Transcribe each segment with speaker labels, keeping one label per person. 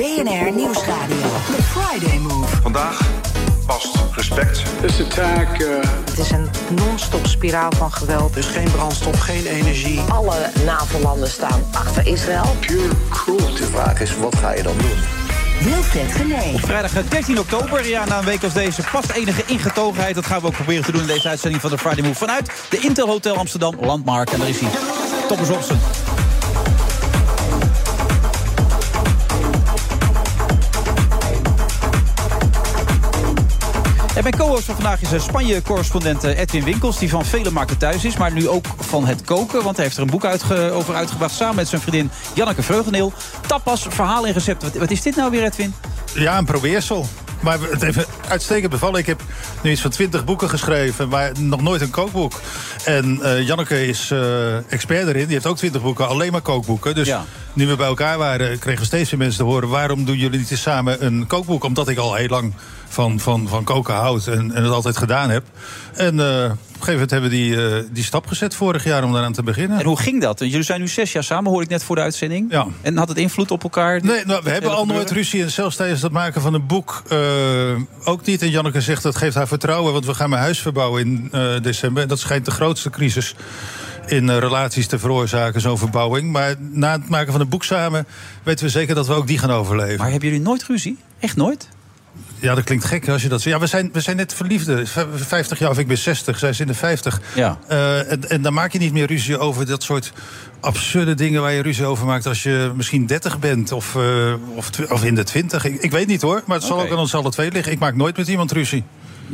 Speaker 1: BNR Nieuwsradio. The Friday Move.
Speaker 2: Vandaag past respect.
Speaker 3: This attack. Uh...
Speaker 4: Het is een non-stop spiraal van geweld.
Speaker 5: Er is geen brandstof, geen energie.
Speaker 6: Alle NAVO-landen staan achter Israël.
Speaker 3: Pure cruelty.
Speaker 7: De vraag is, wat ga je dan doen?
Speaker 1: Wilfred Genee.
Speaker 8: Op vrijdag 13 oktober, ja, na een week als deze, past enige ingetogenheid. Dat gaan we ook proberen te doen in deze uitzending van de Friday Move. Vanuit de Intel Hotel Amsterdam, Landmark. En daar is hij, Thomas Opsen. En mijn co-host van vandaag is Spanje-correspondent eh, Edwin Winkels... die van vele markten thuis is, maar nu ook van het koken. Want hij heeft er een boek uitge over uitgebracht... samen met zijn vriendin Janneke Vreugeneel. Tapas, verhaal en recept. Wat, wat is dit nou weer, Edwin?
Speaker 9: Ja, een probeersel. Maar het heeft uitstekend bevallen. Ik heb nu iets van twintig boeken geschreven, maar nog nooit een kookboek. En uh, Janneke is uh, expert erin. Die heeft ook twintig boeken, alleen maar kookboeken. Dus
Speaker 8: Ja.
Speaker 9: nu we bij elkaar waren, kregen we steeds meer mensen te horen... waarom doen jullie niet eens samen een kookboek? Omdat ik al heel lang van, van, van koken en, en het altijd gedaan heb. En eh, op een gegeven moment hebben we die, eh, die stap gezet vorig jaar om daaraan te beginnen.
Speaker 8: En hoe ging dat? Jullie zijn nu zes jaar samen, hoor ik net voor de uitzending.
Speaker 9: Ja.
Speaker 8: En had het invloed op elkaar?
Speaker 9: Nee, nou, we hebben al nooit ruzie. En zelfs tijdens het maken van een boek eh, ook niet. En Janneke zegt dat geeft haar vertrouwen. Want we gaan mijn huis verbouwen in december. En dat schijnt de grootste crisis in relaties te veroorzaken, zo'n verbouwing. Maar na het maken van een boek samen weten we zeker dat we ook die gaan overleven.
Speaker 8: Maar hebben jullie nooit ruzie? Echt nooit?
Speaker 9: Ja, dat klinkt gek als je dat zegt. Ja, we zijn, we zijn net verliefden. V- 50 jaar, of ik ben 60, zij is in de 50.
Speaker 8: Ja.
Speaker 9: Eh, en, en dan maak je niet meer ruzie over dat soort absurde dingen waar je ruzie over maakt als je misschien 30 bent of, eh, of, of in de 20. Ik, ik weet niet hoor, maar het zal ook aan ons alle twee liggen. Ik maak nooit met iemand ruzie.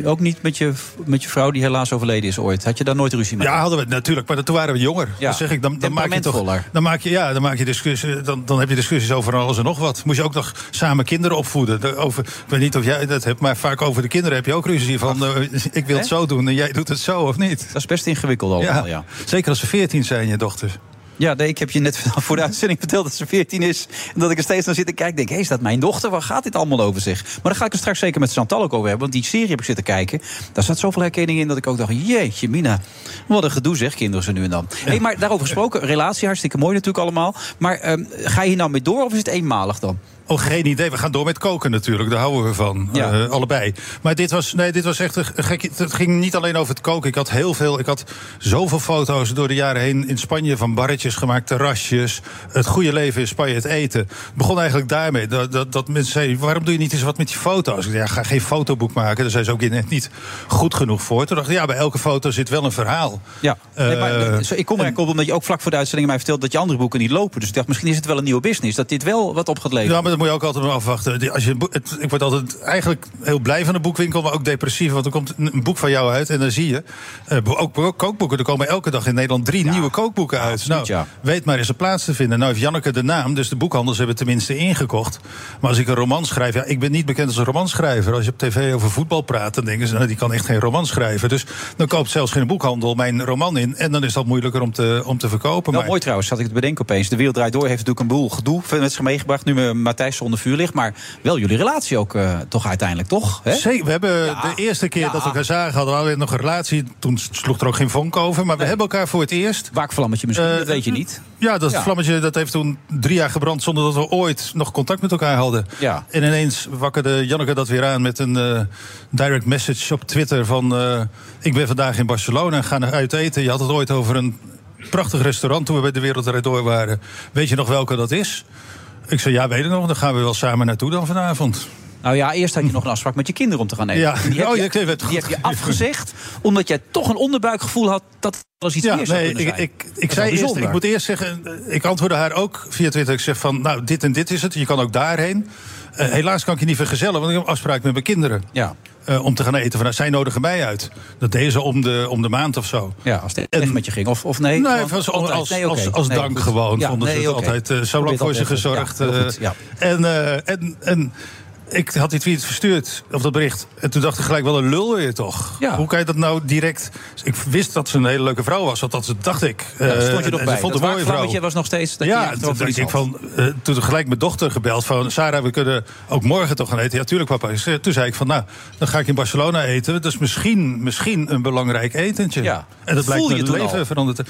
Speaker 8: Ook niet met je, met je vrouw die helaas overleden is ooit. Had je daar nooit ruzie mee?
Speaker 9: Ja, hadden we natuurlijk, maar toen waren we jonger.
Speaker 8: Ja,
Speaker 9: Dan zeg ik, dan, dan maak je toch. Dan maak je, ja, dan maak je discussie, dan, dan heb je discussies over alles en nog wat. Moet je ook nog samen kinderen opvoeden. De- Over, ik weet niet of jij dat hebt, maar vaak over de kinderen heb je ook ruzie van. eh, ik wil het zo doen en jij doet het zo of niet.
Speaker 8: Dat is best ingewikkeld allemaal, ja.
Speaker 9: Zeker als ze 14 zijn, je dochters.
Speaker 8: Ja, nee, ik heb je net voor de uitzending verteld dat ze 14 is. En dat ik er steeds naar zit en kijk. denk, hé, is dat mijn dochter? Waar gaat dit allemaal over zich? Maar daar ga ik het straks zeker met Chantal ook over hebben. Want die serie heb ik zitten kijken. Daar zat zoveel herkenning in dat ik ook dacht... jeetje, Mina, wat een gedoe zeg, kinderen ze nu en dan. Hey, maar daarover gesproken, relatie, hartstikke mooi natuurlijk allemaal. Maar ehm, ga je hier nou mee door of is het eenmalig dan?
Speaker 9: Oh, geen idee. We gaan door met koken natuurlijk. Daar houden we van.
Speaker 8: Ja.
Speaker 9: Eh, allebei. Maar dit was, nee, dit was echt een gek. Het ging niet alleen over het koken. Ik had heel veel. Ik had zoveel foto's door de jaren heen in Spanje van barretjes gemaakt, terrasjes. Het goede leven in Spanje, het eten. Het begon eigenlijk daarmee. Dat, dat, dat mensen zeiden: waarom doe je niet eens wat met die foto's? Ik zei, ja, ga geen fotoboek maken. Daar zijn ze ook net niet goed genoeg voor. Toen dacht ik, ja, bij elke foto zit wel een verhaal.
Speaker 8: Ja, nee, maar,
Speaker 9: Eh,
Speaker 8: ik kom er eigenlijk op omdat je ook vlak voor de uitzending mij vertelt dat je andere boeken niet lopen. Dus ik dacht, misschien is het wel een nieuwe business. Dat dit wel wat op gaat leveren.
Speaker 9: Ja, dat moet je ook altijd maar afwachten. Als je, het, ik word altijd eigenlijk heel blij van de boekwinkel, maar ook depressief. Want er komt een boek van jou uit en dan zie je. eh, ook ook kookboeken. Er komen elke dag in Nederland drie nieuwe kookboeken uit.
Speaker 8: absoluut,
Speaker 9: nou,
Speaker 8: ja.
Speaker 9: weet maar eens een plaats te vinden. Nou heeft Janneke de naam, dus de boekhandels hebben tenminste ingekocht. Maar als ik een roman schrijf, ja, ik ben niet bekend als een romanschrijver. Als je op tv over voetbal praat, dan denken ze, nou, die kan echt geen roman schrijven. Dus dan koopt zelfs geen boekhandel mijn roman in. En dan is dat moeilijker om te, om te verkopen.
Speaker 8: Wel
Speaker 9: Maar-
Speaker 8: mooi trouwens, zat ik te bedenken opeens. De Wereld Draait Door heeft natuurlijk een boel gedoe met zich meegebracht... nu eh, Zonder vuur ligt. Maar wel jullie relatie ook eh, toch uiteindelijk, toch? Hè?
Speaker 9: Zeker. We hebben de eerste keer dat we elkaar zagen, hadden we alleen nog een relatie. Toen sloeg er ook geen vonk over. Maar we hebben elkaar voor het eerst.
Speaker 8: Waakvlammetje misschien,
Speaker 9: Eh,
Speaker 8: dat weet je niet.
Speaker 9: Ja, dat
Speaker 8: Ja.
Speaker 9: vlammetje dat heeft toen drie jaar gebrand zonder dat we ooit nog contact met elkaar hadden.
Speaker 8: Ja.
Speaker 9: En ineens wakkerde Janneke dat weer aan met een eh, direct message op Twitter van... eh, ik ben vandaag in Barcelona en ga naar uit eten. Je had het ooit over een prachtig restaurant toen we bij de Wereld Door waren. Weet je nog welke dat is? Ik zei, ja, weet ik nog. Dan gaan we wel samen naartoe dan vanavond.
Speaker 8: Nou ja, eerst had je nog een afspraak met je kinderen om te gaan eten.
Speaker 9: Ja.
Speaker 8: Die heb,
Speaker 9: Oh,
Speaker 8: je,
Speaker 9: ik het
Speaker 8: die heb je afgezegd, omdat jij toch een onderbuikgevoel had... dat eens iets
Speaker 9: Ja,
Speaker 8: meer zou
Speaker 9: nee,
Speaker 8: kunnen
Speaker 9: ik,
Speaker 8: zijn.
Speaker 9: ik, ik
Speaker 8: is
Speaker 9: zei eerst, ik moet eerst zeggen, ik antwoordde haar ook via Twitter. Ik zeg van, nou, dit en dit is het. Je kan ook daarheen. Eh, helaas kan ik je niet vergezellen, want ik heb een afspraak met mijn kinderen.
Speaker 8: Ja.
Speaker 9: Eh, om te gaan eten. Van, zij nodigen mij uit. Dat deden ze om de, om de maand of zo.
Speaker 8: Ja, als het echt met je ging. Of, of nee?
Speaker 9: Nee,
Speaker 8: gewoon
Speaker 9: als, als,
Speaker 8: Nee, oké.
Speaker 9: als, als
Speaker 8: Nee,
Speaker 9: dank
Speaker 8: goed.
Speaker 9: gewoon.
Speaker 8: Ja,
Speaker 9: vonden ze het altijd eh, zo lang voor ze gezorgd.
Speaker 8: Ja,
Speaker 9: eh,
Speaker 8: ja.
Speaker 9: en, en, en ik had die tweet verstuurd, of dat bericht. En toen dacht ik gelijk, wel een lul weer toch?
Speaker 8: Ja.
Speaker 9: Hoe kan je dat nou direct... Ik wist dat ze een hele leuke vrouw was, althans dat dacht ik.
Speaker 8: Ja,
Speaker 9: Eh,
Speaker 8: stond je nog
Speaker 9: en
Speaker 8: bij.
Speaker 9: Ze vond
Speaker 8: Dat
Speaker 9: een mooie vrouw.
Speaker 8: was nog steeds dat
Speaker 9: ja, toen, dacht ik van, eh, toen gelijk mijn dochter gebeld van... Sarah, we kunnen ook morgen toch gaan eten. Ja, tuurlijk papa. Toen zei ik van, nou, dan ga ik in Barcelona eten. Dat is misschien, misschien een belangrijk etentje.
Speaker 8: Ja.
Speaker 9: En dat blijkt
Speaker 8: Voel je
Speaker 9: mijn leven veranderd.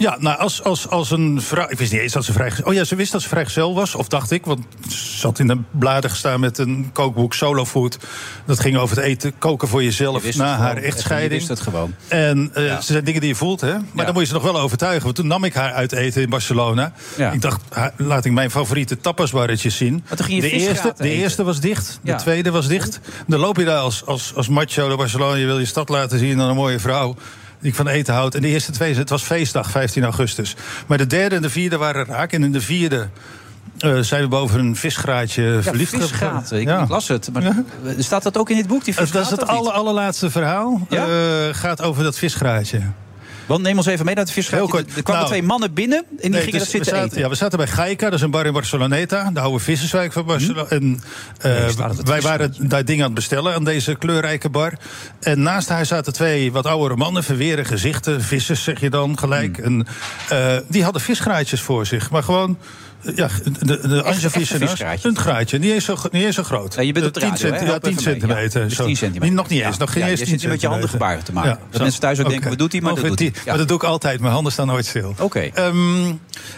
Speaker 9: Ja, nou, als, als, als een vrouw... Ik wist niet eens dat ze vrij... Oh ja, ze wist dat ze vrijgezel was. Of dacht ik, want ze zat in de bladen gestaan met een kookboek Solo Food. Dat ging over het eten, koken voor
Speaker 8: Je
Speaker 9: jezelf na haar.
Speaker 8: Je
Speaker 9: echtscheiding.
Speaker 8: wist het gewoon.
Speaker 9: En eh,
Speaker 8: Ja.
Speaker 9: ze zijn dingen die je voelt, hè? Maar
Speaker 8: Ja.
Speaker 9: dan moet je ze nog wel overtuigen. Want toen nam ik haar uit eten in Barcelona.
Speaker 8: Ja.
Speaker 9: Ik dacht, laat ik mijn favoriete tapasbarretjes zien.
Speaker 8: Maar toen ging je
Speaker 9: de eerste, de eerste was dicht, de tweede was dicht. Dan loop je daar als, als, als macho naar Barcelona. Je wil je stad laten zien aan een mooie vrouw. Die ik van eten houd. En de eerste twee, het was feestdag, 15 augustus. Maar de derde en de vierde waren raak. En in de vierde eh, zijn we boven een visgraatje
Speaker 8: Ja,
Speaker 9: verliefd
Speaker 8: visgaten. Ik,
Speaker 9: Ja.
Speaker 8: las het. Maar Staat dat ook in dit boek, die
Speaker 9: Dat is het aller, allerlaatste verhaal.
Speaker 8: Ja?
Speaker 9: Eh, gaat over dat visgraatje.
Speaker 8: Want neem ons even mee naar het.
Speaker 9: Heel kort.
Speaker 8: Er kwamen
Speaker 9: Nou,
Speaker 8: twee mannen binnen en die
Speaker 9: Nee,
Speaker 8: gingen
Speaker 9: dus
Speaker 8: zitten
Speaker 9: we zaten,
Speaker 8: eten.
Speaker 9: Ja, we zaten bij Gaika, dat is een bar in Barceloneta. De oude visserswijk van Barcelona. En eh,
Speaker 8: Nee,
Speaker 9: wij waren daar dingen aan het bestellen aan deze kleurrijke bar. En naast haar zaten twee wat oudere mannen, verweren gezichten. Vissers zeg je dan gelijk. En, eh, die hadden visgraatjes voor zich. Maar gewoon... Ja, de, de,
Speaker 8: visgraatje?
Speaker 9: Een graatje, niet eens zo, niet eens zo groot.
Speaker 8: Ja, je bent op de
Speaker 9: Eh, 10
Speaker 8: radio, hè?
Speaker 9: centi- ja,
Speaker 8: Help
Speaker 9: 10
Speaker 8: even mee.
Speaker 9: centimeter.
Speaker 8: Ja, dus
Speaker 9: zo.
Speaker 8: 10 centimeter.
Speaker 9: Niet- Nog niet eens, nog geen
Speaker 8: Ja,
Speaker 9: eens
Speaker 8: je
Speaker 9: 10
Speaker 8: zit nu met je handen gebaren te maken. Dat mensen thuis ook denken, wat doet hij? Maar dat
Speaker 9: Ongeveer
Speaker 8: doet hij.
Speaker 9: 10.
Speaker 8: Ja.
Speaker 9: Maar dat doe ik altijd, mijn handen staan nooit stil.
Speaker 8: Oké.
Speaker 9: Ehm,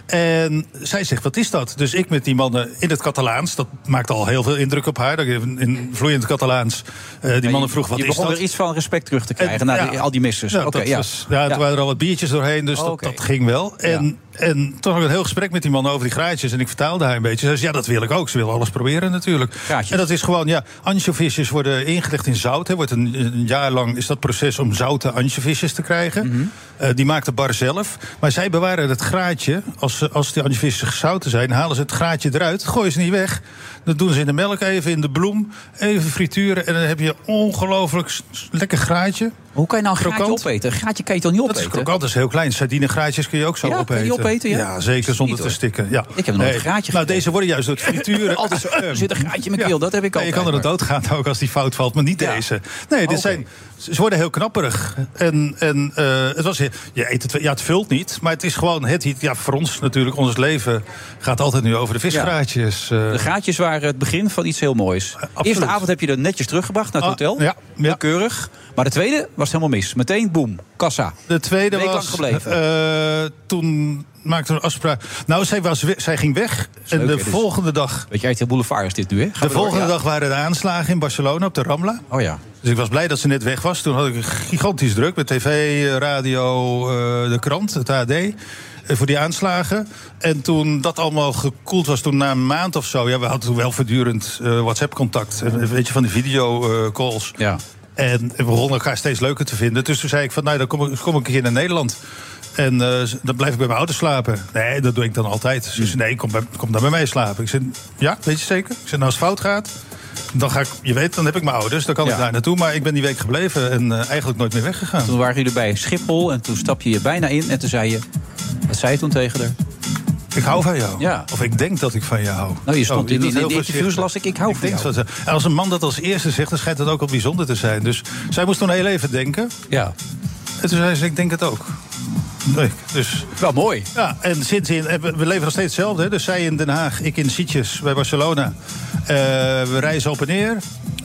Speaker 9: en zij zegt, wat is dat? Dus ik met die mannen in het Catalaans. Dat maakt al heel veel indruk op haar. Dat ik In, vloeiend Catalaans. eh, die mannen vroeg, wat
Speaker 8: je
Speaker 9: is
Speaker 8: begon
Speaker 9: dat?
Speaker 8: weer iets van respect terug te krijgen
Speaker 9: En,
Speaker 8: na al die missers.
Speaker 9: Ja, er waren er al wat biertjes doorheen, dus dat ging wel. En, en toen had ik een heel gesprek met die man over die graatjes. En ik vertaalde haar een beetje. Ze zei, ja, dat wil ik ook. Ze wil alles proberen natuurlijk.
Speaker 8: Graatjes.
Speaker 9: En dat is gewoon, ja, ansjovisjes worden ingelegd in zout. Hè. Wordt een, een jaar lang is dat proces om zoute ansjovisjes te krijgen.
Speaker 8: Mhm.
Speaker 9: Eh, die maakt de bar zelf. Maar zij bewaren het graatje. Als, ze- als die ansjovisjes gezouten zijn, halen ze het graatje eruit. Gooien ze niet weg. Dat doen ze in de melk even, in de bloem. Even frituren. En dan heb je ongelooflijk lekker graatje.
Speaker 8: Hoe kan je nou een graatje opeten? Een graatje kan je toch niet
Speaker 9: Dat is
Speaker 8: opeten?
Speaker 9: krokant, dat is heel klein. Sardinegraatjes kun je ook zo
Speaker 8: Ja, kun
Speaker 9: opeten.
Speaker 8: je opeten, ja?
Speaker 9: zeker, zonder te
Speaker 8: hoor.
Speaker 9: stikken. Ja.
Speaker 8: Ik heb nog een graatje
Speaker 9: Nou, deze worden juist door het frituren...
Speaker 8: Altijd zo, er zit een graatje in mijn keel, dat heb ik
Speaker 9: Nee,
Speaker 8: altijd.
Speaker 9: Je kan er doodgaan ook als die fout valt, maar niet
Speaker 8: Ja.
Speaker 9: deze. Nee, dit
Speaker 8: Oké.
Speaker 9: zijn, ze worden heel knapperig. En, en eh, het was, je eet het, ja, het vult niet, maar het is gewoon... Het, ja, voor ons natuurlijk, ons leven gaat altijd nu over de visgraatjes. eh.
Speaker 8: De gaatjes waren het begin van iets heel moois. De eerste avond heb je er netjes teruggebracht naar het
Speaker 9: Ah,
Speaker 8: hotel.
Speaker 9: ja, ja.
Speaker 8: Keurig. Maar de tweede was helemaal mis. Meteen, boem, kassa.
Speaker 9: De tweede was.
Speaker 8: gebleven.
Speaker 9: eh, toen maakte een afspraak. Nou, zij, was, we- zij ging weg. en
Speaker 8: leuk,
Speaker 9: de
Speaker 8: hè, dus.
Speaker 9: volgende dag.
Speaker 8: Weet je, RTL Boulevard is dit nu, hè? Gaan
Speaker 9: De
Speaker 8: door,
Speaker 9: volgende
Speaker 8: ja.
Speaker 9: dag waren de aanslagen in Barcelona op de Rambla.
Speaker 8: Oh ja.
Speaker 9: Dus ik was blij dat ze net weg was. Toen had ik gigantisch druk met tv, radio, eh, de krant, het AD. eh, Voor die aanslagen. En toen dat allemaal gekoeld was, toen na een maand of zo. Ja, we hadden toen wel voortdurend eh, WhatsApp-contact. eh, Weet je, van die video-calls.
Speaker 8: Ja.
Speaker 9: En we begonnen elkaar steeds leuker te vinden. Dus toen zei ik van, nou, dan kom ik, kom ik een keer naar Nederland. En eh, dan blijf ik bij mijn ouders slapen. Nee, dat doe ik dan altijd. Ze zei, nee, kom, bij, kom dan bij mij slapen. Ik zei, ja, weet je zeker? Ik zei, nou, als het fout gaat, dan ga ik, je weet, dan heb ik mijn ouders. Dan kan
Speaker 8: Ja.
Speaker 9: ik daar naartoe. Maar ik ben die week gebleven en eh, eigenlijk nooit meer weggegaan.
Speaker 8: Toen waren jullie bij Schiphol en toen stap je je bijna in. En toen zei je... Wat zei je toen tegen haar?
Speaker 9: Ik hou van jou.
Speaker 8: Ja.
Speaker 9: Of ik denk dat ik van je hou.
Speaker 8: Nou, je stond
Speaker 9: Oh,
Speaker 8: in,
Speaker 9: heel
Speaker 8: de interviews las ik, ik hou
Speaker 9: Ik
Speaker 8: van jou.
Speaker 9: dat en als een man dat als eerste zegt, dan schijnt het ook wel bijzonder te zijn. Dus zij moest toen heel even denken.
Speaker 8: Ja.
Speaker 9: En toen zei ze, ik denk het ook. Dus...
Speaker 8: Wel mooi.
Speaker 9: Ja, en sindsdien, eh, we leven nog steeds hetzelfde. hè. Dus zij in Den Haag, ik in Sitges bij Barcelona. Eh, we reizen op en neer.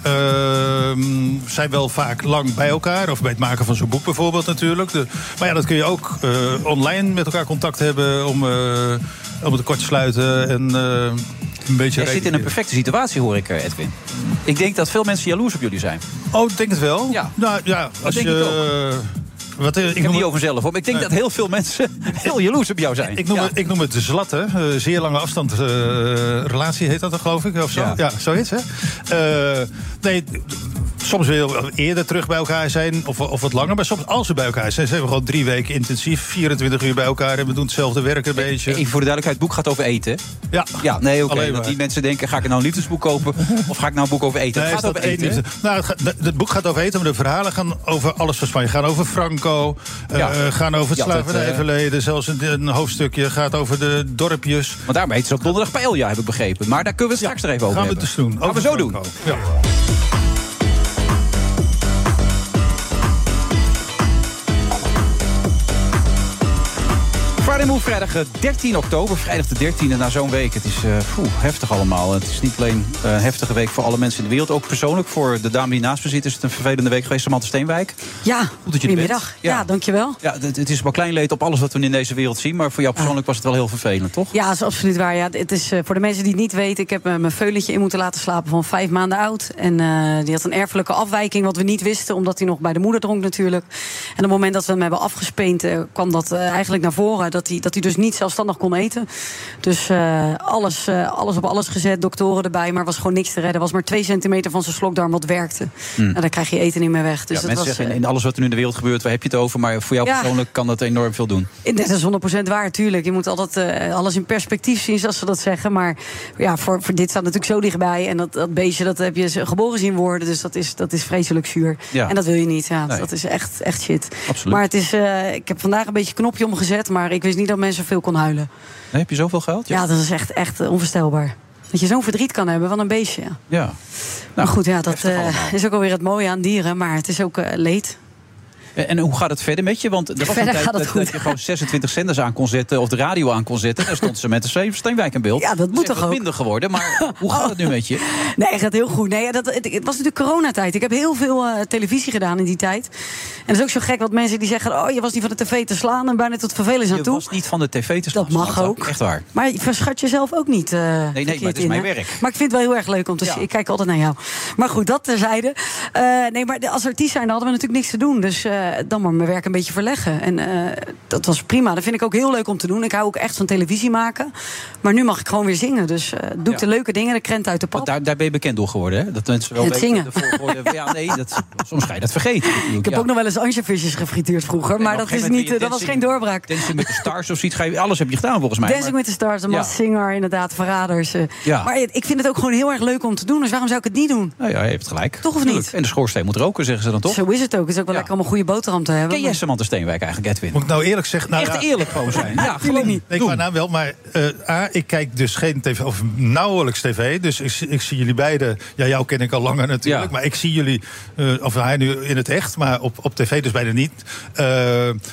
Speaker 9: Ehm, zijn wel vaak lang bij elkaar. Of bij het maken van zo'n boek bijvoorbeeld natuurlijk. De, maar ja, dat kun je ook eh, online met elkaar contact hebben... om, om het kort te sluiten en een beetje...
Speaker 8: Jij zit in een perfecte situatie, hoor ik, Edwin. Ik denk dat veel mensen jaloers op jullie zijn.
Speaker 9: Oh, ik denk het wel.
Speaker 8: Ja.
Speaker 9: Nou ja, als je...
Speaker 8: ik
Speaker 9: Wat, eh,
Speaker 8: Ik,
Speaker 9: ik
Speaker 8: heb niet over zelf, hoor. Maar ik denk dat heel veel mensen heel jaloers op jou zijn.
Speaker 9: Ik noem, het, ik noem het zlatten. eh, zeer lange afstand eh, relatie heet dat dan, geloof ik. Of zo.
Speaker 8: Ja.
Speaker 9: Ja, zoiets, hè? Nee, soms wil je eerder terug bij elkaar zijn, of, of wat langer. Maar soms, als we bij elkaar zijn, zijn we gewoon drie weken intensief, 24 uur bij elkaar en we doen hetzelfde werk een beetje.
Speaker 8: Even voor de duidelijkheid, het boek gaat over eten.
Speaker 9: Ja,
Speaker 8: Ja, nee, oké.
Speaker 9: Alleen
Speaker 8: dat
Speaker 9: maar.
Speaker 8: die mensen denken, ga ik nou een liefdesboek kopen... of ga ik nou een boek over eten?
Speaker 9: Nee,
Speaker 8: het gaat over eten?
Speaker 9: Nou, het, gaat- het boek gaat over eten, maar de verhalen gaan over alles van Spanje. Gaan over Franco, eh,
Speaker 8: Ja.
Speaker 9: gaan over het
Speaker 8: had het,
Speaker 9: slavernijverleden. Zelfs een, een hoofdstukje gaat over de dorpjes.
Speaker 8: Want daarom heet ze ook donderdag paella, heb ik begrepen. Maar daar kunnen we straks er even over
Speaker 9: Gaan we het dus doen.
Speaker 8: Gaan we zo doen.
Speaker 9: Ja.
Speaker 8: Move, vrijdag eh, 13 oktober. Vrijdag de 13e na zo'n week. Het is eh, poeh, heftig allemaal. Het is niet alleen eh, een heftige week voor alle mensen in de wereld. Ook persoonlijk voor de dame die naast me zit... is het een vervelende week geweest, Samantha Steenwijk.
Speaker 10: Ja, goedemiddag.
Speaker 8: bent.
Speaker 10: Ja. dankjewel.
Speaker 8: Ja, het, het is wel klein leed op alles wat we in deze wereld zien. Maar voor jou persoonlijk was het wel heel vervelend, toch?
Speaker 10: Ja, dat is absoluut waar. Ja, het is, eh, voor de mensen die het niet weten, ik heb eh, mijn veulentje in moeten laten slapen van vijf maanden oud. En eh, die had een erfelijke afwijking, wat we niet wisten, omdat hij nog bij de moeder dronk natuurlijk. En op het moment dat we hem hebben afgespeend, eh, kwam dat eh, eigenlijk naar voren. Dat hij, dat hij dus niet zelfstandig kon eten. Dus eh, alles, eh, alles op alles gezet, doktoren erbij, maar was gewoon niks te redden. Was maar twee centimeter van zijn slokdarm wat werkte.
Speaker 8: Hmm.
Speaker 10: En dan krijg je eten niet meer weg. Dus
Speaker 8: ja,
Speaker 10: dat
Speaker 8: mensen
Speaker 10: was,
Speaker 8: zeggen
Speaker 10: eh,
Speaker 8: in alles wat er nu in de wereld gebeurt, waar heb je het over? Maar voor jou
Speaker 10: Ja.
Speaker 8: persoonlijk kan dat enorm veel doen.
Speaker 10: Dat is 100% waar, tuurlijk. Je moet altijd eh, alles in perspectief zien, zoals ze dat zeggen. Maar ja, voor, voor dit staat natuurlijk zo dichtbij. En dat, dat beestje, dat heb je geboren zien worden. Dus dat is, dat is vreselijk zuur.
Speaker 8: Ja.
Speaker 10: En dat wil je niet. Ja,
Speaker 8: Nee.
Speaker 10: Dat is echt, echt shit.
Speaker 8: Absoluut.
Speaker 10: Maar het is, ik heb vandaag een beetje een knopje omgezet. Maar ik wist niet dat mensen veel kon huilen.
Speaker 8: Nee, heb je zoveel geld?
Speaker 10: Ja, dat is echt, echt onvoorstelbaar. Dat je zo'n verdriet kan hebben van een beestje. Ja.
Speaker 8: Ja.
Speaker 10: maar goed, ja, dat eh, is ook alweer het mooie aan dieren. Maar het is ook eh, leed.
Speaker 8: En hoe gaat het verder met je? Want er was
Speaker 10: Verder
Speaker 8: een tijd dat, je gewoon 26 zenders aan kon zetten... of de radio aan kon zetten. En dan stond ze met de Steenwijk in beeld.
Speaker 10: Ja, dat moet toch ook?
Speaker 8: minder geworden. Maar hoe gaat het nu met je?
Speaker 10: Nee, het gaat heel goed. Nee, dat, het, het was natuurlijk coronatijd. Ik heb heel veel eh, televisie gedaan in die tijd. En dat is ook zo gek, wat mensen die zeggen... oh, je was niet van de tv te slaan en bijna tot vervelens aan
Speaker 8: Je
Speaker 10: toe.
Speaker 8: was niet van de tv te slaan.
Speaker 10: Dat mag ook.
Speaker 8: Echt waar.
Speaker 10: Maar je verschat jezelf ook niet. eh,
Speaker 8: nee,
Speaker 10: verkeerd
Speaker 8: maar het is
Speaker 10: in,
Speaker 8: mijn
Speaker 10: hè?
Speaker 8: werk.
Speaker 10: Maar ik vind het wel heel erg leuk om te
Speaker 8: Ja.
Speaker 10: zien. Ik kijk altijd naar jou. Maar goed, dat terzijde. Eh nee, maar als artiest zijn hadden we natuurlijk niks te doen. Dus dan maar mijn werk een beetje verleggen. En eh, dat was prima. Dat vind ik ook heel leuk om te doen. Ik hou ook echt van televisie maken. Maar nu mag ik gewoon weer zingen. Dus eh, doe ik
Speaker 8: Ja.
Speaker 10: de leuke dingen, de krent uit de pap.
Speaker 8: Daar, daar ben je bekend door geworden, hè? Dat mensen wel
Speaker 10: Het
Speaker 8: weten
Speaker 10: zingen.
Speaker 8: de. Ja, nee, dat, soms ga je dat vergeten.
Speaker 10: Ik heb ook nog wel eens ansjovisjes gefrituurd vroeger. Maar dat, is niet, eh, dat was geen doorbraak.
Speaker 8: Dancing met de Stars of zoiets. Alles heb je gedaan, volgens mij.
Speaker 10: Dancing
Speaker 8: Maar-
Speaker 10: with the Stars, de
Speaker 8: Ja.
Speaker 10: Masked Singer, inderdaad, Verraders. eh.
Speaker 8: Ja.
Speaker 10: Maar ik vind het ook gewoon heel erg leuk om te doen. Dus waarom zou ik het niet doen?
Speaker 8: Nou ja, je hebt gelijk.
Speaker 10: Toch of niet?
Speaker 8: En de schoorsteen moet roken, zeggen ze dan toch?
Speaker 10: Zo is het ook. Het is ook wel lekker een goede boterham te hebben.
Speaker 8: Ken jij Samantha Steenwijk eigenlijk, Edwin?
Speaker 9: Moet ik nou eerlijk zeggen? Nou,
Speaker 8: Echt
Speaker 9: ja,
Speaker 8: eerlijk gewoon zijn. Ja, gewoon niet.
Speaker 9: Nee, qua naam wel, maar eh, A, ik kijk dus geen tv, of nauwelijks tv. Dus ik, ik zie jullie beiden, ja, jou ken ik al langer natuurlijk.
Speaker 8: Ja.
Speaker 9: Maar ik zie jullie, eh, of hij nu in het echt, maar op, op tv dus bijna niet. eh,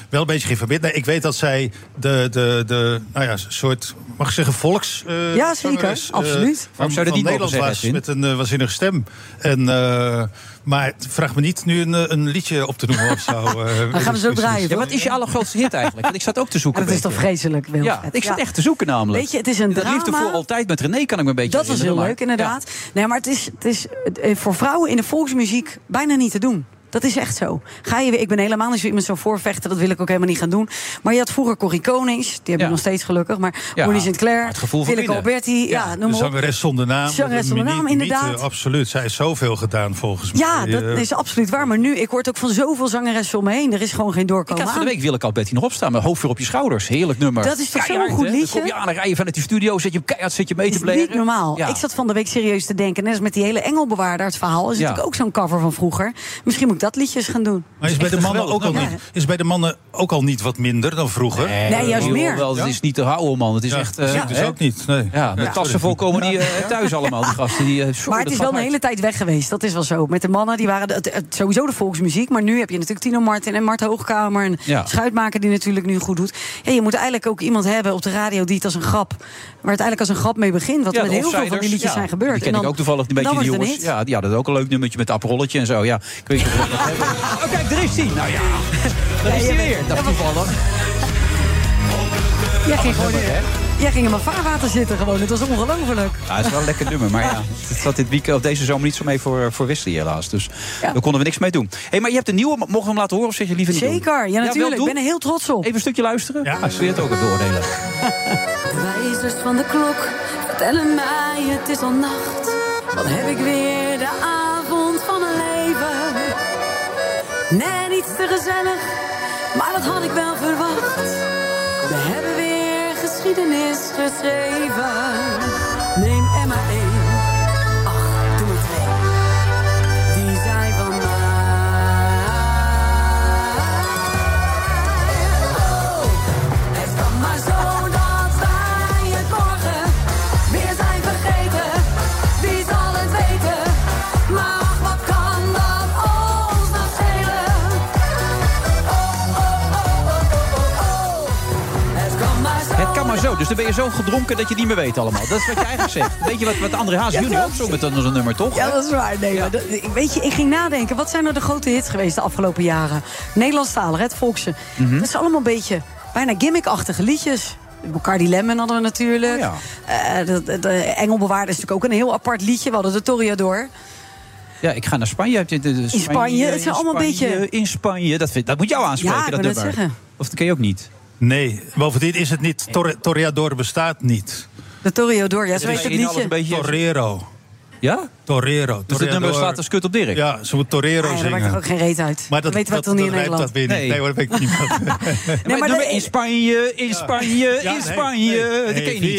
Speaker 9: wel een beetje geïnformeerd. Nee, ik weet dat zij de, de, de nou ja, soort, mag ik zeggen, volks... eh,
Speaker 10: Ja, zeker.
Speaker 9: zangeres,
Speaker 10: Absoluut.
Speaker 9: van,
Speaker 8: Waarom zou dat niet mogen
Speaker 9: Nederland
Speaker 8: zeggen,
Speaker 9: was, met een waanzinnige stem. En, eh, maar vraag me niet nu een, eh, een liedje op te noemen of zo. eh,
Speaker 10: Dan gaan we zo draaien.
Speaker 8: Ja, wat is je allergrootste hit eigenlijk? Want ik zat ook te zoeken.
Speaker 10: En dat is toch vreselijk, Wilfred?
Speaker 8: Ja, ik zat echt te zoeken namelijk.
Speaker 10: Weet je, het is een
Speaker 8: Dat liefde
Speaker 10: drama.
Speaker 8: voor altijd met René kan ik me een beetje
Speaker 10: Dat was heel leuk, inderdaad. Nee, maar het is, het is eh, voor vrouwen in de volksmuziek bijna niet te doen. Dat is echt zo. Ga je weer, ik ben helemaal niet zo iemand zo voorvechten, dat wil ik ook helemaal niet gaan doen. Maar je had vroeger Corrie Konings, die heb
Speaker 8: Ja.
Speaker 10: ik nog steeds gelukkig. Maar
Speaker 8: Ja,
Speaker 10: Bonnie Sinclair,
Speaker 8: het gevoel van
Speaker 10: Willeke. Alberti, ja,
Speaker 8: Ja,
Speaker 10: noem maar
Speaker 9: zangeres zonder naam.
Speaker 10: Zangeres zonder naam, inderdaad.
Speaker 9: Niet, absoluut. Zij is zoveel gedaan volgens mij.
Speaker 10: Ja, dat
Speaker 9: Eh,
Speaker 10: is absoluut waar. Maar nu, ik hoor ook van zoveel zangeressen om me heen. Er is gewoon geen
Speaker 8: Ik
Speaker 10: doorkomen
Speaker 8: had van de week Willeke Alberti nog opstaan met hoofdvuur op je schouders. Heerlijk nummer.
Speaker 10: Dat is toch zo'n goed liedje?
Speaker 8: Dan kom je aan, dan rij je vanuit die studio, zet je hem keihard, zet je mee te
Speaker 10: is niet normaal. Ik zat van de week serieus te denken. Net als met die hele Engelbewaarder, het verhaal. is natuurlijk ook zo'n cover van vroeger. Misschien moet ik dat liedjes gaan doen.
Speaker 9: Maar is bij, de mannen ook al niet, is bij de mannen ook al niet wat minder dan vroeger?
Speaker 10: Nee, juist meer.
Speaker 8: Wel, het
Speaker 9: Ja?
Speaker 8: is niet te houden, man. Het is
Speaker 9: Ja,
Speaker 8: echt... eh,
Speaker 9: ik dus
Speaker 8: hè?
Speaker 9: ook niet. Nee.
Speaker 8: Ja, met tassen vol komen die eh, thuis allemaal, die gasten. Die, eh, sorry,
Speaker 10: Maar het
Speaker 8: dat
Speaker 10: is wel een hele tijd weg geweest. Dat is wel zo. Met de mannen, die waren de, sowieso de volksmuziek. Maar nu heb je natuurlijk Tino Martin en Mart Hoogkamer. En
Speaker 8: Ja.
Speaker 10: Schuitmaker die natuurlijk nu goed doet. Ja, je moet eigenlijk ook iemand hebben op de radio die het als een grap... waar het eigenlijk als een grap mee begint. Wat
Speaker 8: Ja,
Speaker 10: met heel veel van die liedjes
Speaker 8: ja.
Speaker 10: zijn gebeurd.
Speaker 8: Die ken
Speaker 10: En
Speaker 8: ik
Speaker 10: dan-
Speaker 8: ook toevallig een beetje, die jongens. Ja, die hadden ook een leuk nummertje met aperolletje en zo. Ja, ik weet niet dat nog hebben. Oh, kijk, daar is hij. Nou ja, daar is hij weer. Dat toevallig.
Speaker 10: Jij ging, gewoon,
Speaker 8: hè?
Speaker 10: jij ging in mijn vaarwater zitten gewoon. Het was ongelooflijk.
Speaker 8: Ja, het is wel een lekker nummer. Maar ja, het zat dit week, of deze zomer niet zo mee voor, voor Wesley helaas. Dus
Speaker 10: Ja.
Speaker 8: daar konden we niks mee doen. hey, maar je hebt een nieuwe. Mogen we hem laten horen of zeg je liever niet doen?
Speaker 10: Zeker, ja natuurlijk. ik ben er heel trots op.
Speaker 8: Even een stukje luisteren?
Speaker 9: Ja.
Speaker 8: Als we het ook even beoordelen.
Speaker 11: De wijzers van de klok vertellen mij het is al nacht. Wat heb ik weer de avond Net iets te gezellig, maar dat had ik wel verwacht. We hebben weer geschiedenis geschreven. Zo.
Speaker 8: Dus dan ben je zo gedronken dat je het niet meer weet allemaal. Dat is wat je eigenlijk zegt. Weet je wat, wat André Haas
Speaker 10: Ja,
Speaker 8: junior ook zo met een nummer, toch?
Speaker 10: Ja, dat is waar. Nee, dat- weet je, ik ging nadenken. Wat zijn nou de grote hits geweest de afgelopen jaren? Nederlandstalig, het volkse.
Speaker 8: Mhm.
Speaker 10: Dat is allemaal een beetje bijna gimmickachtige liedjes. Bacardi Lemon hadden we natuurlijk.
Speaker 8: Oh
Speaker 10: Eh, de, de, de Engelbewaarder is natuurlijk ook een heel apart liedje. We hadden de Toreador.
Speaker 8: Ja, ik ga naar Spanje. Heb je de- de
Speaker 10: In Spanje, het zijn
Speaker 8: in
Speaker 10: allemaal een
Speaker 8: Spanje,
Speaker 10: beetje-
Speaker 8: In Spanje, dat, vind- dat moet jou aanspreken,
Speaker 10: Ja,
Speaker 8: dat nummer.
Speaker 10: zeggen.
Speaker 8: Of dat ken je ook niet?
Speaker 9: Nee, bovendien is het niet. Tor Toreador bestaat niet.
Speaker 10: De Toreador, ja, zo
Speaker 8: is
Speaker 10: het liedje.
Speaker 8: beetje-
Speaker 9: Torero.
Speaker 8: Ja?
Speaker 9: Torero.
Speaker 8: Dus het nummer slaat als kut op Dirk?
Speaker 9: Ja, ze moet Torero
Speaker 10: Ah, ja,
Speaker 9: zingen.
Speaker 10: maakt er ook geen reet uit.
Speaker 9: Maar dat,
Speaker 10: weten wij
Speaker 9: dat,
Speaker 10: toch niet in
Speaker 9: dat
Speaker 10: Nederland?
Speaker 9: dat weer niet.
Speaker 8: Nee.
Speaker 9: Nee, hoor, dat weet ik niet.
Speaker 8: Nee, maar
Speaker 10: maar
Speaker 8: nummer
Speaker 10: de-
Speaker 8: in Spanje, in Spanje,
Speaker 9: Ja,
Speaker 8: in
Speaker 9: nee,
Speaker 8: Spanje.
Speaker 9: nee.
Speaker 8: Dat ken je niet.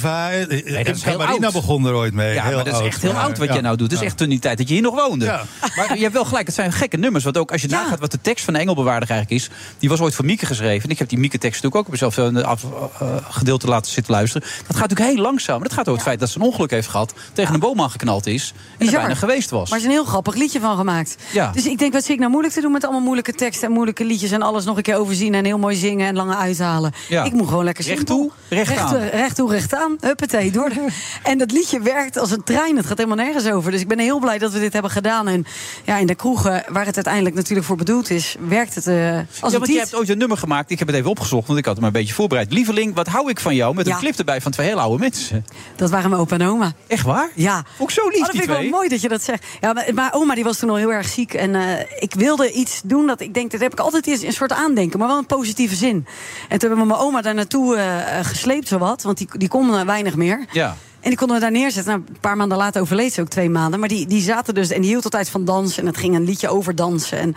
Speaker 9: Viva.
Speaker 8: dat is heel
Speaker 9: Camarina
Speaker 8: oud.
Speaker 9: begon er ooit mee.
Speaker 8: Ja,
Speaker 9: heel
Speaker 8: maar dat is
Speaker 9: oud.
Speaker 8: echt heel oud wat
Speaker 9: ja.
Speaker 8: jij nou doet. Het is
Speaker 9: Ja.
Speaker 8: echt toen die tijd dat je hier nog woonde.
Speaker 9: Ja.
Speaker 8: Maar je hebt wel gelijk, het zijn gekke nummers. Want ook als je nagaat wat de tekst van de Engelbewaarder eigenlijk is... die was ooit voor Mieke geschreven. En ik heb die Mieke-tekst natuurlijk ook op mezelf een af, eh, gedeelte laten zitten luisteren. Dat gaat natuurlijk heel langzaam. Maar dat gaat over het feit dat ze een ongeluk heeft gehad... tegen een boom aangeknald is en er
Speaker 10: Bizar.
Speaker 8: bijna geweest was.
Speaker 10: Maar er is een heel grappig liedje van gemaakt.
Speaker 8: Ja.
Speaker 10: Dus ik denk, wat zit ik nou moeilijk te doen met allemaal moeilijke teksten en moeilijke liedjes en alles nog een keer overzien en heel mooi zingen en lange uithalen.
Speaker 8: Ja.
Speaker 10: Ik moet gewoon lekker
Speaker 8: Recht
Speaker 10: simpel.
Speaker 8: toe, recht
Speaker 10: recht,
Speaker 8: aan.
Speaker 10: recht toe, recht aan. Huppatee, door. de- En dat liedje werkt als een trein. Het gaat helemaal nergens over. Dus ik ben heel blij dat we dit hebben gedaan. En ja, in de kroegen, waar het uiteindelijk natuurlijk voor bedoeld is, werkt het eh, als
Speaker 8: ja,
Speaker 10: een
Speaker 8: want je hebt ooit een nummer gemaakt. Ik heb het even opgezocht, want ik had hem een beetje voorbereid. Lieveling, wat hou ik van jou? Met
Speaker 10: Ja.
Speaker 8: een clip erbij van twee hele oude mensen.
Speaker 10: Dat waren mijn opa en oma.
Speaker 8: Echt waar?
Speaker 10: Ja.
Speaker 8: Zo lief,
Speaker 10: Oh, dat
Speaker 8: die
Speaker 10: vind ik wel mooi dat je dat zegt. Ja, maar, maar oma die was toen al heel erg ziek. En eh, ik wilde iets doen dat ik denk, dat heb ik altijd eens een soort aandenken, maar wel een positieve zin. En toen hebben we mijn oma daar naartoe eh, gesleept, zowat. Want die, die kon weinig meer.
Speaker 8: Ja.
Speaker 10: En die konden we daar neerzetten. Nou, een paar maanden later overleed ze ook twee maanden. Maar die, die zaten dus, en die hield altijd van dansen. En het ging een liedje over dansen. En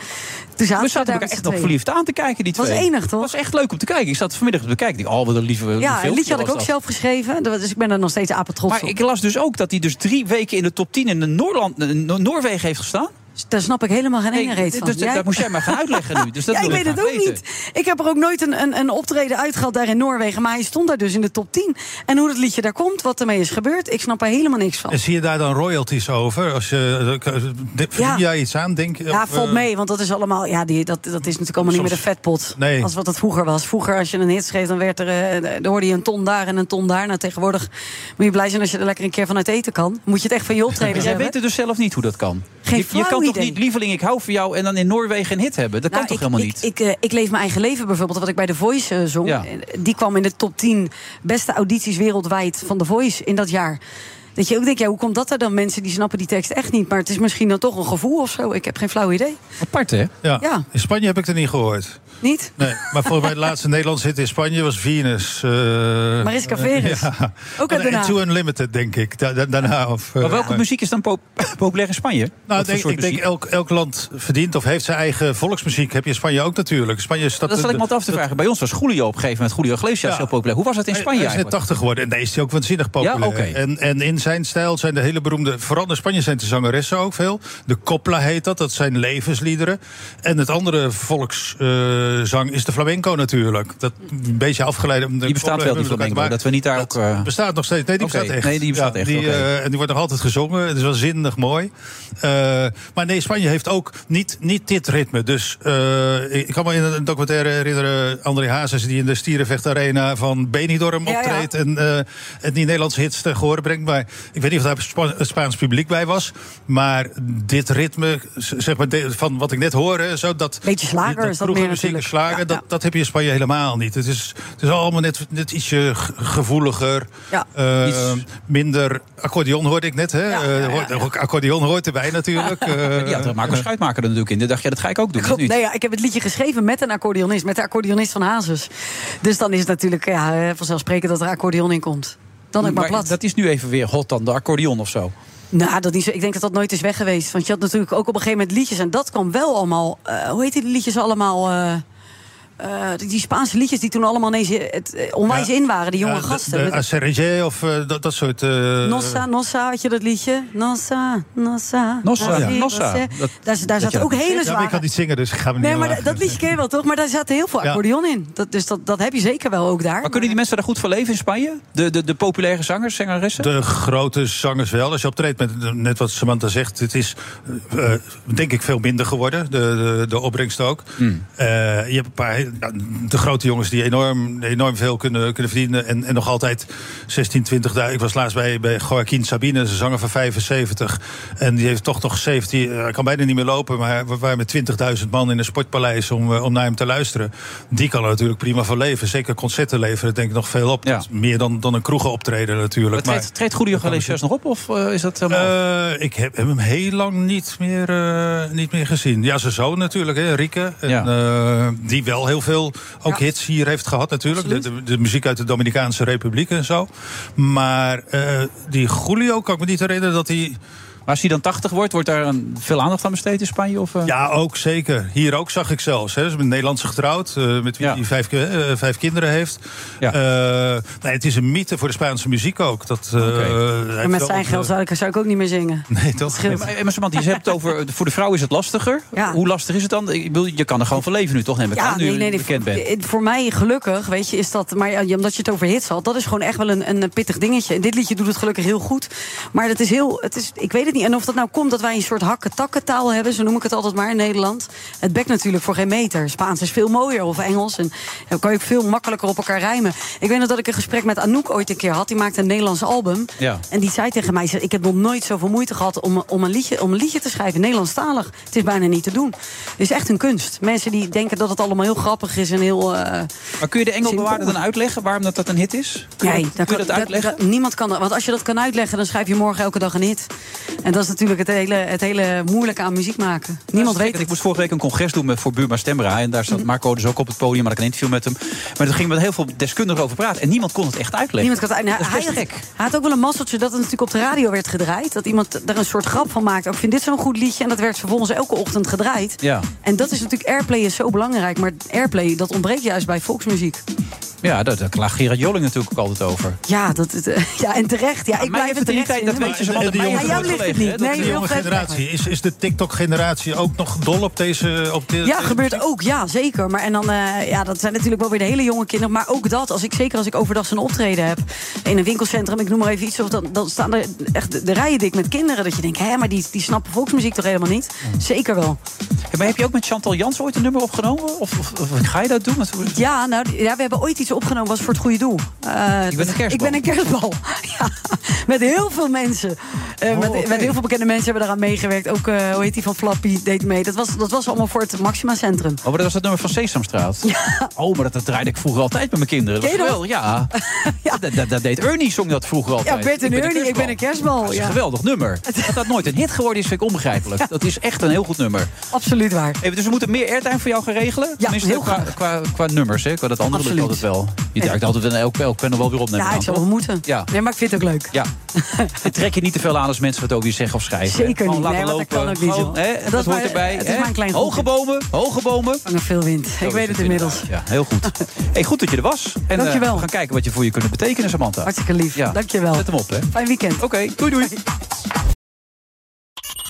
Speaker 10: toen zaten
Speaker 8: We zaten
Speaker 10: daar
Speaker 8: echt nog verliefd aan te kijken, die
Speaker 10: Was
Speaker 8: twee.
Speaker 10: enig, toch?
Speaker 8: was echt leuk om te kijken. Ik zat vanmiddag te bekijken. Ik, oh, wat een lieve,
Speaker 10: Ja, een liedje had ik
Speaker 8: was
Speaker 10: ook
Speaker 8: dat.
Speaker 10: zelf geschreven. Dus ik ben er nog steeds apen trots
Speaker 8: Maar
Speaker 10: op.
Speaker 8: ik las dus ook dat hij dus drie weken in de top 10 in de Noorland, No- Noorwegen heeft gestaan.
Speaker 10: Daar snap ik helemaal geen ene reet van.
Speaker 8: dus
Speaker 10: Jij?
Speaker 8: dat moest jij maar gaan uitleggen nu. Dus dat
Speaker 10: ja, ik weet het ook
Speaker 8: weten.
Speaker 10: niet. Ik heb er ook nooit een, een, een optreden uitgehaald daar in Noorwegen. Maar hij stond daar dus in de top 10. En hoe dat liedje daar komt, wat ermee is gebeurd, ik snap er helemaal niks van.
Speaker 9: En zie je daar dan royalties over? Als je, eh, verdien
Speaker 10: Ja.
Speaker 9: jij iets aan, denk?
Speaker 10: Ja,
Speaker 9: Of,
Speaker 10: valt
Speaker 9: eh,
Speaker 10: mee, want dat is allemaal. Ja, die, dat, dat is natuurlijk allemaal niet meer de vetpot.
Speaker 9: Nee.
Speaker 10: Als wat het vroeger was. Vroeger, als je een hit schreef, dan, werd er, eh, dan hoorde je een ton daar en een ton daar. Nou, tegenwoordig moet je blij zijn als je er lekker een keer van uit eten kan. Moet je het echt van je optredens
Speaker 8: Jij
Speaker 10: hebben.
Speaker 8: weet dus zelf niet hoe dat kan.
Speaker 10: Geen
Speaker 8: je, je
Speaker 10: flauw
Speaker 8: kan toch
Speaker 10: idee.
Speaker 8: niet, lieveling, ik hou van jou en dan in Noorwegen een hit hebben? Dat
Speaker 10: Nou,
Speaker 8: kan toch
Speaker 10: ik,
Speaker 8: helemaal
Speaker 10: ik,
Speaker 8: niet?
Speaker 10: Ik, eh, ik leef mijn eigen leven bijvoorbeeld, wat ik bij The Voice eh, zong.
Speaker 8: Ja.
Speaker 10: Eh, Die kwam in de top 10 beste audities wereldwijd van The Voice in dat jaar. Dat je ook denkt, ja, hoe komt dat er dan? Mensen die snappen die tekst echt niet. Maar het is misschien dan toch een gevoel of zo. Ik heb geen flauw idee.
Speaker 8: Apart, hè?
Speaker 9: Ja.
Speaker 10: Ja.
Speaker 9: In Spanje heb ik het niet gehoord.
Speaker 10: Niet?
Speaker 9: Nee, maar volgens mij de laatste Nederlandse hit in Spanje was Venus. eh,
Speaker 10: Mariska Veres.
Speaker 9: Ja.
Speaker 10: Ook uit Den
Speaker 9: en
Speaker 10: Haag.
Speaker 9: Too Unlimited, denk ik. Da- da- daarna, of, eh,
Speaker 8: Maar welke muziek is dan pop- populair in Spanje?
Speaker 9: Nou, ik denk, elk, elk land verdient of heeft zijn eigen volksmuziek. Heb je in Spanje ook natuurlijk. Spanje is dat,
Speaker 8: Dat zat ik me altijd af te vragen. Bij ons was Julio op een gegeven moment, Julio Iglesias,
Speaker 9: Ja.
Speaker 8: heel populair. Hoe was dat in Spanje
Speaker 9: Hij is net
Speaker 8: eigenlijk?
Speaker 9: 80 geworden. En daar is hij ook waanzinnig populair.
Speaker 8: Ja, oké.
Speaker 9: en, en in zijn stijl zijn de hele beroemde... Vooral in Spanje zijn de zangeressen ook veel. De copla heet dat. Dat zijn levensliederen. En het andere volkszang is de flamenco natuurlijk. Dat een beetje afgeleid.
Speaker 8: Die bestaat wel, die flamenco. Dat we niet daar ook... eh,
Speaker 9: Bestaat nog steeds. Nee, die bestaat echt.
Speaker 8: nee, die bestaat echt,
Speaker 9: Die, eh, en die wordt nog altijd gezongen. Het is wel zinnig mooi. Eh, maar nee, Spanje heeft ook niet, niet dit ritme. Dus eh, ik kan me in een documentaire herinneren... André Hazes die in de Stierenvechtarena van Benidorm
Speaker 10: Ja, ja.
Speaker 9: optreedt... en, eh, en die Nederlandse hits te horen brengt. Maar ik weet niet of daar Spa het Spaans publiek bij was. Maar dit ritme, zeg maar, van wat ik net hoorde... Zo, dat,
Speaker 10: Beetje slager
Speaker 9: dat
Speaker 10: is dat meer natuurlijk.
Speaker 9: Slager,
Speaker 10: Ja,
Speaker 9: dat,
Speaker 10: ja.
Speaker 9: dat heb je in Spanje helemaal niet. Het is, het is allemaal net, net ietsje gevoeliger.
Speaker 10: Ja.
Speaker 9: Eh,
Speaker 8: Iets-
Speaker 9: Minder accordeon hoorde ik net. Hè?
Speaker 10: Ja,
Speaker 9: Eh,
Speaker 10: ja, ja,
Speaker 9: hoort-
Speaker 10: ja.
Speaker 9: ook Accordeon hoort erbij natuurlijk. Eh,
Speaker 8: ja, Marco Schuitmaker er natuurlijk in. Dan dacht je, dat ga ik ook doen.
Speaker 10: nee, ja, ik heb het liedje geschreven met een accordeonist, met de accordeonist van Hazes. Dus dan is het natuurlijk ja, eh, vanzelfsprekend dat er accordeon in komt. Dan ook maar
Speaker 8: Maar
Speaker 10: plat.
Speaker 8: dat is nu even weer hot dan, de accordeon of zo.
Speaker 10: Nou, dat niet. Ik denk dat dat nooit is weg geweest. Want je had natuurlijk ook op een gegeven moment liedjes. En dat kwam wel allemaal. eh, hoe heet die liedjes allemaal? eh, eh, die Spaanse liedjes die toen allemaal ineens het, eh, onwijs
Speaker 9: Ja.
Speaker 10: in waren. Die jonge
Speaker 9: Ja,
Speaker 10: gasten.
Speaker 9: De, of eh, dat, dat soort... eh,
Speaker 10: Nossa, Nossa, had je dat liedje? Nossa, Nossa.
Speaker 8: Nossa,
Speaker 10: Nossa.
Speaker 8: Nossa.
Speaker 10: Daar,
Speaker 8: Dat-
Speaker 10: daar
Speaker 8: dat
Speaker 10: zat ook
Speaker 8: dat
Speaker 10: hele
Speaker 9: Ja, maar ik
Speaker 10: zware...
Speaker 9: kan niet zingen, dus ik ga me niet
Speaker 10: Nee, maar dat, liedje ken je wel, toch? Maar daar zat heel veel
Speaker 9: Ja.
Speaker 10: accordeon in. Dat, dus dat, dat heb je zeker wel ook daar.
Speaker 8: Maar kunnen die mensen daar goed van leven in Spanje? De, de, de populaire zangers, zangeressen?
Speaker 9: De grote zangers wel. Als je optreedt met, net wat Samantha zegt, het is eh, eh, denk ik veel minder geworden, de, de, de opbrengst ook.
Speaker 8: Hmm.
Speaker 9: Eh, je hebt een paar, de grote jongens die enorm, enorm veel kunnen, kunnen verdienen en, en nog altijd 16, 20 Ik was laatst bij, bij Joaquin Sabine, een zanger van 75. En die heeft toch nog 17, hij kan bijna niet meer lopen, maar we waren met 20.000 man in een sportpaleis om, eh, om naar hem te luisteren. Die kan er natuurlijk prima van leven. Zeker concerten leveren, denk ik nog veel op. Meer dan, dan een kroegenoptreden natuurlijk.
Speaker 8: Maar treedt, treedt Julio Iglesias nog op? Of eh, is dat helemaal...
Speaker 9: Eh, ik heb hem heel lang niet meer, eh, niet meer gezien. Ja, zijn zoon natuurlijk, hè, Rieke. En, eh, die wel heel veel ook hits hier heeft gehad natuurlijk. De, de, de muziek uit de Dominicaanse Republiek en zo. Maar eh, die Julio kan ik me niet herinneren dat hij...
Speaker 8: Maar als hij dan 80 wordt, wordt daar een, veel aandacht aan besteed in Spanje? Of, eh?
Speaker 9: Ja, ook zeker. Hier ook zag ik zelfs. Hè. Ze is met een Nederlandse getrouwd, eh, met wie hij vijf, eh, vijf kinderen heeft.
Speaker 8: Ja.
Speaker 9: Eh, nee, het is een mythe voor de Spaanse muziek ook. Dat, eh,
Speaker 10: met zijn geld zou ik, zou ik ook niet meer zingen.
Speaker 9: Nee, toch?
Speaker 8: Nee, maar, maar Samantha, je hebt het over, voor de vrouw is het lastiger.
Speaker 10: Ja.
Speaker 8: Hoe lastig is het dan? Ik bedoel, je kan er gewoon van leven nu, toch? Neem ik aan, nu je bekend bent.
Speaker 10: voor, voor mij gelukkig, weet je, is dat... Maar ja, omdat je het over hits had, dat is gewoon echt wel een, een pittig dingetje. En dit liedje doet het gelukkig heel goed. Maar dat is heel... Het is, ik weet het niet. En of dat nou komt dat wij een soort hakken-takkentaal hebben... zo noem ik het altijd maar in Nederland. Het bekt natuurlijk voor geen meter. Spaans is veel mooier, of Engels. En dan kan je ook veel makkelijker op elkaar rijmen. Ik weet nog dat ik een gesprek met Anouk ooit een keer had. Die maakte een Nederlands album.
Speaker 8: Ja.
Speaker 10: En die zei tegen mij, ik heb nog nooit zoveel moeite gehad om, om, een, liedje, om een liedje te schrijven, Nederlandstalig. Het is bijna niet te doen. Het is echt een kunst. Mensen die denken dat het allemaal heel grappig is en heel... eh,
Speaker 8: Maar kun je de Engelbewaarder dan uitleggen waarom dat, dat een hit is? Kun je,
Speaker 10: Nee,
Speaker 8: dat,
Speaker 10: dat
Speaker 8: kun je
Speaker 10: kan,
Speaker 8: dat uitleggen?
Speaker 10: niemand kan dat. Want als je dat kan uitleggen, dan schrijf je morgen elke dag een hit. En dat is natuurlijk het hele, het hele moeilijke aan muziek maken. Niemand weet
Speaker 8: Ik
Speaker 10: het. Mhm.
Speaker 8: moest vorige week een congres doen met, voor Buma Stemra. En daar zat Marco dus ook op het podium, maar ik een interview met hem. Maar daar gingen we met heel veel deskundigen over praten. En niemand kon het echt uitleggen.
Speaker 10: Niemand kan het nou,
Speaker 8: dat is best
Speaker 10: hij,
Speaker 8: gek.
Speaker 10: had, hij had ook wel een mazzeltje dat het natuurlijk op de radio werd gedraaid. Dat iemand daar een soort grap van maakte. Ik vind dit zo'n goed liedje. En dat werd vervolgens elke ochtend gedraaid.
Speaker 8: Ja.
Speaker 10: En dat is natuurlijk, airplay is zo belangrijk. Maar airplay, dat ontbreekt juist bij volksmuziek.
Speaker 8: Ja, daar, daar klaagt Gerard Joling natuurlijk ook altijd over.
Speaker 10: Ja, dat, het, eh, ja en terecht. Ja, ik blijf het terecht
Speaker 8: tijd- dat weet je,
Speaker 10: maar-
Speaker 8: ze
Speaker 9: En de
Speaker 10: het niet.
Speaker 9: de
Speaker 10: Nee, heel
Speaker 9: jonge generatie. Is, is de TikTok-generatie ook nog dol op deze... Op de,
Speaker 10: Ja, gebeurt ook, ja, zeker. Maar en dan, eh, ja, dat zijn natuurlijk wel weer de hele jonge kinderen. Maar ook dat, als ik, zeker als ik overdag een optreden heb in een winkelcentrum, ik noem maar even iets, of dan, dan staan er echt de, de rijen dik met kinderen. Dat je denkt, hè, maar die, die snappen volksmuziek toch helemaal niet? Zeker wel.
Speaker 8: Ja, maar heb je ook met Chantal Jans ooit een nummer opgenomen? Of, of, of ga je dat doen?
Speaker 10: Ja, nou, ja, we hebben ooit iets opgenomen, was voor het goede doel. Eh,
Speaker 8: Ik ben een kerstbal.
Speaker 10: Ik ben een kerstbal. Ja, met heel veel mensen. Eh, met,
Speaker 8: Oh,
Speaker 10: met heel veel bekende mensen hebben eraan meegewerkt. Ook, eh, hoe heet die van Flappy, deed mee. Dat was, dat was allemaal voor het Maxima Centrum.
Speaker 8: Oh, maar dat was het nummer van Sesamstraat. Oh, maar dat, dat draaide ik vroeger altijd met mijn kinderen. Dat was geweldig, ja. Dat, dat, dat deed Ernie, zong dat vroeger altijd.
Speaker 10: Ja, Bert en
Speaker 8: Ik ben een
Speaker 10: Ernie, ik ben een kerstbal.
Speaker 8: Dat is
Speaker 10: ja.
Speaker 8: een geweldig nummer. Dat dat nooit een hit geworden is, vind ik onbegrijpelijk. Dat is echt een heel goed nummer.
Speaker 10: Absoluut waar.
Speaker 8: Even, dus we moeten meer airtime voor jou gaan regelen?
Speaker 10: Ja,
Speaker 8: Tenminste,
Speaker 10: heel
Speaker 8: qua,
Speaker 10: graag.
Speaker 8: qua, qua nummers, hè? Qua dat andere lukt altijd wel. Je duikt altijd in elk, panel wel weer opnemen.
Speaker 10: Ja, ik zou wel moeten.
Speaker 8: Ja.
Speaker 10: Nee, maar ik vind het ook leuk.
Speaker 8: Ja. Trek je niet te veel aan als mensen wat over je zeggen of schrijven.
Speaker 10: Zeker niet. Nee, want dat
Speaker 8: lopen.
Speaker 10: kan ook niet,
Speaker 8: Gewoon,
Speaker 10: joh.
Speaker 8: hè,
Speaker 10: Dat
Speaker 8: hoort
Speaker 10: maar-
Speaker 8: erbij.
Speaker 10: het is
Speaker 8: hè?
Speaker 10: maar een klein
Speaker 8: Hoge bomen, hoge bomen.
Speaker 10: Vangen veel wind.
Speaker 8: Zo
Speaker 10: ik weet het inmiddels.
Speaker 8: Ja, heel goed. Hey, goed dat je er was. En eh,
Speaker 10: Dankjewel.
Speaker 8: we gaan kijken wat je voor je kunt betekenen, Samantha.
Speaker 10: Hartstikke lief.
Speaker 8: Ja.
Speaker 10: Dankjewel.
Speaker 8: Zet hem op, hè.
Speaker 10: Fijn weekend.
Speaker 8: Oké, doei doei.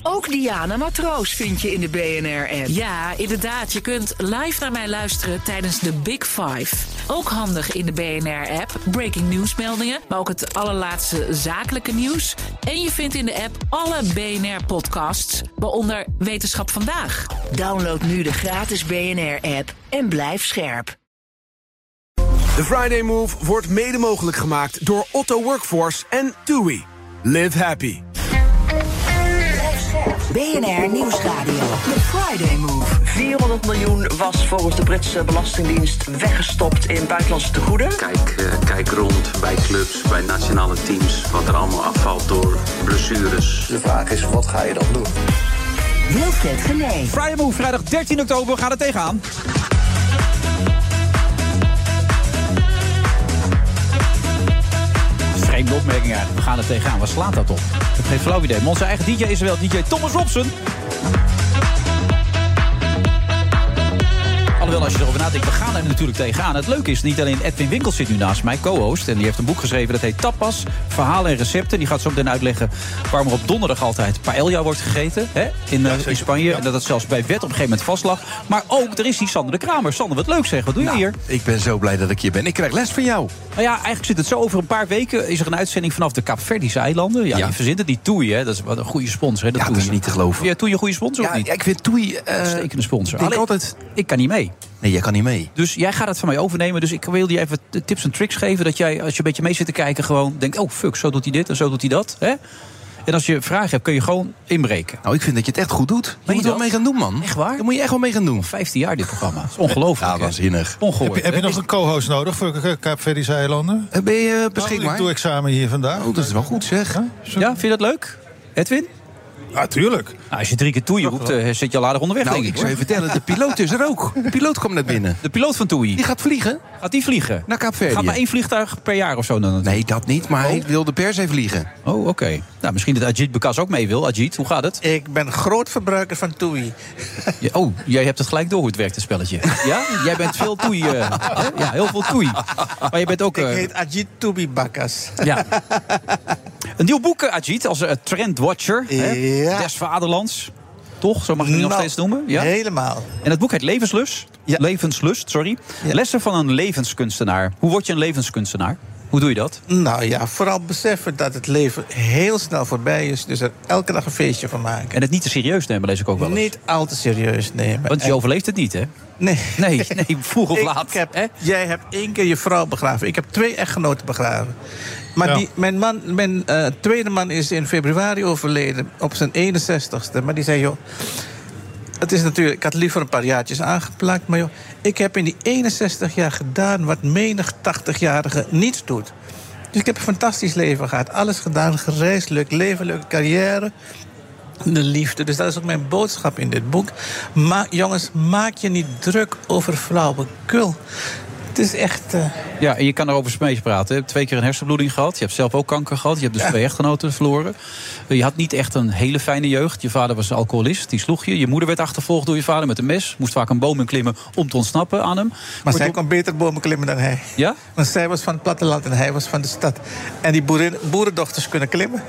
Speaker 1: Ook Diana Matroos vind je in de BNR-app.
Speaker 12: Ja, inderdaad. Je kunt live naar mij luisteren tijdens de Big Five. Ook handig in de BNR-app. Breaking nieuwsmeldingen, maar ook het allerlaatste zakelijke nieuws. En je vindt in de app alle BNR-podcasts, waaronder Wetenschap Vandaag.
Speaker 1: Download nu de gratis BNR-app en blijf scherp.
Speaker 13: De Friday Move wordt mede mogelijk gemaakt door Otto Workforce en TUI. Live happy.
Speaker 1: BNR Nieuwsradio. The Friday Move.
Speaker 6: 400 miljoen was volgens de Britse Belastingdienst weggestopt in buitenlandse tegoeden.
Speaker 14: Kijk, eh, kijk rond bij clubs, bij nationale teams, wat er allemaal afvalt door blessures.
Speaker 7: De vraag is, wat ga je dan doen?
Speaker 1: Wilfred Genee.
Speaker 8: Friday Move, vrijdag 13 oktober. Gaan er tegenaan. We gaan er tegenaan. Waar slaat dat op? Ik heb geen flauw idee. Maar onze eigen DJ is wel. DJ Thomas Robson. Als je erover nadenkt, we gaan er natuurlijk tegenaan. Het leuke is, niet alleen Edwin Winkels zit nu naast mij, co-host. En die heeft een boek geschreven, dat heet Tapas, Verhalen en Recepten. Die gaat zo meteen uitleggen waarom er op donderdag altijd paella wordt gegeten. Hè, in, eh, in Spanje. En dat het zelfs bij wet op een gegeven moment vast lag. Maar ook, er is die Sander de Kramer. Sander, wat leuk zeg. Wat doe je hier?
Speaker 15: Ik ben zo blij dat ik hier ben. Ik krijg les van jou.
Speaker 8: Nou ja, eigenlijk zit het zo over een paar weken. Is er een uitzending vanaf de Kaapverdische eilanden. Ja, je verzint het niet. Toei, hè. Dat is wat een goede sponsor. Hè,
Speaker 15: Ja, dat is niet te geloven.
Speaker 8: Ja, Toei een goede sponsor
Speaker 15: Ja,
Speaker 8: of niet?
Speaker 15: ja, ik vind Toei... eh,
Speaker 8: Uitstekende sponsor. Alleen,
Speaker 15: altijd...
Speaker 8: ik kan niet mee.
Speaker 15: Nee, jij kan niet mee.
Speaker 8: Dus jij gaat het van mij overnemen. Dus ik wil je even tips en tricks geven. Dat jij, als je een beetje mee zit te kijken, gewoon denkt: oh fuck, zo doet hij dit en zo doet hij dat. Hè? En als je vragen hebt, kun je gewoon inbreken.
Speaker 15: Nou, ik vind dat je het echt goed doet. Je
Speaker 8: je
Speaker 15: moet er wel mee gaan doen, man.
Speaker 8: Echt waar?
Speaker 15: Daar moet je echt wel mee gaan doen.
Speaker 8: 15 jaar dit programma. Dat is ongelooflijk.
Speaker 15: Ja, waanzinnig.
Speaker 9: Heb je, heb je nog een co-host nodig voor Ka- Kaapverdische eilanden?
Speaker 15: Eh, Ben je
Speaker 9: Nou,
Speaker 15: beschikbaar?
Speaker 9: ik doe examen hier vandaag.
Speaker 15: Oh, dat is wel goed, zeg.
Speaker 8: Ja, vind je dat leuk? Edwin?
Speaker 9: Ja, tuurlijk.
Speaker 8: Nou, als je drie keer Toei roept, eh, zit je al aardig onderweg,
Speaker 15: Nou,
Speaker 8: denk
Speaker 15: ik
Speaker 8: ik.
Speaker 15: zou je vertellen, de piloot is er ook. De piloot komt net binnen.
Speaker 8: De piloot van Toei.
Speaker 15: Die gaat vliegen
Speaker 8: Gaat die vliegen?
Speaker 15: naar Kaapverdië.
Speaker 8: Gaat maar één vliegtuig per jaar of zo dan?
Speaker 15: Nee, dat niet, maar hij wilde per se vliegen.
Speaker 8: Oh, oké. Nou, misschien dat Ajit Bekas ook mee wil. Ajit, hoe gaat het?
Speaker 16: Ik ben groot verbruiker van Toei.
Speaker 8: Ja, oh, jij hebt het gelijk door hoe het werkt, het spelletje. Ja? Jij bent veel Toei. eh, ja, heel veel Toei. Maar je bent ook...
Speaker 16: Ik
Speaker 8: eh,
Speaker 16: heet Ajit Tobi Bakkas.
Speaker 8: Ja. Een nieuw boek, eh, Ajit, als uh, trendwatcher. Hè?
Speaker 16: Ja.
Speaker 8: Des Vaderlands. Toch? Zo mag je het nog
Speaker 16: Nou,
Speaker 8: steeds noemen? Ja?
Speaker 16: Helemaal.
Speaker 8: En het boek heet Levenslust.
Speaker 16: Ja.
Speaker 8: Levenslust, sorry. Lessen van een levenskunstenaar. Hoe word je een levenskunstenaar? Hoe doe je dat?
Speaker 16: Nou ja, vooral beseffen dat het leven heel snel voorbij is. Dus er elke dag een feestje van maken.
Speaker 8: En het niet te serieus nemen, lees ik ook wel eens.
Speaker 16: Niet al te serieus nemen.
Speaker 8: Want je
Speaker 16: En-
Speaker 8: overleeft het niet, hè?
Speaker 16: Nee.
Speaker 8: Nee, nee, vroeg of
Speaker 16: Ik
Speaker 8: laat.
Speaker 16: heb,
Speaker 8: hè?
Speaker 16: jij hebt één keer je vrouw begraven. Ik heb twee echtgenoten begraven. Maar
Speaker 9: Ja.
Speaker 16: die, mijn, man, mijn eh, tweede man is in februari overleden op zijn 61ste. Maar die zei, joh, het is natuurlijk, ik had liever een paar jaartjes aangeplakt. Maar joh, ik heb in die 61 jaar gedaan wat menig 80-jarige niet doet. Dus ik heb een fantastisch leven gehad. Alles gedaan, gereisd, leuk leven, leuke carrière. De liefde. Dus dat is ook mijn boodschap in dit boek. Maar jongens, maak je niet druk over flauwekul. Het is echt... eh,
Speaker 8: Ja, en je kan erover mee praten. Je hebt twee keer een hersenbloeding gehad. Je hebt zelf ook kanker gehad. Je hebt dus twee echtgenoten verloren. Je had niet echt een hele fijne jeugd. Je vader was een alcoholist. Die sloeg je. Je moeder werd achtervolgd door je vader met een mes. Moest vaak een boom in klimmen om te ontsnappen aan hem.
Speaker 16: maar zij kon beter bomen klimmen dan hij.
Speaker 8: Ja?
Speaker 16: Want zij was van het platteland en hij was van de stad. En die boerin, boerendochters kunnen klimmen.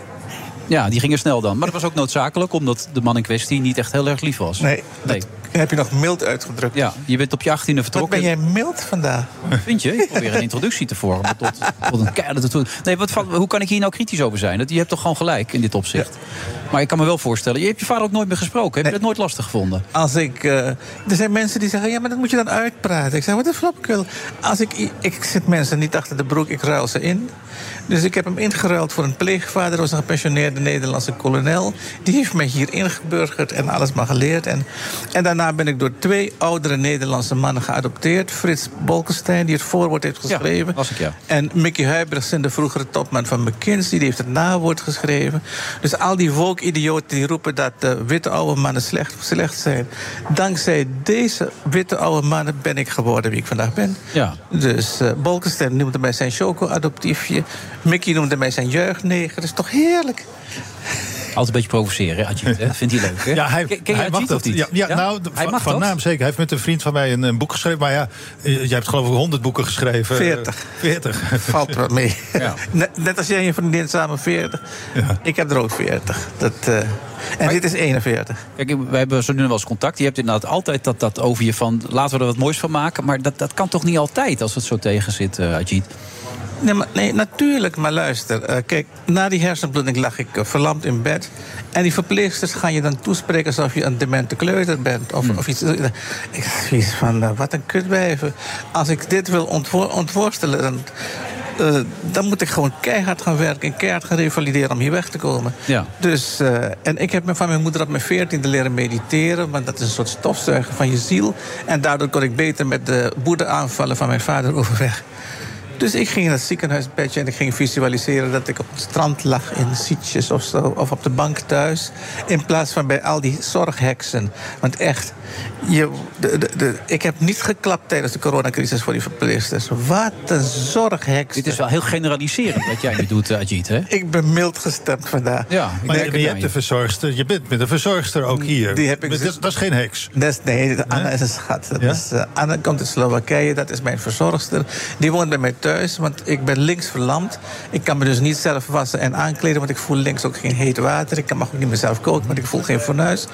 Speaker 8: Ja, die gingen snel dan. Maar dat was ook noodzakelijk, omdat de man in kwestie niet echt heel erg lief was.
Speaker 16: Nee,
Speaker 8: nee.
Speaker 16: heb je nog mild uitgedrukt.
Speaker 8: Ja, je bent op je achttiende
Speaker 16: Wat
Speaker 8: vertrokken.
Speaker 16: ben jij mild vandaag?
Speaker 8: Vind je? Ik probeer een introductie te vormen tot, tot een keiharde. Nee, wat, hoe kan ik hier nou kritisch over zijn? Dat, je hebt toch gewoon gelijk in dit opzicht. Maar ik kan me wel voorstellen, je hebt je vader ook nooit meer gesproken. Heb je dat nooit lastig gevonden?
Speaker 16: Als ik, eh, er zijn mensen die zeggen, ja, maar dat moet je dan uitpraten. Ik zeg, wat een flapkul. Als ik, ik zit mensen niet achter de broek, ik ruil ze in. Dus ik heb hem ingeruild voor een pleegvader. Dat was een gepensioneerde Nederlandse kolonel. Die heeft mij hier ingeburgerd en alles maar geleerd. En, en daarna ben ik door twee oudere Nederlandse mannen geadopteerd. Frits Bolkestein, die het voorwoord heeft geschreven.
Speaker 8: was ik, ja.
Speaker 16: En Mickey Huibrechtsen, de vroegere topman van McKinsey, die heeft het nawoord geschreven. Dus al die woke-idioten die roepen dat eh, witte oude mannen slecht, slecht zijn. Dankzij deze witte oude mannen ben ik geworden wie ik vandaag ben.
Speaker 8: Ja.
Speaker 16: Dus eh Bolkestein noemde mij zijn choco-adoptiefje. Mickey noemde mij zijn jeugdneger. Dat is toch heerlijk?
Speaker 8: Altijd een beetje provoceren, Ajit, hè? Vindt hij leuk, hè?
Speaker 9: Ja, hij,
Speaker 8: Ken- ken je
Speaker 9: hij mag
Speaker 8: Ajit
Speaker 9: dat.
Speaker 8: niet?
Speaker 9: Ja, ja, nou,
Speaker 8: hij
Speaker 9: van,
Speaker 8: mag
Speaker 9: van
Speaker 8: dat.
Speaker 9: naam zeker. Hij heeft met een vriend van mij een, een boek geschreven. Maar ja, eh, jij hebt geloof ik 100 boeken geschreven.
Speaker 16: 40.
Speaker 9: 40.
Speaker 16: Valt wel mee.
Speaker 8: Ja.
Speaker 16: Net, net als jij en je vriendin samen 40. Ik heb er ook 40. Dat, eh, en dit is 41.
Speaker 8: Kijk, we hebben zo nu wel eens contact. Je hebt inderdaad altijd dat, dat over je van... laten we er wat moois van maken. Maar dat, dat kan toch niet altijd als het zo tegen zit, eh Ajit?
Speaker 16: Nee, maar, nee, natuurlijk, maar luister. eh, kijk, na die hersenbloeding lag ik eh, verlamd in bed. En die verpleegsters gaan je dan toespreken alsof je een demente kleuter bent. Of, of iets. Ik zoiets van, eh, wat een kutwijven. Als ik dit wil ontwo- ontworstelen, dan, dan moet ik gewoon keihard gaan werken... en keihard gaan revalideren om hier weg te komen.
Speaker 8: Ja.
Speaker 16: Dus, en ik heb van mijn moeder op mijn veertiende leren mediteren... want dat is een soort stofzuigen van je ziel. En daardoor kon ik beter met de woedeaanvallen van mijn vader overweg. Dus ik ging in het ziekenhuisbedje en ik ging visualiseren dat ik op het strand lag in Sietjes of zo, of op de bank thuis. In plaats van bij al die zorgheksen. Want echt, je, de, de, de- ik heb niet geklapt tijdens de coronacrisis voor die verpleegsters. Wat een zorgheks.
Speaker 8: Dit is wel heel generaliserend wat jij nu doet, eh, Ajit, hè?
Speaker 16: Ik ben mild gestemd vandaag.
Speaker 8: Ja,
Speaker 9: Maar je, je hebt de verzorgster, je bent met een verzorgster ook hier.
Speaker 16: Die heb ik
Speaker 9: Maar
Speaker 16: dus-
Speaker 9: dat, dat is geen heks.
Speaker 16: Dat is, nee, Anna is een schat. Dat
Speaker 9: Ja?
Speaker 16: is, eh, Anna komt uit Slowakije, dat is mijn verzorgster. Die woont bij mij thuis, want ik ben links verlamd. Ik kan me dus niet zelf wassen en aankleden, want ik voel links ook geen heet water. Ik mag ook niet mezelf koken, want ik voel geen fornuis.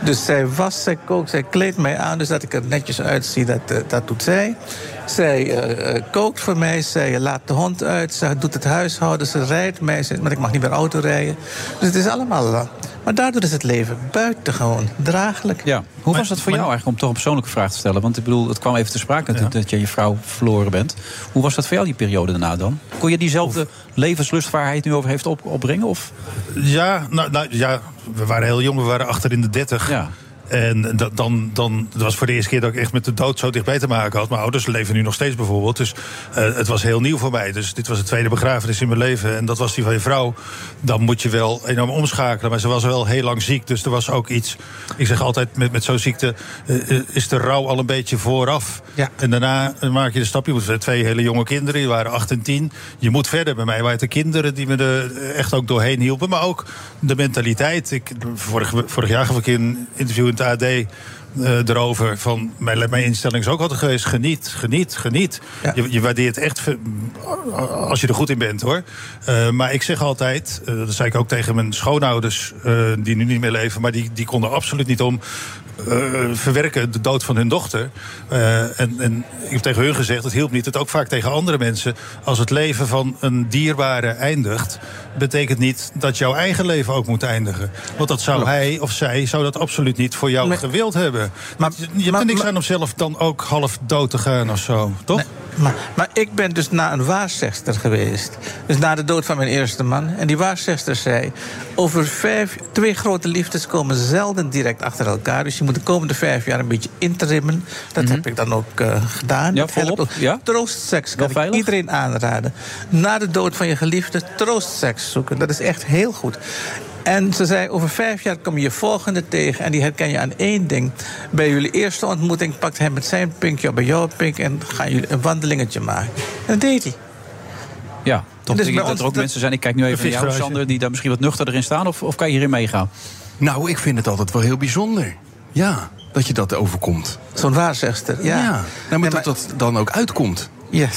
Speaker 16: Dus zij wast, zij kookt, zij kleedt mij aan, dus dat ik er netjes uitzie, dat, eh, dat doet zij. Zij eh, eh, kookt voor mij, zij laat de hond uit, ze doet het huishouden, ze rijdt mij, maar ik mag niet meer auto rijden. Dus het is allemaal... maar daardoor is het leven buitengewoon draaglijk.
Speaker 8: Ja. Hoe was dat voor jou eigenlijk, om toch een persoonlijke vraag te stellen? Want ik bedoel, het kwam even te sprake natuurlijk dat je je vrouw verloren bent. Hoe was dat voor jou, die periode daarna dan? Kon je diezelfde levenslust waar hij het nu over heeft op, opbrengen? Of?
Speaker 9: Ja, nou, nou, ja, we waren heel jong, we waren achter in de 30.
Speaker 8: Ja.
Speaker 9: En dat, dan, dan, dat was voor de eerste keer dat ik echt met de dood zo dichtbij te maken had. Mijn ouders leven nu nog steeds bijvoorbeeld. Dus eh, het was heel nieuw voor mij. Dus dit was de tweede begrafenis in mijn leven. En dat was die van je vrouw. Dan moet je wel enorm omschakelen. Maar ze was wel heel lang ziek. Dus er was ook iets. Ik zeg altijd, met, met zo'n ziekte eh, eh, is de rouw al een beetje vooraf.
Speaker 16: Ja.
Speaker 9: En daarna maak je de stap. Je moet twee hele jonge kinderen, die waren 8 en 10. Je moet verder. Bij mij waren het de kinderen die me er echt ook doorheen hielpen. Maar ook de mentaliteit. Ik, vorig, vorig jaar gaf ik een interview in AD eh, erover. Van, mijn, mijn instelling is ook altijd geweest: geniet, geniet, geniet. Je, je waardeert echt als je er goed in bent hoor. Eh, maar ik zeg altijd, eh, dat zei ik ook tegen mijn schoonouders, die nu niet meer leven, maar die, die konden absoluut niet om. Eh, verwerken de dood van hun dochter. Eh, en, en ik heb tegen hun gezegd, het hielp niet. Het ook vaak tegen andere mensen. Als het leven van een dierbare eindigt, betekent niet dat jouw eigen leven ook moet eindigen. Want dat zou hij of zij zou dat absoluut niet voor jou gewild hebben. Maar, je, je hebt er niks aan om zelf dan ook half dood te gaan of zo, toch?
Speaker 16: Maar, maar ik ben dus na een waarzegster geweest. Dus na de dood van mijn eerste man. En die waarzegster zei... over vijf, twee grote liefdes komen zelden direct achter elkaar. Dus je moet de komende vijf jaar een beetje intrimmen. Dat heb ik dan ook eh, gedaan.
Speaker 8: Ja, volop, ja?
Speaker 16: Troostseks kan ik iedereen aanraden. Na de dood van je geliefde troostseks zoeken. Dat is echt heel goed. En ze zei, over vijf jaar kom je je volgende tegen... en die herken je aan één ding. Bij jullie eerste ontmoeting pakt hij met zijn pinkje op bij jouw pink... en gaan jullie een wandelingetje maken. En dat deed hij.
Speaker 8: Ja, toch
Speaker 16: Dus
Speaker 8: denk ik dat er ook mensen zijn... Ik kijk nu even naar jou. Sander... die daar misschien wat nuchterder in staan. Of, of kan je hierin meegaan?
Speaker 15: Nou, ik vind het altijd wel heel bijzonder. Ja, dat je dat overkomt.
Speaker 16: Zo'n waarzegster, ja.
Speaker 15: Nou, maar dat dat dan ook uitkomt.
Speaker 16: Ja.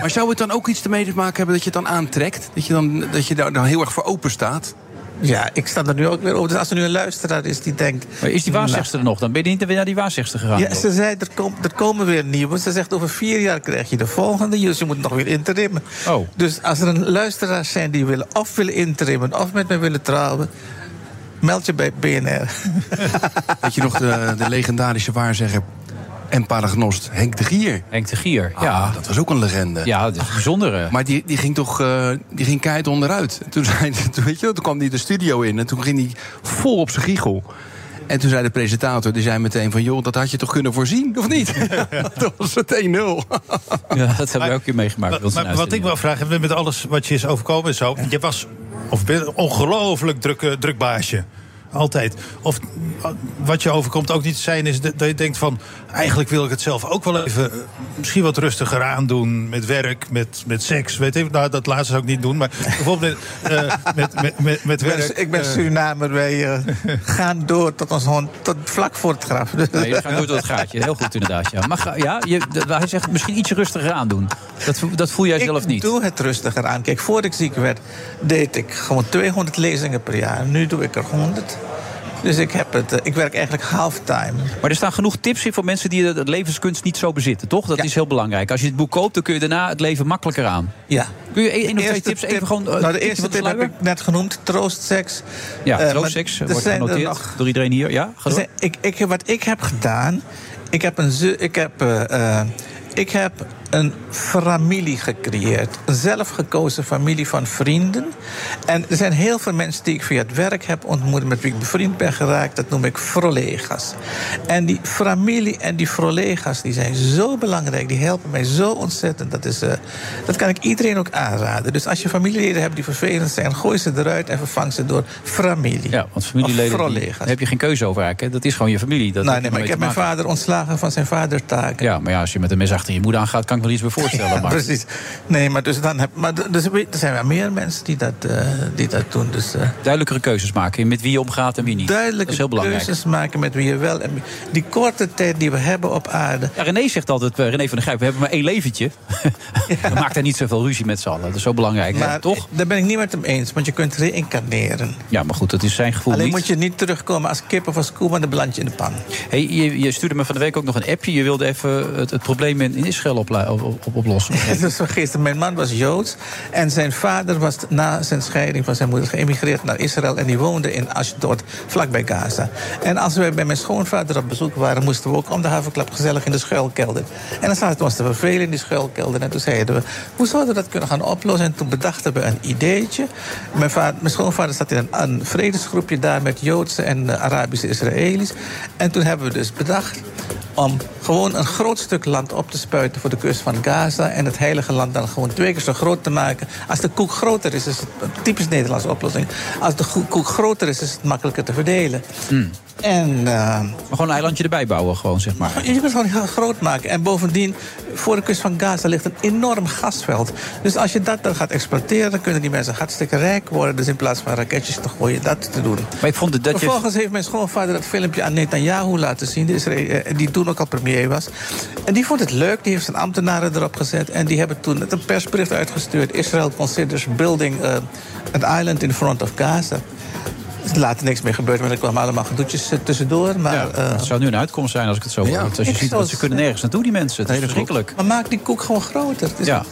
Speaker 15: Maar zou het dan ook iets ermee te maken hebben dat je het dan aantrekt? Dat je, dan, dat je daar dan heel erg voor open staat?
Speaker 16: Ja, ik sta er nu ook weer over. Dus als er nu een luisteraar is die denkt...
Speaker 8: Maar is die waarzegster er nog? Dan ben je niet weer naar die waarzegster gegaan.
Speaker 16: Ja, ze zei, er, kom, er komen weer nieuwe. Ze zegt, over vier jaar krijg je de volgende. Dus je moet nog weer interimmen.
Speaker 8: Oh.
Speaker 16: Dus als er een luisteraars zijn die willen of willen interimmen... of met mij willen trouwen... meld je bij BNR.
Speaker 15: Weet je nog de, de legendarische waarzegger en paragnost Henk de Gier?
Speaker 8: Henk de Gier, ja.
Speaker 15: Ah, dat was ook een legende.
Speaker 8: Ja, dat is bijzonder.
Speaker 15: Maar die, die ging toch eh, die ging keihard onderuit. En Toen, zei, toen, weet je, toen kwam hij de studio in en toen ging hij vol op zijn giegel. En toen zei de presentator, die zei meteen van... joh, dat had je toch kunnen voorzien, of niet? dat was het 1-0.
Speaker 8: Ja, dat hebben we ook een keer meegemaakt.
Speaker 9: Maar wat ik wel vraag, heb, met alles wat je is overkomen en zo. Je was of een ongelooflijk druk, eh, druk baasje. Altijd. Of eh, wat je overkomt ook niet zijn is dat je denkt van... eigenlijk wil ik het zelf ook wel even eh, misschien wat rustiger aandoen... met werk, met, met seks. Weet je, nou, dat laatste zou ik niet doen. Maar bijvoorbeeld met, eh, met, met, met, met
Speaker 16: Ik ben-
Speaker 9: werk...
Speaker 16: ik ben Surinamer. Wij gaan door tot ons hond, tot vlak voor het graf. Dus-
Speaker 8: Nee, je gaat door tot het gaatje. Heel goed inderdaad. Ja. Maar ga- ja, je, hij zegt misschien iets rustiger aandoen. Dat, dat voel jij zelf niet.
Speaker 16: Ik doe het rustiger aan. Kijk, voor ik ziek werd, deed ik gewoon 200 lezingen per jaar. Nu doe ik er 100. Dus ik, heb het, eh, ik werk eigenlijk halftime.
Speaker 8: Maar er staan genoeg tips in voor mensen die de levenskunst niet zo bezitten, toch? Dat is heel belangrijk. Als je het boek koopt, dan kun je daarna het leven makkelijker aan.
Speaker 16: Ja.
Speaker 8: Kun je één of twee tips even gewoon... eh,
Speaker 16: nou, de eerste tip heb ik net genoemd, troostseks.
Speaker 8: Ja,
Speaker 16: Eh,
Speaker 8: troostseks wordt
Speaker 16: er er
Speaker 8: genoteerd
Speaker 16: nog-
Speaker 8: door iedereen hier. Ja, ga
Speaker 16: zijn- ik, ik, wat ik heb gedaan, ik heb een, ik heb, ik heb een familie gecreëerd. Een zelfgekozen familie van vrienden. En er zijn heel veel mensen die ik via het werk heb ontmoet... met wie ik bevriend ben geraakt. Dat noem ik frolega's. En die familie en die frolega's die zijn zo belangrijk. Die helpen mij zo ontzettend. Dat, is, eh, dat kan ik iedereen ook aanraden. Dus als je familieleden hebt die vervelend zijn... gooi ze eruit en vervang ze door familie.
Speaker 8: Ja, want familieleden, die- daar heb je geen keuze over eigenlijk. Hè? Dat is gewoon je familie. Dat heb
Speaker 16: nee, maar ik heb mijn vader ontslagen van zijn vadertaken.
Speaker 8: Ja, maar ja, als je met een mes achter je moeder aangaat... kan ik me iets bij voorstellen.
Speaker 16: Ja,
Speaker 8: maar...
Speaker 16: precies. Nee, maar, dus dan heb, maar dus, er zijn wel meer mensen die dat, eh, die dat doen. Dus, eh,
Speaker 8: Duidelijkere keuzes maken met wie je omgaat en wie niet.
Speaker 16: duidelijke
Speaker 8: dat is heel belangrijk.
Speaker 16: keuzes maken met wie je wel... En wie- die korte tijd die we hebben op aarde...
Speaker 8: Ja, René zegt altijd, eh, René van der Grijp, we hebben maar één leventje. We maken daar niet zoveel ruzie met z'n allen. Dat is zo belangrijk, hè?
Speaker 16: Maar
Speaker 8: toch?
Speaker 16: daar ben ik niet met hem eens, want je kunt reïncarneren.
Speaker 8: Ja, maar goed, dat is zijn gevoel
Speaker 16: Alleen
Speaker 8: niet.
Speaker 16: moet je niet terugkomen als kip of als koe, maar dan beland je in de pan.
Speaker 8: Hey, je, je stuurde me van de week ook nog een appje. Je wilde even het, het probleem in, Israël opla- op, op, oplossen.
Speaker 16: Dus vergeten, mijn man was Joods. En zijn vader was na zijn scheiding van zijn moeder geëmigreerd naar Israël. En die woonde in Ashdod, vlakbij Gaza. En als wij bij mijn schoonvader op bezoek waren, moesten we ook om de havenklap gezellig in de schuilkelder. En dan zaten we ons te vervelen in die schuilkelder. En toen zeiden we, hoe zouden we dat kunnen gaan oplossen? En toen bedachten we een ideetje. Mijn, vader, mijn schoonvader zat in een, een vredesgroepje daar met Joodse en eh, Arabische Israëli's. En toen hebben we dus bedacht om gewoon een groot stuk land op te spuiten voor de kust van Gaza. En het heilige land dan gewoon twee keer zo groot te maken. Als de koek groter is, is het een typisch Nederlandse oplossing. Als de koek groter is, is het makkelijker te verdelen. En, eh,
Speaker 8: Maar gewoon een eilandje erbij bouwen, gewoon, zeg maar.
Speaker 16: je kunt het gewoon groot maken. En bovendien, voor de kust van Gaza ligt een enorm gasveld. Dus als je dat dan gaat exploiteren, dan kunnen die mensen hartstikke rijk worden. Dus in plaats van raketjes te gooien, dat te doen.
Speaker 8: Maar ik vond het dat je...
Speaker 16: Vervolgens heeft mijn schoonvader dat filmpje aan Netanyahu laten zien. Die, eh, die toen ook al premier was. En die vond het leuk. Die heeft zijn ambtenaren erop gezet. En die hebben toen net een persbericht uitgestuurd. Israel considers building uh, an island in front of Gaza. Er is later niks meer gebeurd, maar er kwamen allemaal gedoetjes eh, tussendoor. Maar, eh,
Speaker 8: Het zou nu een uitkomst zijn als ik het zo hoor.
Speaker 16: Ja.
Speaker 8: Als je ziet, dat ze kunnen nergens naartoe, die mensen. Het is verschrikkelijk.
Speaker 16: maar maak die koek gewoon groter.
Speaker 8: Ja.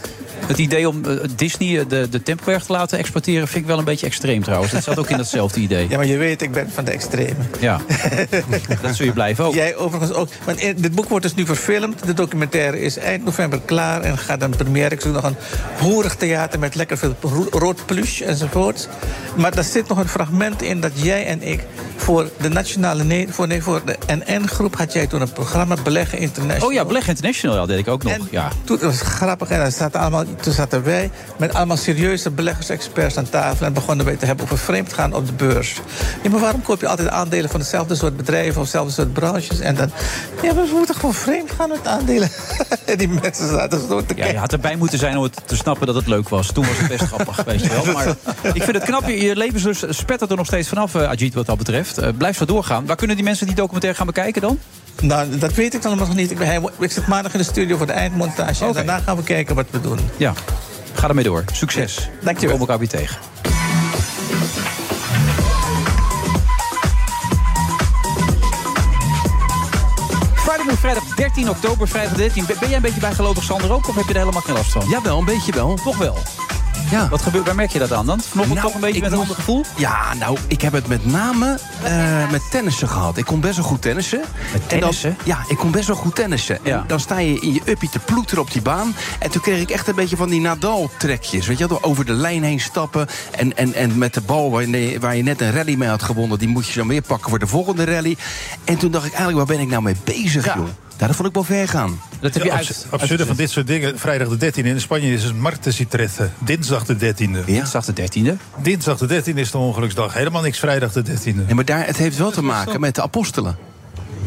Speaker 8: Het idee om eh, Disney eh, de, de Tempelberg te laten exporteren... vind ik wel een beetje extreem trouwens. Dat zat ook in datzelfde idee.
Speaker 16: Ja, maar je weet, ik ben van de extreme.
Speaker 8: Ja, dat zul je blijven ook.
Speaker 16: Jij overigens ook. Want eh, dit boek wordt dus nu verfilmd. De documentaire is eind november klaar en gaat dan première. Ik zoek nog een hoerig theater met lekker veel ro- rood plush enzovoort. Maar daar zit nog een fragment in dat jij en ik voor de nationale ne voor, nee, voor de NN-groep had jij toen een programma Beleggen International.
Speaker 8: Oh ja, Beleg International deed ik ook nog. Ja.
Speaker 16: Toen, dat was grappig. En daar zaten allemaal, toen zaten wij met allemaal serieuze beleggersexperts aan tafel. En begonnen wij te hebben over vreemd gaan op de beurs. Ja, maar waarom koop je altijd aandelen van hetzelfde soort bedrijven of hetzelfde soort branches? En dan, ja, we moeten gewoon vreemd gaan met aandelen. en die mensen zaten zo te
Speaker 8: Ja,
Speaker 16: kijken.
Speaker 8: je had erbij moeten zijn om het te snappen dat het leuk was. Toen was het best grappig, weet je wel. Maar ik vind het knap, je levenslust spettert er nog steeds vanaf, eh, Ajit, wat dat betreft. Eh, blijf zo doorgaan. Waar kunnen die mensen die documentaire gaan bekijken dan?
Speaker 16: Nou, dat weet ik dan nog niet. Ik, ben, ik zit maandag in de studio voor de eindmontage. En daarna gaan we kijken wat we doen.
Speaker 8: Ja, ga ermee door. Succes.
Speaker 16: Dankjewel.
Speaker 8: We komen elkaar weer tegen. Vrijdag 13 oktober, vrijdag 13. Ben jij een beetje bijgelovig, Sander, ook? Of heb je er helemaal geen last van?
Speaker 15: Ja, wel, een beetje wel.
Speaker 8: Toch wel?
Speaker 15: Ja.
Speaker 8: Wat gebeurt, waar merk je dat aan dan? Vanochtend
Speaker 15: Nou,
Speaker 8: toch een beetje met een ander gevoel?
Speaker 15: Ja, nou, ik heb het met name eh, met tennissen gehad. Ik kon best wel goed tennissen.
Speaker 8: Met
Speaker 15: dan-
Speaker 8: tennissen?
Speaker 15: ja, ik kon best wel goed tennissen.
Speaker 8: Ja.
Speaker 15: En dan sta je in je uppie te ploeteren op die baan. En toen kreeg ik echt een beetje van die Nadal-trekjes. Weet je wel, over de lijn heen stappen. En, en, en met de bal waar je, waar je net een rally mee had gewonnen... die moet je dan weer pakken voor de volgende rally. En toen dacht ik eigenlijk, waar ben ik nou mee bezig, joh? Ja, dat vond ik wel ver gaan.
Speaker 8: Dat heb je
Speaker 9: Ja,
Speaker 8: uit,
Speaker 9: abs- absurde van dit soort dingen. Vrijdag de 13e in Spanje is het Martesitrette. Dinsdag de 13e.
Speaker 8: Dinsdag de 13e.
Speaker 9: Dinsdag de 13e is de ongeluksdag. Helemaal niks vrijdag de 13e.
Speaker 15: Nee, maar daar, het heeft wel te maken met de apostelen.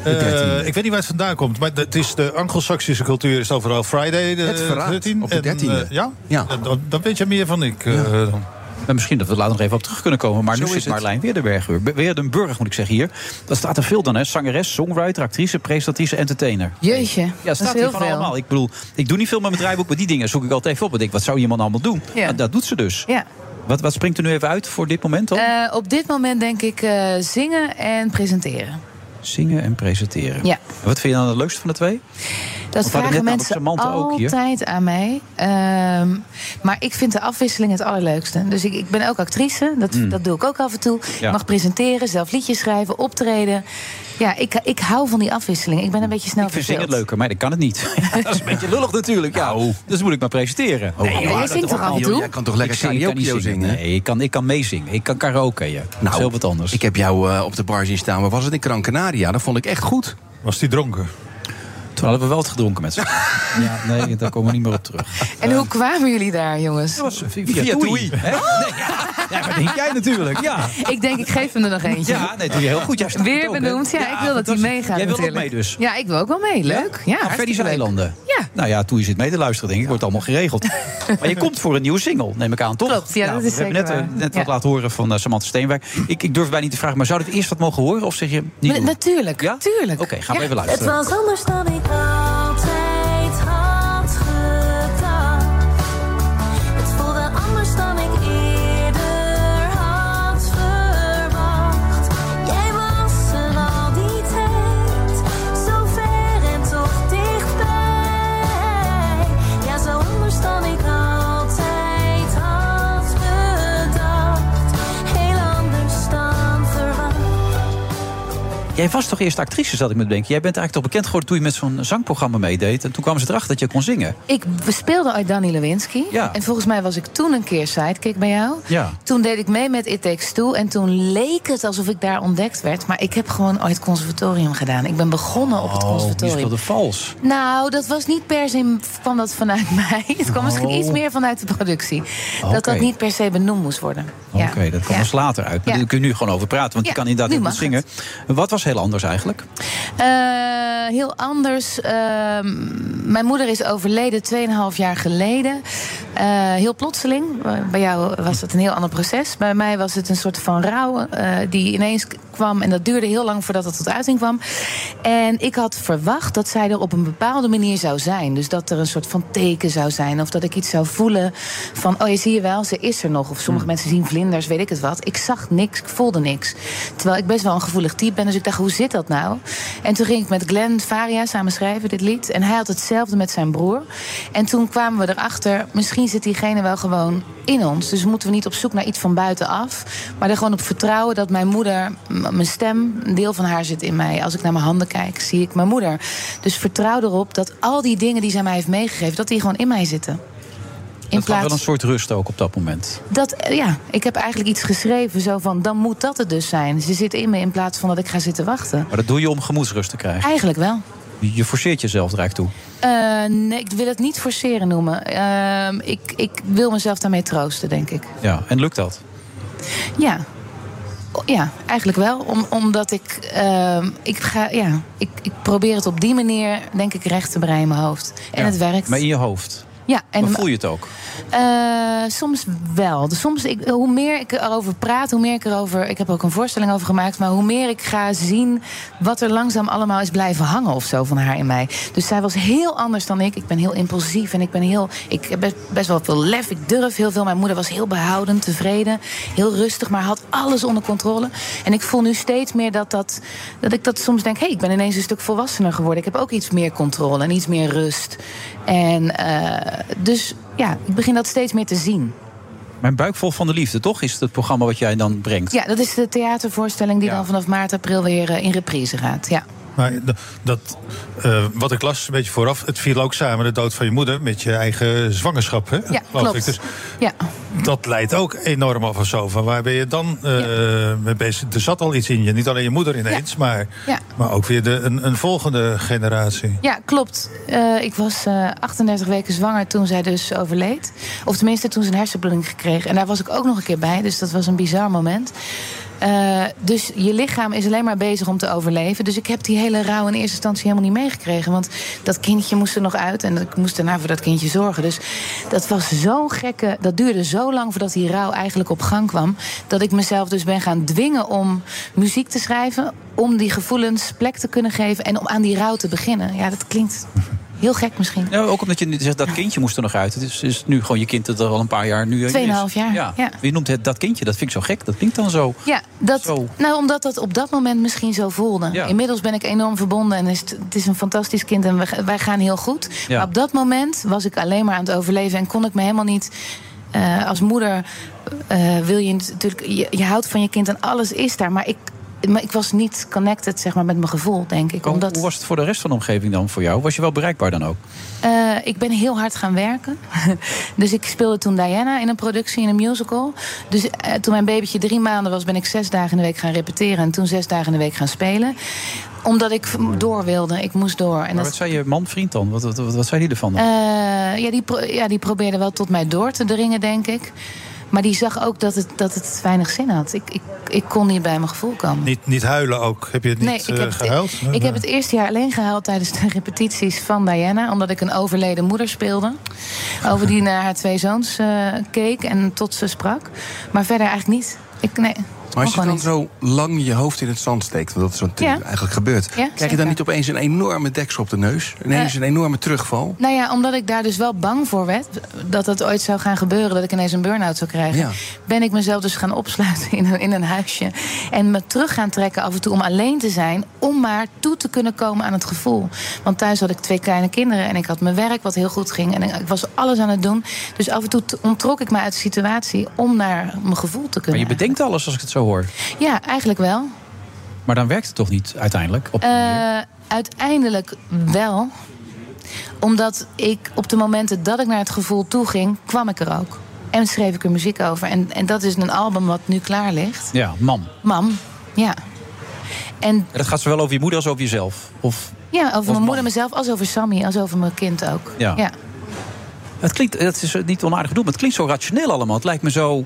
Speaker 9: Eh, ik weet niet waar het vandaan komt, maar het is de Anglo-Saxische cultuur is overal Friday de
Speaker 15: Het verraadt
Speaker 9: 13.
Speaker 15: op de
Speaker 9: En,
Speaker 15: 13e.
Speaker 9: eh, ja?
Speaker 15: Ja.
Speaker 9: Dan, dan weet je meer van ik. eh, dan.
Speaker 8: Maar misschien dat we later nog even op terug kunnen komen. Maar
Speaker 15: Zo
Speaker 8: nu
Speaker 15: is
Speaker 8: zit. Marlijn Weerdenberger. Be- Weerdenburg moet ik zeggen hier. Dat staat er veel dan, hè? Zangeres, songwriter, actrice, presentatrice, entertainer.
Speaker 17: Jeetje,
Speaker 8: Ja,
Speaker 17: dat
Speaker 8: staat hier
Speaker 17: veel.
Speaker 8: allemaal. Ik bedoel, ik doe niet veel met mijn draaiboek, maar die dingen zoek ik altijd even op. Ik denk, wat zou iemand allemaal doen?
Speaker 17: Ja.
Speaker 8: Nou, dat doet ze dus.
Speaker 17: Ja.
Speaker 8: Wat, wat springt er nu even uit voor dit moment dan?
Speaker 17: Eh, op dit moment denk ik eh, zingen en presenteren.
Speaker 8: Zingen en presenteren.
Speaker 17: Ja.
Speaker 8: En wat vind je dan het leukste van de twee?
Speaker 17: Dat
Speaker 8: Want
Speaker 17: vragen mensen altijd aan mij. Ehm, maar ik vind de afwisseling het allerleukste. Dus ik, ik ben ook actrice. Dat,
Speaker 8: Mm.
Speaker 17: dat doe ik ook af en toe.
Speaker 8: Ja.
Speaker 17: Ik mag presenteren, zelf liedjes schrijven, optreden. Ja, ik, ik hou van die afwisseling. Ik ben een beetje snel
Speaker 8: Ik vind zingen het leuker, maar dat kan het niet. dat is een beetje lullig natuurlijk. Ja. Dus moet ik maar presenteren.
Speaker 17: Nee, joh, jij zingt toch af en toe?
Speaker 15: Jij kan toch lekker
Speaker 8: Ik zing- ik kan niet
Speaker 15: karaoke zingen?
Speaker 8: Nee, ik kan, ik kan meezingen. Ik kan karaoke, ja. dat
Speaker 15: Nou,
Speaker 8: is heel wat anders.
Speaker 15: Ik heb jou eh, op de bar zien staan. Waar was het in Gran Canaria? Dat vond ik echt goed.
Speaker 9: Was die dronken?
Speaker 8: Toen hadden we wel het gedronken met z'n allen. Ja, nee, daar komen we niet meer op terug.
Speaker 17: En hoe kwamen jullie daar, jongens?
Speaker 8: Via, via Toei. hè? Nee, ja. ja, maar denk jij natuurlijk. Ja.
Speaker 17: Ik denk, ik geef hem er nog eentje.
Speaker 8: Ja, nee, doe je heel goed. Jij
Speaker 17: Weer
Speaker 8: ook,
Speaker 17: benoemd. Ja, ik wil dat hij meegaat
Speaker 8: Jij wil ook
Speaker 17: natuurlijk.
Speaker 8: mee dus?
Speaker 17: Ja, ik wil ook wel mee. Leuk. Ja,
Speaker 8: Ja, Freddy's
Speaker 17: hartstikke leuk.
Speaker 8: Eilanden.
Speaker 17: Ja.
Speaker 8: Nou ja, Toei zit mee te luisteren, denk ik. Wordt allemaal geregeld. maar je komt voor een nieuwe single, neem ik aan, toch?
Speaker 17: Klopt, ja, dat is
Speaker 8: We hebben net, eh, net wat laten horen van eh, Samantha Steenwijk. Ik, ik durf bijna niet te vragen, maar zou dit eerst wat mogen horen? Of zeg je niet?
Speaker 17: Natuurlijk,
Speaker 8: Ja?
Speaker 17: tuurlijk.
Speaker 8: Oké, gaan we even luisteren.
Speaker 11: Het was anders dan ik altijd Jij was toch
Speaker 8: eerst actrice, zat ik me te denken. Jij bent eigenlijk toch bekend geworden toen je met zo'n zangprogramma meedeed. En toen kwamen ze erachter dat je kon zingen.
Speaker 17: Ik speelde ooit Danny Lewinsky.
Speaker 8: Ja.
Speaker 17: En volgens mij was ik toen een keer sidekick bij jou.
Speaker 8: Ja.
Speaker 17: Toen deed ik mee met It Takes Two. En toen leek het alsof ik daar ontdekt werd. Maar ik heb gewoon ooit conservatorium gedaan. Ik ben begonnen op het
Speaker 8: Oh, je
Speaker 17: conservatorium.
Speaker 8: speelde vals.
Speaker 17: Nou, dat was niet per se kwam dat vanuit mij. Het kwam misschien
Speaker 8: Oh.
Speaker 17: iets meer vanuit de productie. Dat dat niet per se benoemd moest worden. Ja.
Speaker 8: Oké, dat kwam pas later uit. Maar daar kun je nu gewoon over praten, want je kan inderdaad
Speaker 17: mag
Speaker 8: zingen. Wat was heel anders eigenlijk?
Speaker 17: Eh, heel anders. Ehm, mijn moeder is overleden 2,5 jaar geleden. Eh, heel plotseling. Eh, Bij jou was het een heel ander proces. Bij mij was het een soort van rouw die ineens kwam. En dat duurde heel lang voordat het tot uiting kwam. En ik had verwacht dat zij er op een bepaalde manier zou zijn. Dus dat er een soort van teken zou zijn. Of dat ik iets zou voelen van... oh, je zie je wel, ze is er nog. Of sommige mensen zien vlinders, weet ik het wat. Ik zag niks, ik voelde niks. Terwijl ik best wel een gevoelig type ben. Dus ik dacht, hoe zit dat nou? En toen ging ik met Glenn Faria samen schrijven, dit lied. En hij had hetzelfde met zijn broer. En toen kwamen we erachter... misschien zit diegene wel gewoon in ons. Dus moeten we niet op zoek naar iets van buitenaf. Maar er gewoon op vertrouwen dat mijn moeder... mijn stem, een deel van haar zit in mij. Als ik naar mijn handen kijk, zie ik mijn moeder. Dus vertrouw erop dat al die dingen die zij mij heeft meegegeven... dat die gewoon in mij zitten. In
Speaker 8: Het gaf wel
Speaker 17: plaats
Speaker 8: een soort rust ook op dat moment.
Speaker 17: dat, eh, ja, ik heb eigenlijk iets geschreven zo van... dan moet dat het dus zijn. Ze zit in me in plaats van dat ik ga zitten wachten.
Speaker 8: Maar dat doe je om gemoedsrust te krijgen.
Speaker 17: Eigenlijk wel.
Speaker 8: Je forceert jezelf er eigenlijk toe.
Speaker 17: Eh, nee, ik wil het niet forceren noemen. Ehm, ik, ik wil mezelf daarmee troosten, denk ik.
Speaker 8: Ja, en lukt dat?
Speaker 17: Ja. Ja, eigenlijk wel. Om, omdat ik, ehm, ik, ga, ja, ik, ik probeer het op die manier, denk ik, recht te breien in mijn hoofd. En
Speaker 8: Ja,
Speaker 17: het werkt.
Speaker 8: Maar in je hoofd.
Speaker 17: Ja, en
Speaker 8: voel je het ook.
Speaker 17: Eh, soms wel. Dus soms, ik, hoe meer ik erover praat, hoe meer ik erover. Ik heb ook een voorstelling over gemaakt. Maar hoe meer ik ga zien wat er langzaam allemaal is blijven hangen of zo van haar in mij. Dus zij was heel anders dan ik. Ik ben heel impulsief en ik ben heel. Ik heb best, best wel veel lef. Ik durf heel veel. Mijn moeder was heel behoudend, tevreden, heel rustig, maar had alles onder controle. En ik voel nu steeds meer dat, dat, dat ik dat soms denk: hé, hey, ik ben ineens een stuk volwassener geworden. Ik heb ook iets meer controle en iets meer rust. En eh, dus ja, ik begin dat steeds meer te zien.
Speaker 8: Mijn buik vol van de liefde, toch? Is het het programma wat jij dan brengt?
Speaker 17: Ja, dat is de theatervoorstelling die dan vanaf maart, april weer eh, in reprise gaat. Ja.
Speaker 9: Maar dat, eh, wat ik las, een beetje vooraf, het viel ook samen de dood van je moeder met je eigen zwangerschap. Hè?
Speaker 17: Ja, klopt.
Speaker 9: Ik. Dus
Speaker 17: Ja.
Speaker 9: dat leidt ook enorm af of zo. Van waar ben je dan eh, mee bezig? Er zat al iets in je. Niet alleen je moeder ineens, maar,
Speaker 17: Ja.
Speaker 9: maar ook weer de, een, een volgende generatie.
Speaker 17: Ja, klopt. Eh, ik was eh 38 weken zwanger toen zij dus overleed. Of tenminste toen ze een hersenbloeding gekregen. En daar was ik ook nog een keer bij, dus dat was een bizar moment. Eh, dus je lichaam is alleen maar bezig om te overleven. Dus ik heb die hele rouw in eerste instantie helemaal niet meegekregen. Want dat kindje moest er nog uit en ik moest daarna voor dat kindje zorgen. Dus dat was zo'n gekke. Dat duurde zo lang voordat die rouw eigenlijk op gang kwam. Dat ik mezelf dus ben gaan dwingen om muziek te schrijven. Om die gevoelens plek te kunnen geven en om aan die rouw te beginnen. Ja, dat klinkt Heel gek misschien.
Speaker 8: Ja, ook omdat je nu zegt dat kindje moest er nog uit. Het is, is nu gewoon je kind dat er al een paar jaar nu.
Speaker 17: Tweeënhalf jaar,
Speaker 8: Ja.
Speaker 17: ja.
Speaker 8: Je noemt het dat kindje. Dat vind ik zo gek. Dat klinkt dan zo.
Speaker 17: Ja, dat,
Speaker 8: Zo.
Speaker 17: nou, omdat dat op dat moment misschien zo voelde.
Speaker 8: Ja.
Speaker 17: Inmiddels ben ik enorm verbonden en is het, het is een fantastisch kind en wij, wij gaan heel goed.
Speaker 8: Ja.
Speaker 17: Maar op dat moment was ik alleen maar aan het overleven en kon ik me helemaal niet. eh, als moeder eh, wil je natuurlijk. Je, je houdt van je kind en alles is daar. Maar ik, maar ik was niet connected zeg maar, met mijn gevoel, denk ik.
Speaker 8: Hoe-
Speaker 17: Omdat,
Speaker 8: Hoe was het voor de rest van de omgeving dan voor jou? Was je wel bereikbaar dan ook?
Speaker 17: Eh, ik ben heel hard gaan werken. dus ik speelde toen Diana in een productie, in een musical. Dus eh, toen mijn babytje drie maanden was, ben ik zes dagen in de week gaan repeteren. En toen zes dagen in de week gaan spelen. Omdat ik door wilde. Ik moest door. En
Speaker 8: Maar wat zei je man, vriend dan? Wat, wat, wat, wat zei die ervan? dan?
Speaker 17: eh, ja, die, ja, die probeerde wel tot mij door te dringen, denk ik. Maar die zag ook dat het, dat het weinig zin had. Ik, ik, ik kon niet bij mijn gevoel komen.
Speaker 9: Niet, niet huilen ook. Heb je het niet
Speaker 17: Nee, ik
Speaker 9: eh,
Speaker 17: heb, het,
Speaker 9: gehuild?
Speaker 17: ik heb het eerste jaar alleen gehuild tijdens de repetities van Diana. Omdat ik een overleden moeder speelde. Over die naar haar twee zoons eh, keek en tot ze sprak. Maar verder eigenlijk niet. Ik, nee,
Speaker 15: Maar als je dan
Speaker 17: niet.
Speaker 15: zo lang je hoofd in het zand steekt, want dat is wat
Speaker 17: Ja.
Speaker 15: eigenlijk gebeurt,
Speaker 17: Ja,
Speaker 15: krijg je dan niet opeens een enorme deksel op de neus? Ineens
Speaker 17: Eh.
Speaker 15: een enorme terugval?
Speaker 17: Nou ja, omdat ik daar dus wel bang voor werd dat het ooit zou gaan gebeuren, dat ik ineens een burn-out zou krijgen,
Speaker 15: Ja.
Speaker 17: ben ik mezelf dus gaan opsluiten in een, in een huisje. En me terug gaan trekken af en toe om alleen te zijn, om maar toe te kunnen komen aan het gevoel. Want thuis had ik twee kleine kinderen en ik had mijn werk wat heel goed ging en ik was alles aan het doen. Dus af en toe onttrok ik me uit de situatie om naar mijn gevoel te
Speaker 8: Maar
Speaker 17: kunnen.
Speaker 8: je bedenkt alles als ik het zo hoor.
Speaker 17: Ja, eigenlijk wel.
Speaker 8: Maar dan werkt het toch niet uiteindelijk? Op...
Speaker 17: Eh, uiteindelijk wel. Omdat ik op de momenten dat ik naar het gevoel toe ging, kwam ik er ook. En schreef ik er muziek over. En, en dat is een album wat nu klaar ligt.
Speaker 8: Ja, mam.
Speaker 17: Mam, ja. En
Speaker 8: dat gaat zowel over je moeder als over jezelf. Of,
Speaker 17: ja, over
Speaker 8: Of
Speaker 17: mijn moeder, mezelf, als over Sammy, als over mijn kind ook.
Speaker 8: Ja.
Speaker 17: ja.
Speaker 8: het, klinkt, het is niet onaardig bedoeld, maar het klinkt zo rationeel allemaal. Het lijkt me zo,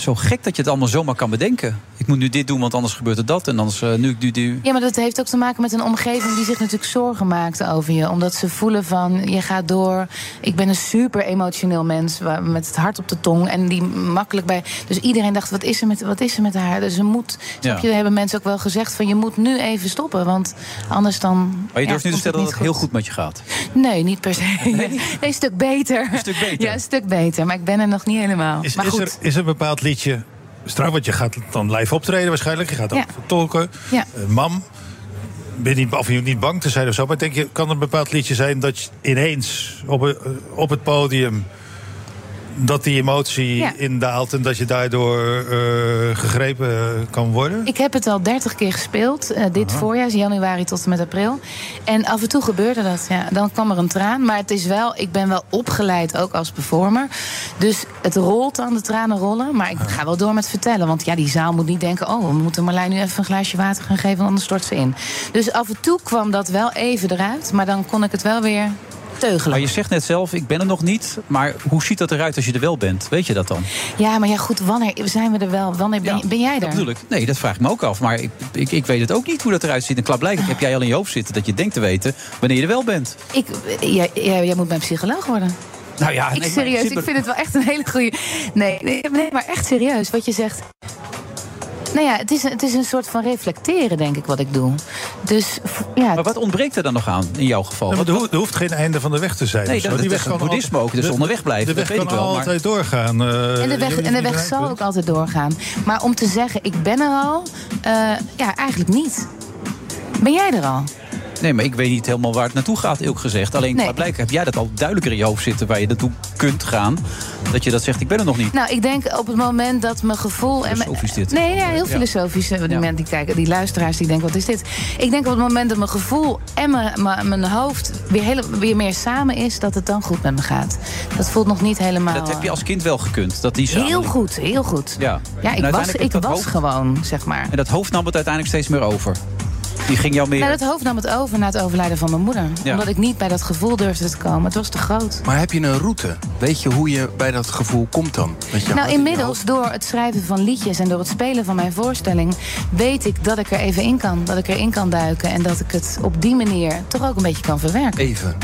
Speaker 8: zo gek dat je het allemaal zomaar kan bedenken. Ik moet nu dit doen, want anders gebeurt er dat. En anders, eh, nu ik nu die...
Speaker 17: Ja, maar dat heeft ook te maken met een omgeving die zich natuurlijk zorgen maakt over je. Omdat ze voelen van, je gaat door. Ik ben een super emotioneel mens met het hart op de tong. En die makkelijk bij... Dus iedereen dacht, wat is er met, wat is er met haar? Dus ze moet... Snap je,
Speaker 8: Ja.
Speaker 17: hebben mensen ook wel gezegd van... je moet nu even stoppen, want anders dan...
Speaker 8: Maar je durft nu te stellen dat
Speaker 17: niet
Speaker 8: het heel goed met je gaat.
Speaker 17: Nee, niet per se. Nee, een stuk beter. Een
Speaker 8: stuk beter.
Speaker 17: Ja, een stuk beter. Maar ik ben er nog niet helemaal.
Speaker 9: Is,
Speaker 17: maar
Speaker 9: is,
Speaker 17: goed.
Speaker 9: er, is er een bepaald liedje straks? Want je gaat dan live optreden waarschijnlijk. Je gaat ook tolken.
Speaker 17: Ja.
Speaker 9: Eh, mam. Ben je niet, of je niet bang te zijn of zo. Maar denk je, kan er een bepaald liedje zijn dat je ineens op, een- op het podium. Dat die emotie
Speaker 17: Ja.
Speaker 9: indaalt en dat je daardoor eh, gegrepen kan worden?
Speaker 17: Ik heb het al 30 keer gespeeld, eh, dit voorjaar, januari tot en met april. En af en toe gebeurde dat. Ja. Dan kwam er een traan. Maar het is wel, ik ben wel opgeleid ook als performer. Dus het rolt dan, de tranen rollen. Maar ik ga wel door met vertellen. Want ja, die zaal moet niet denken: oh, we moeten Marlijn nu even een glaasje water gaan geven, anders stort ze in. Dus af en toe kwam dat wel even eruit. Maar dan kon ik het wel weer teugelen.
Speaker 8: Maar je zegt net zelf, ik ben er nog niet. Maar hoe ziet dat eruit als je er wel bent? Weet je dat dan?
Speaker 17: Ja, maar ja, goed, wanneer zijn we er wel? Wanneer ben, ben jij er?
Speaker 8: Ik. Nee, dat vraag ik me ook af. Maar ik, ik, ik weet het ook niet hoe dat eruit ziet. En klaarblijkelijk heb jij al in je hoofd zitten dat je denkt te weten wanneer je er wel bent.
Speaker 17: Ik, jij, jij, jij moet mijn psycholoog worden.
Speaker 8: Nou ja,
Speaker 17: ik
Speaker 8: nee,
Speaker 17: serieus, ik vind het wel echt een hele goede. Nee, nee, nee, maar echt serieus, wat je zegt. Nou ja, het is, een- het is een soort van reflecteren, denk ik, wat ik doe. Dus ja.
Speaker 8: Maar wat ontbreekt er dan nog aan in jouw geval? Wat-
Speaker 9: er, hoeft, geen einde van de weg te zijn.
Speaker 8: Nee, dat-
Speaker 9: Die
Speaker 8: dat
Speaker 9: weg
Speaker 8: is
Speaker 9: kan
Speaker 8: het boeddhisme
Speaker 9: altijd-
Speaker 8: ook, dus
Speaker 9: de-
Speaker 8: onderweg blijven,
Speaker 9: De
Speaker 8: dat
Speaker 9: weg
Speaker 8: weet
Speaker 9: kan
Speaker 8: ik wel, maar-
Speaker 9: altijd doorgaan. eh,
Speaker 17: En de weg, en de weg zal ook altijd doorgaan. Maar om te zeggen, ik ben er al, eh, ja, eigenlijk niet. Ben jij er al?
Speaker 8: Nee, maar ik weet niet helemaal waar het naartoe gaat, eerlijk gezegd. Alleen
Speaker 17: Nee.
Speaker 8: blijkbaar heb jij dat al duidelijker in je hoofd zitten... waar je naartoe kunt gaan, dat je dat zegt, ik ben er nog niet.
Speaker 17: Nou, ik denk op het moment dat mijn gevoel... en
Speaker 8: Filosofisch dit.
Speaker 17: Nee, ja, heel
Speaker 8: Ja.
Speaker 17: filosofisch. eh, Die, mensen die, kijken, die luisteraars die denken, wat is dit? Ik denk op het moment dat mijn gevoel en mijn, mijn, hoofd... Weer, hele, weer meer samen is, dat het dan goed met me gaat. Dat voelt nog niet helemaal...
Speaker 8: Dat heb je als kind wel gekund, dat die samen...
Speaker 17: Heel goed, heel goed.
Speaker 8: Ja,
Speaker 17: Ja,
Speaker 8: En
Speaker 17: ik was, ik was gewoon, zeg maar.
Speaker 8: En dat hoofd nam het uiteindelijk steeds meer over. Die ging jou meer...
Speaker 17: Nou, dat hoofd nam het over na het overlijden van mijn moeder.
Speaker 15: Ja.
Speaker 17: Omdat ik niet bij dat gevoel durfde te komen. Het was te groot.
Speaker 15: Maar heb je een route? Weet je hoe je bij dat gevoel komt dan?
Speaker 17: Nou,
Speaker 15: in
Speaker 17: inmiddels door het schrijven van liedjes en door het spelen van mijn voorstelling... weet ik dat ik er even in kan. Dat ik erin kan duiken. En dat ik het op die manier toch ook een beetje kan verwerken.
Speaker 15: Even.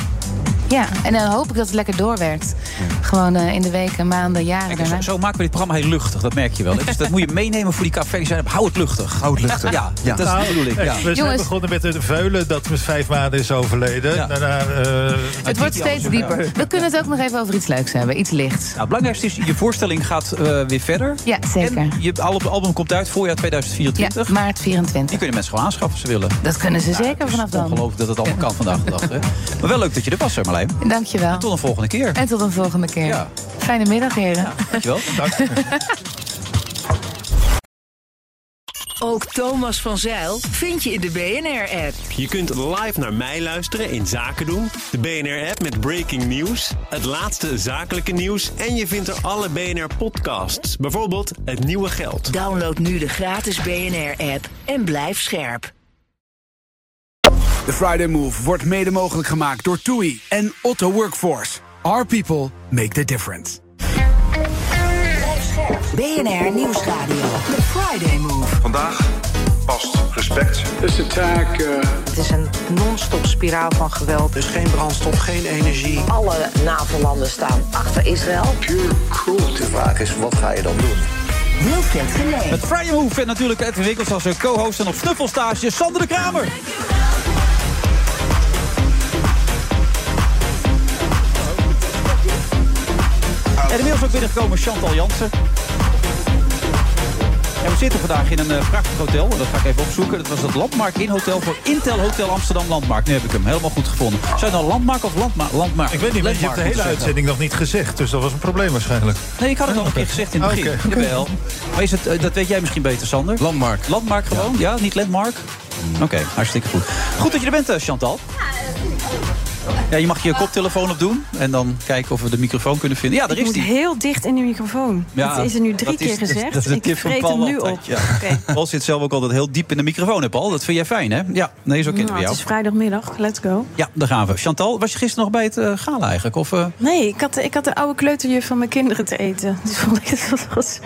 Speaker 17: Ja, en dan hoop ik dat het lekker doorwerkt. Gewoon eh, in de weken, maanden, jaren
Speaker 8: Kijk,
Speaker 17: daarna.
Speaker 8: zo, zo maken we dit programma heel luchtig, dat merk je wel. Dus dat moet je meenemen voor die café. Die zeiden, hou het luchtig.
Speaker 15: Hou het luchtig.
Speaker 8: Ja,
Speaker 15: Ja.
Speaker 8: dat is de bedoeling.
Speaker 9: Nee,
Speaker 8: Ja.
Speaker 9: We zijn begonnen met de veulen dat met vijf maanden is overleden. Daarna, eh,
Speaker 17: Het wordt steeds dieper. We kunnen het ook nog even over iets leuks hebben, iets lichts.
Speaker 8: Nou, het belangrijkste is, je voorstelling gaat eh, weer verder.
Speaker 17: Ja, zeker.
Speaker 8: En je album, album komt uit voorjaar 2024.
Speaker 17: Ja, maart 24.
Speaker 8: Die kunnen mensen gewoon aanschaffen als ze willen.
Speaker 17: Dat kunnen ze zeker vanaf dan.
Speaker 8: Ongelooflijk dat het allemaal kan vandaag de dag. Hè? Maar wel leuk dat je er was, hè, Marlijn.
Speaker 17: Dankjewel.
Speaker 8: En tot een volgende keer.
Speaker 17: En tot een volgende keer. Fijne middag, heren.
Speaker 8: Dankjewel.
Speaker 1: Ook Thomas van Zeil vind je in de BNR-app.
Speaker 18: Je kunt live naar mij luisteren in Zaken doen, de BNR-app met breaking news, het laatste zakelijke nieuws en je vindt er alle BNR-podcasts, bijvoorbeeld Het Nieuwe Geld.
Speaker 1: Download nu de gratis BNR-app en blijf scherp.
Speaker 13: De Friday Move wordt mede mogelijk gemaakt door TUI en Otto Workforce. Our people make the difference.
Speaker 1: BNR Nieuwsradio. The Friday Move.
Speaker 2: Vandaag past respect.
Speaker 3: This attack uh,
Speaker 4: Het is een non-stop spiraal van geweld.
Speaker 5: Dus geen brandstof, geen energie.
Speaker 4: Alle NAVO-landen staan achter Israël.
Speaker 3: pure cruelty.
Speaker 7: De vraag is, wat ga je dan doen?
Speaker 1: Wilfred Genee.
Speaker 8: Met Friday Move en natuurlijk Edwin Winkels als een co-host en op snuffelstage Sander de Kramer. En inmiddels ook binnengekomen Chantal Jansen. En we zitten vandaag in een eh, prachtig hotel. Dat ga ik even opzoeken. Dat was het Landmark in Hotel voor Intel Hotel Amsterdam Landmark. Nu heb ik hem helemaal goed gevonden. Zou het nou Landmark of Landma Landmark?
Speaker 9: ik weet niet, maar je hebt de hele uitzending nog niet gezegd. Dus dat was een probleem waarschijnlijk.
Speaker 8: Nee, ik had het al een keer gezegd in het begin.
Speaker 9: Oké.
Speaker 8: Jawel. Maar is het, eh, dat weet jij misschien beter, Sander.
Speaker 15: Landmark.
Speaker 8: Landmark gewoon? Ja, niet Landmark? Oké, hartstikke goed. Goed dat je er bent, eh, Chantal. Ja, je mag je koptelefoon opdoen en dan kijken of we de microfoon kunnen vinden. Ja, daar
Speaker 19: ik
Speaker 8: is die.
Speaker 19: heel dicht in de microfoon.
Speaker 8: Ja,
Speaker 19: dat is er nu drie
Speaker 8: is-
Speaker 19: keer gezegd.
Speaker 8: Dat is een
Speaker 19: ik
Speaker 8: tip van
Speaker 19: vreet
Speaker 8: Paul
Speaker 19: hem nu
Speaker 8: altijd,
Speaker 19: op.
Speaker 8: Ja. Paul zit zelf ook altijd heel diep in de microfoon, hè, Paul. Dat vind jij fijn, hè? Ja, nee, zo kennen
Speaker 19: Nou,
Speaker 8: we
Speaker 19: het
Speaker 8: jou.
Speaker 19: is vrijdagmiddag, let's go.
Speaker 8: Ja, daar gaan we. Chantal, was je gisteren nog bij het eh, gala eigenlijk? Of, eh,
Speaker 19: Nee, ik had, ik had de oude kleuterjuf van mijn kinderen te eten. Dus vond ik dat was...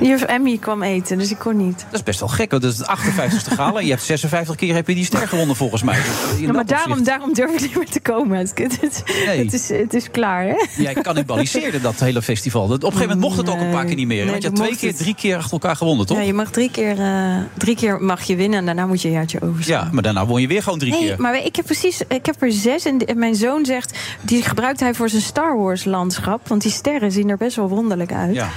Speaker 19: Juf Emmy kwam eten, dus ik kon niet.
Speaker 8: Dat is best wel gek, want dat is het 58ste gala. Je hebt 56 keer heb je die ster gewonnen, volgens mij. Dus
Speaker 19: Ja, maar daarom, daarom durf ik niet meer te komen. Het, het, het-
Speaker 8: Nee.
Speaker 19: het is, het is klaar, hè?
Speaker 8: Jij cannibaliseerde dat hele festival. Op een gegeven moment mocht het ook een paar keer niet meer.
Speaker 19: Nee,
Speaker 8: want je had twee keer,
Speaker 19: het.
Speaker 8: drie keer achter elkaar gewonnen, toch?
Speaker 19: Ja, je mag drie keer, eh, drie keer mag je winnen en daarna moet je een jaartje overstaan.
Speaker 8: Ja, maar daarna won je weer gewoon drie
Speaker 19: Nee,
Speaker 8: keer.
Speaker 19: maar ik heb precies, ik heb er zes en en mijn zoon zegt, die gebruikt hij voor zijn Star Wars landschap, want die sterren zien er best wel wonderlijk uit.
Speaker 8: Ja.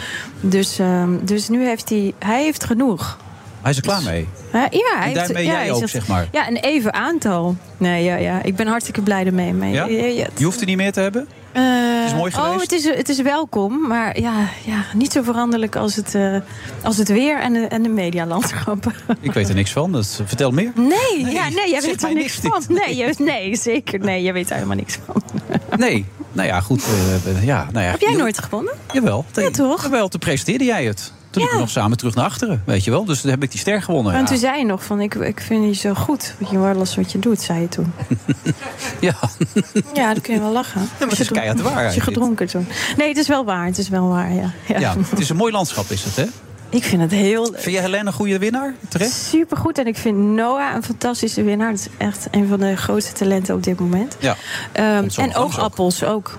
Speaker 19: Dus, ehm, dus nu heeft hij, hij heeft genoeg.
Speaker 8: Hij is er klaar mee.
Speaker 19: Ja, hij
Speaker 8: En daarmee
Speaker 19: ja,
Speaker 8: jij
Speaker 19: hij
Speaker 8: ook,
Speaker 19: zegt-
Speaker 8: zeg maar.
Speaker 19: Ja, een even aantal. Nee, ja, ja, ik ben hartstikke blij ermee. mee.
Speaker 8: Ja?
Speaker 19: Ja, ja,
Speaker 8: Je hoeft er niet meer te hebben?
Speaker 19: Eh,
Speaker 8: is mooi
Speaker 19: Oh,
Speaker 8: geweest?
Speaker 19: het is, het is welkom, maar ja, ja, niet zo veranderlijk als het, eh, als het weer en de, en de medialandschap.
Speaker 8: Ik weet er niks van, dus vertel meer.
Speaker 19: Nee, ja, nee, jij weet er niks van. Nee, je, nee, zeker. Nee, jij weet er helemaal niks van.
Speaker 8: Nee, nou ja, goed. eh, ja, nou ja.
Speaker 19: Heb jij nooit gewonnen?
Speaker 8: Jawel.
Speaker 19: Ja, toch?
Speaker 8: Jawel, toen presenteerde jij het. Toen liepen we nog samen terug naar achteren, weet je wel. Dus toen heb ik die ster gewonnen.
Speaker 19: En
Speaker 8: Ja.
Speaker 19: toen zei je nog van, ik, ik vind je zo goed. Wat je alles wat je doet, zei je toen.
Speaker 8: Ja.
Speaker 19: Ja, dan kun je wel lachen.
Speaker 8: maar het is keihard
Speaker 19: Als je gedronken toen. Nee, het is wel waar. Het is wel waar, ja. ja.
Speaker 8: Ja, het is een mooi landschap, is het, hè?
Speaker 19: Ik vind het heel...
Speaker 8: Vind jij Helene een goede winnaar? Terecht?
Speaker 19: Supergoed. En ik vind Noah een fantastische winnaar. Dat is echt een van de grootste talenten op dit moment.
Speaker 8: Ja.
Speaker 19: Ehm, en
Speaker 8: langs
Speaker 19: oogappels ook.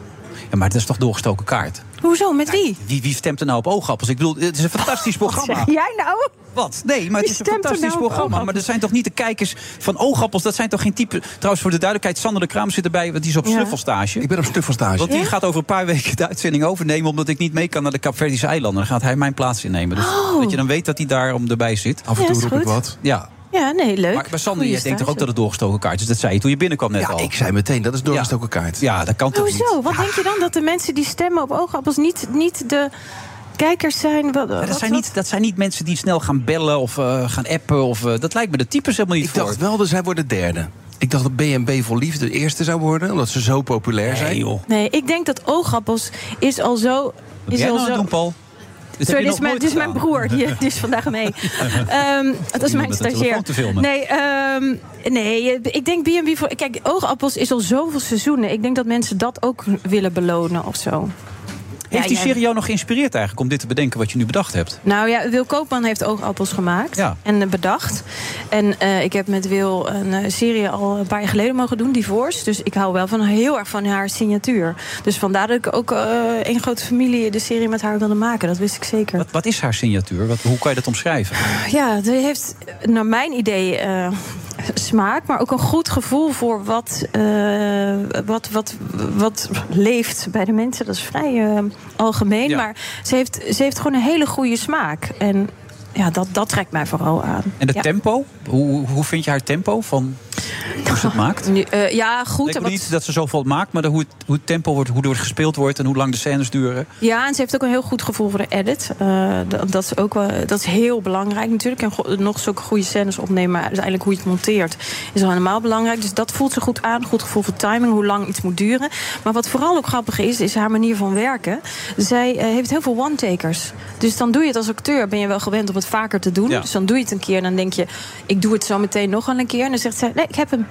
Speaker 8: ja, maar het is toch doorgestoken kaart?
Speaker 19: Hoezo? Met wie?
Speaker 8: Wie, wie stemt er nou op oogappels? Ik bedoel, het is een fantastisch programma.
Speaker 19: Zeg jij nou?
Speaker 8: Wat? Nee, maar het is een fantastisch
Speaker 19: nou
Speaker 8: programma. Maar er zijn toch niet de kijkers van oogappels? Dat zijn toch geen type... Trouwens, voor de duidelijkheid, Sander de Kraam zit erbij... want die is op
Speaker 15: Ja.
Speaker 8: snuffelstage.
Speaker 15: Ik ben op snuffelstage.
Speaker 8: Want die
Speaker 15: Ja?
Speaker 8: gaat over een paar weken de uitzending overnemen... omdat ik niet mee kan naar de Capverdische eilanden. Dan gaat hij mijn plaats innemen. Dus
Speaker 19: Oh.
Speaker 8: dat je dan weet dat hij daar om erbij zit.
Speaker 15: Af en toe roep ik wat.
Speaker 8: Ja.
Speaker 19: Ja, nee, leuk.
Speaker 8: Maar bij Sander, jij denkt toch ook dat het doorgestoken kaart is? Dat zei je toen je binnenkwam net
Speaker 15: Ja,
Speaker 8: al.
Speaker 15: ik zei meteen, dat is doorgestoken kaart.
Speaker 8: Ja, dat kan toch niet?
Speaker 19: Hoezo? Wat denk je dan? Dat de mensen die stemmen op oogappels niet, niet de kijkers zijn? Wat,
Speaker 8: Ja,
Speaker 19: wat-
Speaker 8: dat, zijn niet, dat zijn niet mensen die snel gaan bellen of eh, gaan appen. Of, eh, dat lijkt me de types helemaal niet
Speaker 15: Ik
Speaker 8: voor.
Speaker 15: dacht wel dat zij worden derde. Ik dacht dat BNB voor Liefde de eerste zou worden, omdat ze zo populair zijn.
Speaker 8: Nee, joh.
Speaker 19: Nee, ik denk dat oogappels is al zo...
Speaker 8: Wat
Speaker 19: Is al
Speaker 8: nou
Speaker 19: zo
Speaker 8: doen, Paul? Heb
Speaker 19: Sorry, dit is, mijn,
Speaker 8: nooit
Speaker 19: dit is mijn broer. Die, die is vandaag mee. Ehm, dat is mijn stagiair. Nee, ehm, nee, ik denk B&B voor... Kijk, oogappels is al zoveel seizoenen. Ik denk dat mensen dat ook willen belonen of zo.
Speaker 8: Heeft die serie jou nog geïnspireerd eigenlijk om dit te bedenken wat je nu bedacht hebt?
Speaker 19: Nou ja, Wil Koopman heeft oogappels gemaakt
Speaker 8: Ja.
Speaker 19: en eh, bedacht. En eh, ik heb met Wil een eh, serie al een paar jaar geleden mogen doen, Divorce. Dus ik hou wel van heel erg van haar signatuur. Dus vandaar dat ik ook een grote familie de serie met haar wilde maken. Dat wist ik zeker.
Speaker 8: Wat, wat is haar signatuur? Wat, hoe kan je dat omschrijven?
Speaker 19: Ja, ze heeft naar mijn idee smaak, maar ook een goed gevoel voor wat, eh, wat, wat, wat leeft bij de mensen. Dat is vrij eh, algemeen,
Speaker 8: Ja.
Speaker 19: maar ze heeft, ze heeft gewoon een hele goede smaak. En ja, dat, dat trekt mij vooral aan.
Speaker 8: En
Speaker 19: ja.
Speaker 8: tempo? Hoe, hoe vind je haar tempo van hoe ze het maakt?
Speaker 19: Nu, eh, ja, goed.
Speaker 8: ik
Speaker 19: wat-
Speaker 8: niet dat ze zoveel maakt, maar hoe, het, hoe het tempo wordt, hoe er gespeeld wordt en hoe lang de scènes duren.
Speaker 19: Ja, en ze heeft ook een heel goed gevoel voor de edit. Eh, dat, dat is ook wel, dat is heel belangrijk natuurlijk. En nog zulke goede scènes opnemen, maar uiteindelijk hoe je het monteert is al helemaal belangrijk. Dus dat voelt ze goed aan. Goed gevoel voor timing, hoe lang iets moet duren. Maar wat vooral ook grappig is, is haar manier van werken. Zij eh, heeft heel veel one-takers. Dus dan doe je het als acteur, ben je wel gewend om het vaker te doen.
Speaker 11: Ja.
Speaker 19: Dus dan doe je het een keer en dan denk je, ik doe het zo meteen nog een keer. En dan zegt zij, nee, ik heb hem.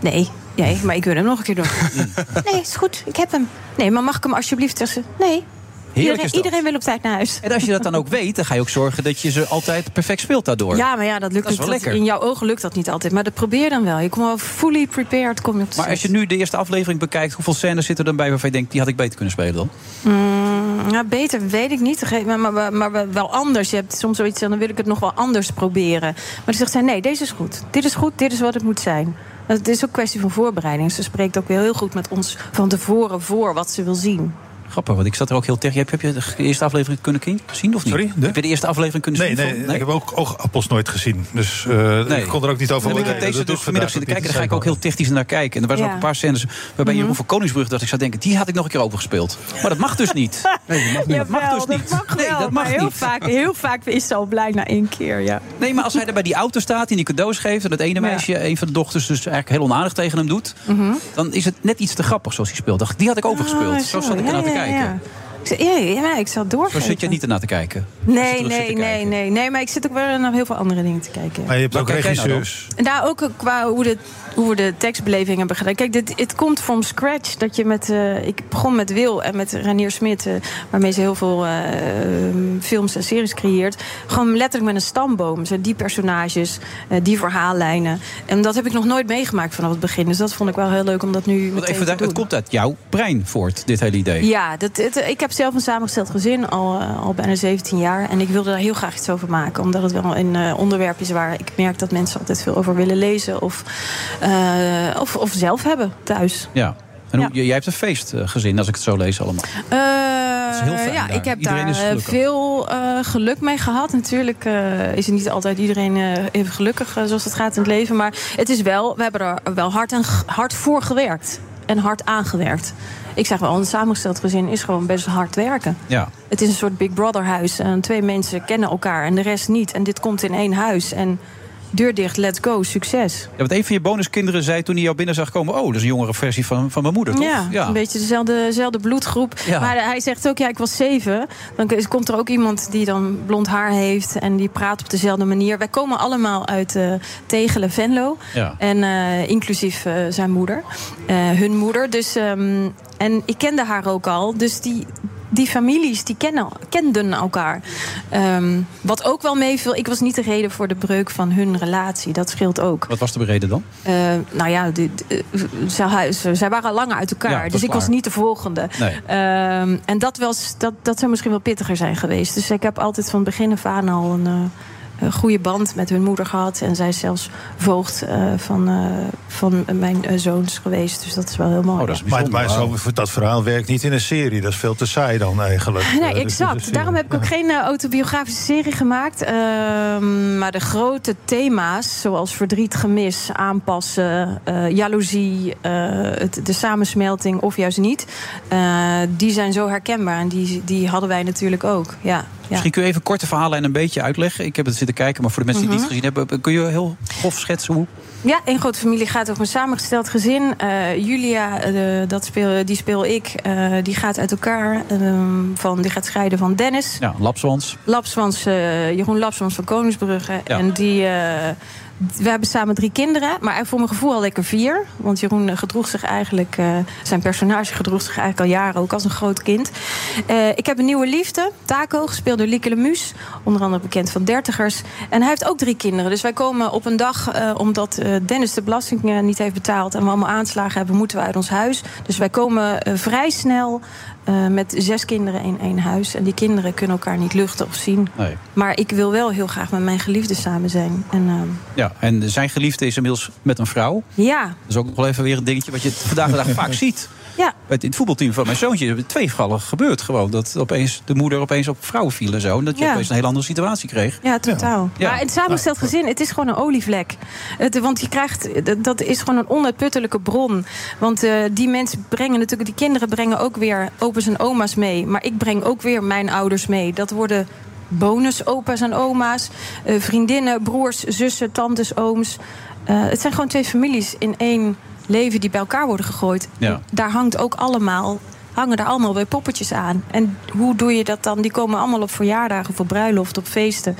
Speaker 19: Nee, nee, maar ik wil hem nog een keer doen. nee, is goed, ik heb hem. Nee, maar mag ik hem alsjeblieft zeggen? Nee. Iedereen,
Speaker 8: is dat.
Speaker 19: iedereen wil op tijd naar huis.
Speaker 8: En als je dat dan ook weet, dan ga je ook zorgen dat je ze altijd perfect speelt daardoor.
Speaker 19: Ja, maar ja, dat lukt
Speaker 8: Dat
Speaker 19: niet. In jouw ogen lukt dat niet altijd. Maar dat probeer dan wel. Je komt wel fully prepared. Kom je op de
Speaker 8: Maar als je nu de eerste aflevering bekijkt, hoeveel scènes zitten er dan bij waarvan je denkt, die had ik beter kunnen spelen dan?
Speaker 19: Mm, ja, beter weet ik niet. Maar, maar, maar, maar wel anders. Je hebt soms zoiets van, dan wil ik het nog wel anders proberen. Maar dan zegt zij, nee, deze is goed. Dit is goed, dit is wat het moet zijn. Het is ook een kwestie van voorbereiding. Ze spreekt ook weer heel goed met ons van tevoren voor wat ze wil zien.
Speaker 8: Grappig, want ik zat er ook heel tegen. Heb, heb je de eerste aflevering kunnen zien of niet?
Speaker 9: Sorry?
Speaker 8: Heb je de eerste aflevering kunnen
Speaker 9: Nee,
Speaker 8: zien?
Speaker 9: nee,
Speaker 8: van-
Speaker 9: ik heb ook oogappels nooit gezien. Dus eh,
Speaker 8: Nee.
Speaker 9: ik kon er ook niet over
Speaker 8: En ik heb
Speaker 9: oordelen.
Speaker 8: deze dus vanmiddag zitten kijken. Daar ga ik ook heel technisch naar kijken. En er waren
Speaker 19: Ja.
Speaker 8: ook een paar scènes waarbij
Speaker 19: Mhm.
Speaker 8: Jeroen van Koningsbrug dacht ik zou denken, die had ik nog een keer overgespeeld. Maar dat mag dus niet. Nee, dat mag, niet. dat mag
Speaker 19: Jawel,
Speaker 8: dus
Speaker 19: dat
Speaker 8: niet.
Speaker 19: mag
Speaker 8: nee, dat mag
Speaker 19: maar heel
Speaker 8: niet.
Speaker 19: Vaak, heel vaak is ze al blij na één keer, ja.
Speaker 8: Nee, maar als hij er bij die auto staat en die cadeaus geeft... en dat ene meisje, een van de dochters, dus eigenlijk heel onaardig tegen hem doet...
Speaker 19: Mhm.
Speaker 8: dan is het net iets te grappig zoals hij speelt. Die had ik overgespeeld.
Speaker 19: Ah,
Speaker 8: zo zat ik
Speaker 19: ja,
Speaker 8: kijken.
Speaker 19: Ja. Ik zei, ja, ja, ik zal
Speaker 8: Zo
Speaker 19: doorgeven.
Speaker 8: zit je niet ernaar te kijken.
Speaker 19: Nee, nee,
Speaker 8: te
Speaker 19: nee, nee, nee. Maar ik zit ook wel naar heel veel andere dingen te kijken.
Speaker 9: Maar je hebt ook
Speaker 8: nou
Speaker 9: regisseurs.
Speaker 19: En daar ook qua hoe, de, hoe we de tekstbeleving hebben gedaan. Kijk, dit, het komt from scratch. Dat je met, eh, ik begon met Wil en met Ranier Smit, eh, waarmee ze heel veel eh, films en series creëert. Gewoon letterlijk met een stamboom. Zo die personages, eh, die verhaallijnen. En dat heb ik nog nooit meegemaakt vanaf het begin. Dus dat vond ik wel heel leuk om dat nu
Speaker 8: Want
Speaker 19: meteen
Speaker 8: even,
Speaker 19: te
Speaker 8: het komt uit jouw brein voort, dit hele idee.
Speaker 19: Ja, dat, het, ik heb zelf een samengesteld gezin al, eh, al bijna 17 jaar. En ik wilde daar heel graag iets over maken. Omdat het wel een eh, onderwerp is waar ik merk dat mensen altijd veel over willen lezen. Of, eh, of, of zelf hebben thuis.
Speaker 8: Ja. En hoe, jij hebt een feestgezin, als ik het zo lees allemaal. Is heel fijn
Speaker 19: ja,
Speaker 8: daar.
Speaker 19: ik heb
Speaker 8: Iedereen
Speaker 19: daar veel geluk mee gehad. Natuurlijk is het niet altijd iedereen even gelukkig zoals het gaat in het leven. Maar het is wel, we hebben er wel hard, en, hard voor gewerkt. En hard aangewerkt. Ik zeg wel, een samengesteld gezin is gewoon best hard werken.
Speaker 8: Ja.
Speaker 19: Het is een soort Big Brother huis. En twee mensen kennen elkaar en de rest niet. En dit komt in één huis. En deur dicht, let's go, succes.
Speaker 8: Ja, want een van je bonuskinderen zei toen hij jou binnen zag komen... oh, dat is een jongere versie van, van mijn moeder, toch?
Speaker 19: Ja, een beetje dezelfde, dezelfde bloedgroep.
Speaker 8: Ja.
Speaker 19: Maar hij zegt ook, ja, ik was zeven. Dan komt er ook iemand die dan blond haar heeft... en die praat op dezelfde manier. Wij komen allemaal uit eh Tegelen, Venlo.
Speaker 8: Ja.
Speaker 19: En eh, inclusief eh, zijn moeder. Hun moeder. Dus, ehm, en ik kende haar ook al. Dus die... Die families die kennen, kenden elkaar. Ehm, wat ook wel meeviel, ik was niet de reden voor de breuk van hun relatie. Dat scheelt ook.
Speaker 8: Wat was de reden dan?
Speaker 19: Eh, nou ja, die- die- eh, zij, waren al langer uit elkaar. dus ik was niet de volgende.
Speaker 8: Nee.
Speaker 19: Ehm, en dat, was, dat, dat zou misschien wel pittiger zijn geweest. Dus ik heb altijd van begin af aan al een, eh, een goede band met hun moeder gehad. En zij is zelfs voogd eh, van, eh, van mijn eh, zoons geweest. Dus dat is wel heel mooi. ja.
Speaker 9: maar maar zo, dat verhaal werkt niet in een serie. Dat is veel te saai dan eigenlijk.
Speaker 19: Nee, exact. Daarom heb ik ook geen autobiografische serie gemaakt. Ehm, maar de grote thema's, zoals verdriet, gemis, aanpassen, eh, jaloezie, eh, het, de samensmelting of juist niet, eh, die zijn zo herkenbaar. En die, die hadden wij natuurlijk ook. Ja, ja.
Speaker 8: Misschien kun je even korte verhalen en een beetje uitleggen. Ik heb het zitten kijken, maar voor de mensen die het
Speaker 19: Mhm.
Speaker 8: niet gezien hebben... kun je heel grof schetsen hoe...
Speaker 19: Ja, één grote familie gaat over een samengesteld gezin. Eh, Julia, eh, dat speel, die speel ik, eh, die gaat uit elkaar. ehm, van, die gaat scheiden van Dennis.
Speaker 8: Ja, lapswans.
Speaker 19: Lapswans, Jeroen Lapswans van Koningsbrugge.
Speaker 8: Ja.
Speaker 19: En die, we hebben samen drie kinderen, maar voor mijn gevoel had ik er vier. Want Jeroen gedroeg zich eigenlijk, eh, zijn personage gedroeg zich eigenlijk al jaren ook als een groot kind. Eh, ik heb een nieuwe liefde, Taco, gespeeld door Lieke Lemus, onder andere bekend van Dertigers. En hij heeft ook drie kinderen. Dus wij komen op een dag, eh, omdat Dennis de belasting niet heeft betaald en we allemaal aanslagen hebben, moeten we uit ons huis. Dus wij komen vrij snel eh, met zes kinderen in één huis. En die kinderen kunnen elkaar niet luchten of zien.
Speaker 8: Nee.
Speaker 19: Maar ik wil wel heel graag met mijn geliefde samen zijn. En, ehm,
Speaker 8: Ja, en zijn geliefde is inmiddels met een vrouw.
Speaker 19: ja,
Speaker 8: Dat is ook nog wel even weer een dingetje wat je vandaag de dag vaak ziet.
Speaker 19: Ja.
Speaker 8: Het, in het voetbalteam van mijn zoontje is het twee gevallen gebeurd. Gewoon dat opeens de moeder opeens op vrouwen viel en zo. En dat je
Speaker 19: Ja.
Speaker 8: opeens een hele andere situatie kreeg.
Speaker 19: Ja, totaal.
Speaker 8: Ja.
Speaker 19: Maar het samengesteld gezin, het is gewoon een olievlek. Het, want je krijgt, dat- dat is gewoon een onuitputtelijke bron. Want eh, die mensen brengen natuurlijk, die kinderen brengen ook weer opa's en oma's mee. Maar ik breng ook weer mijn ouders mee. Dat worden bonusopa's en oma's, eh, vriendinnen, broers, zussen, tantes, ooms. Eh, het zijn gewoon twee families in één leven die bij elkaar worden gegooid.
Speaker 8: Ja.
Speaker 19: Daar hangt ook allemaal. Hangen daar allemaal weer poppetjes aan. En hoe doe je dat dan? Die komen allemaal op verjaardagen, op bruiloft, op feesten.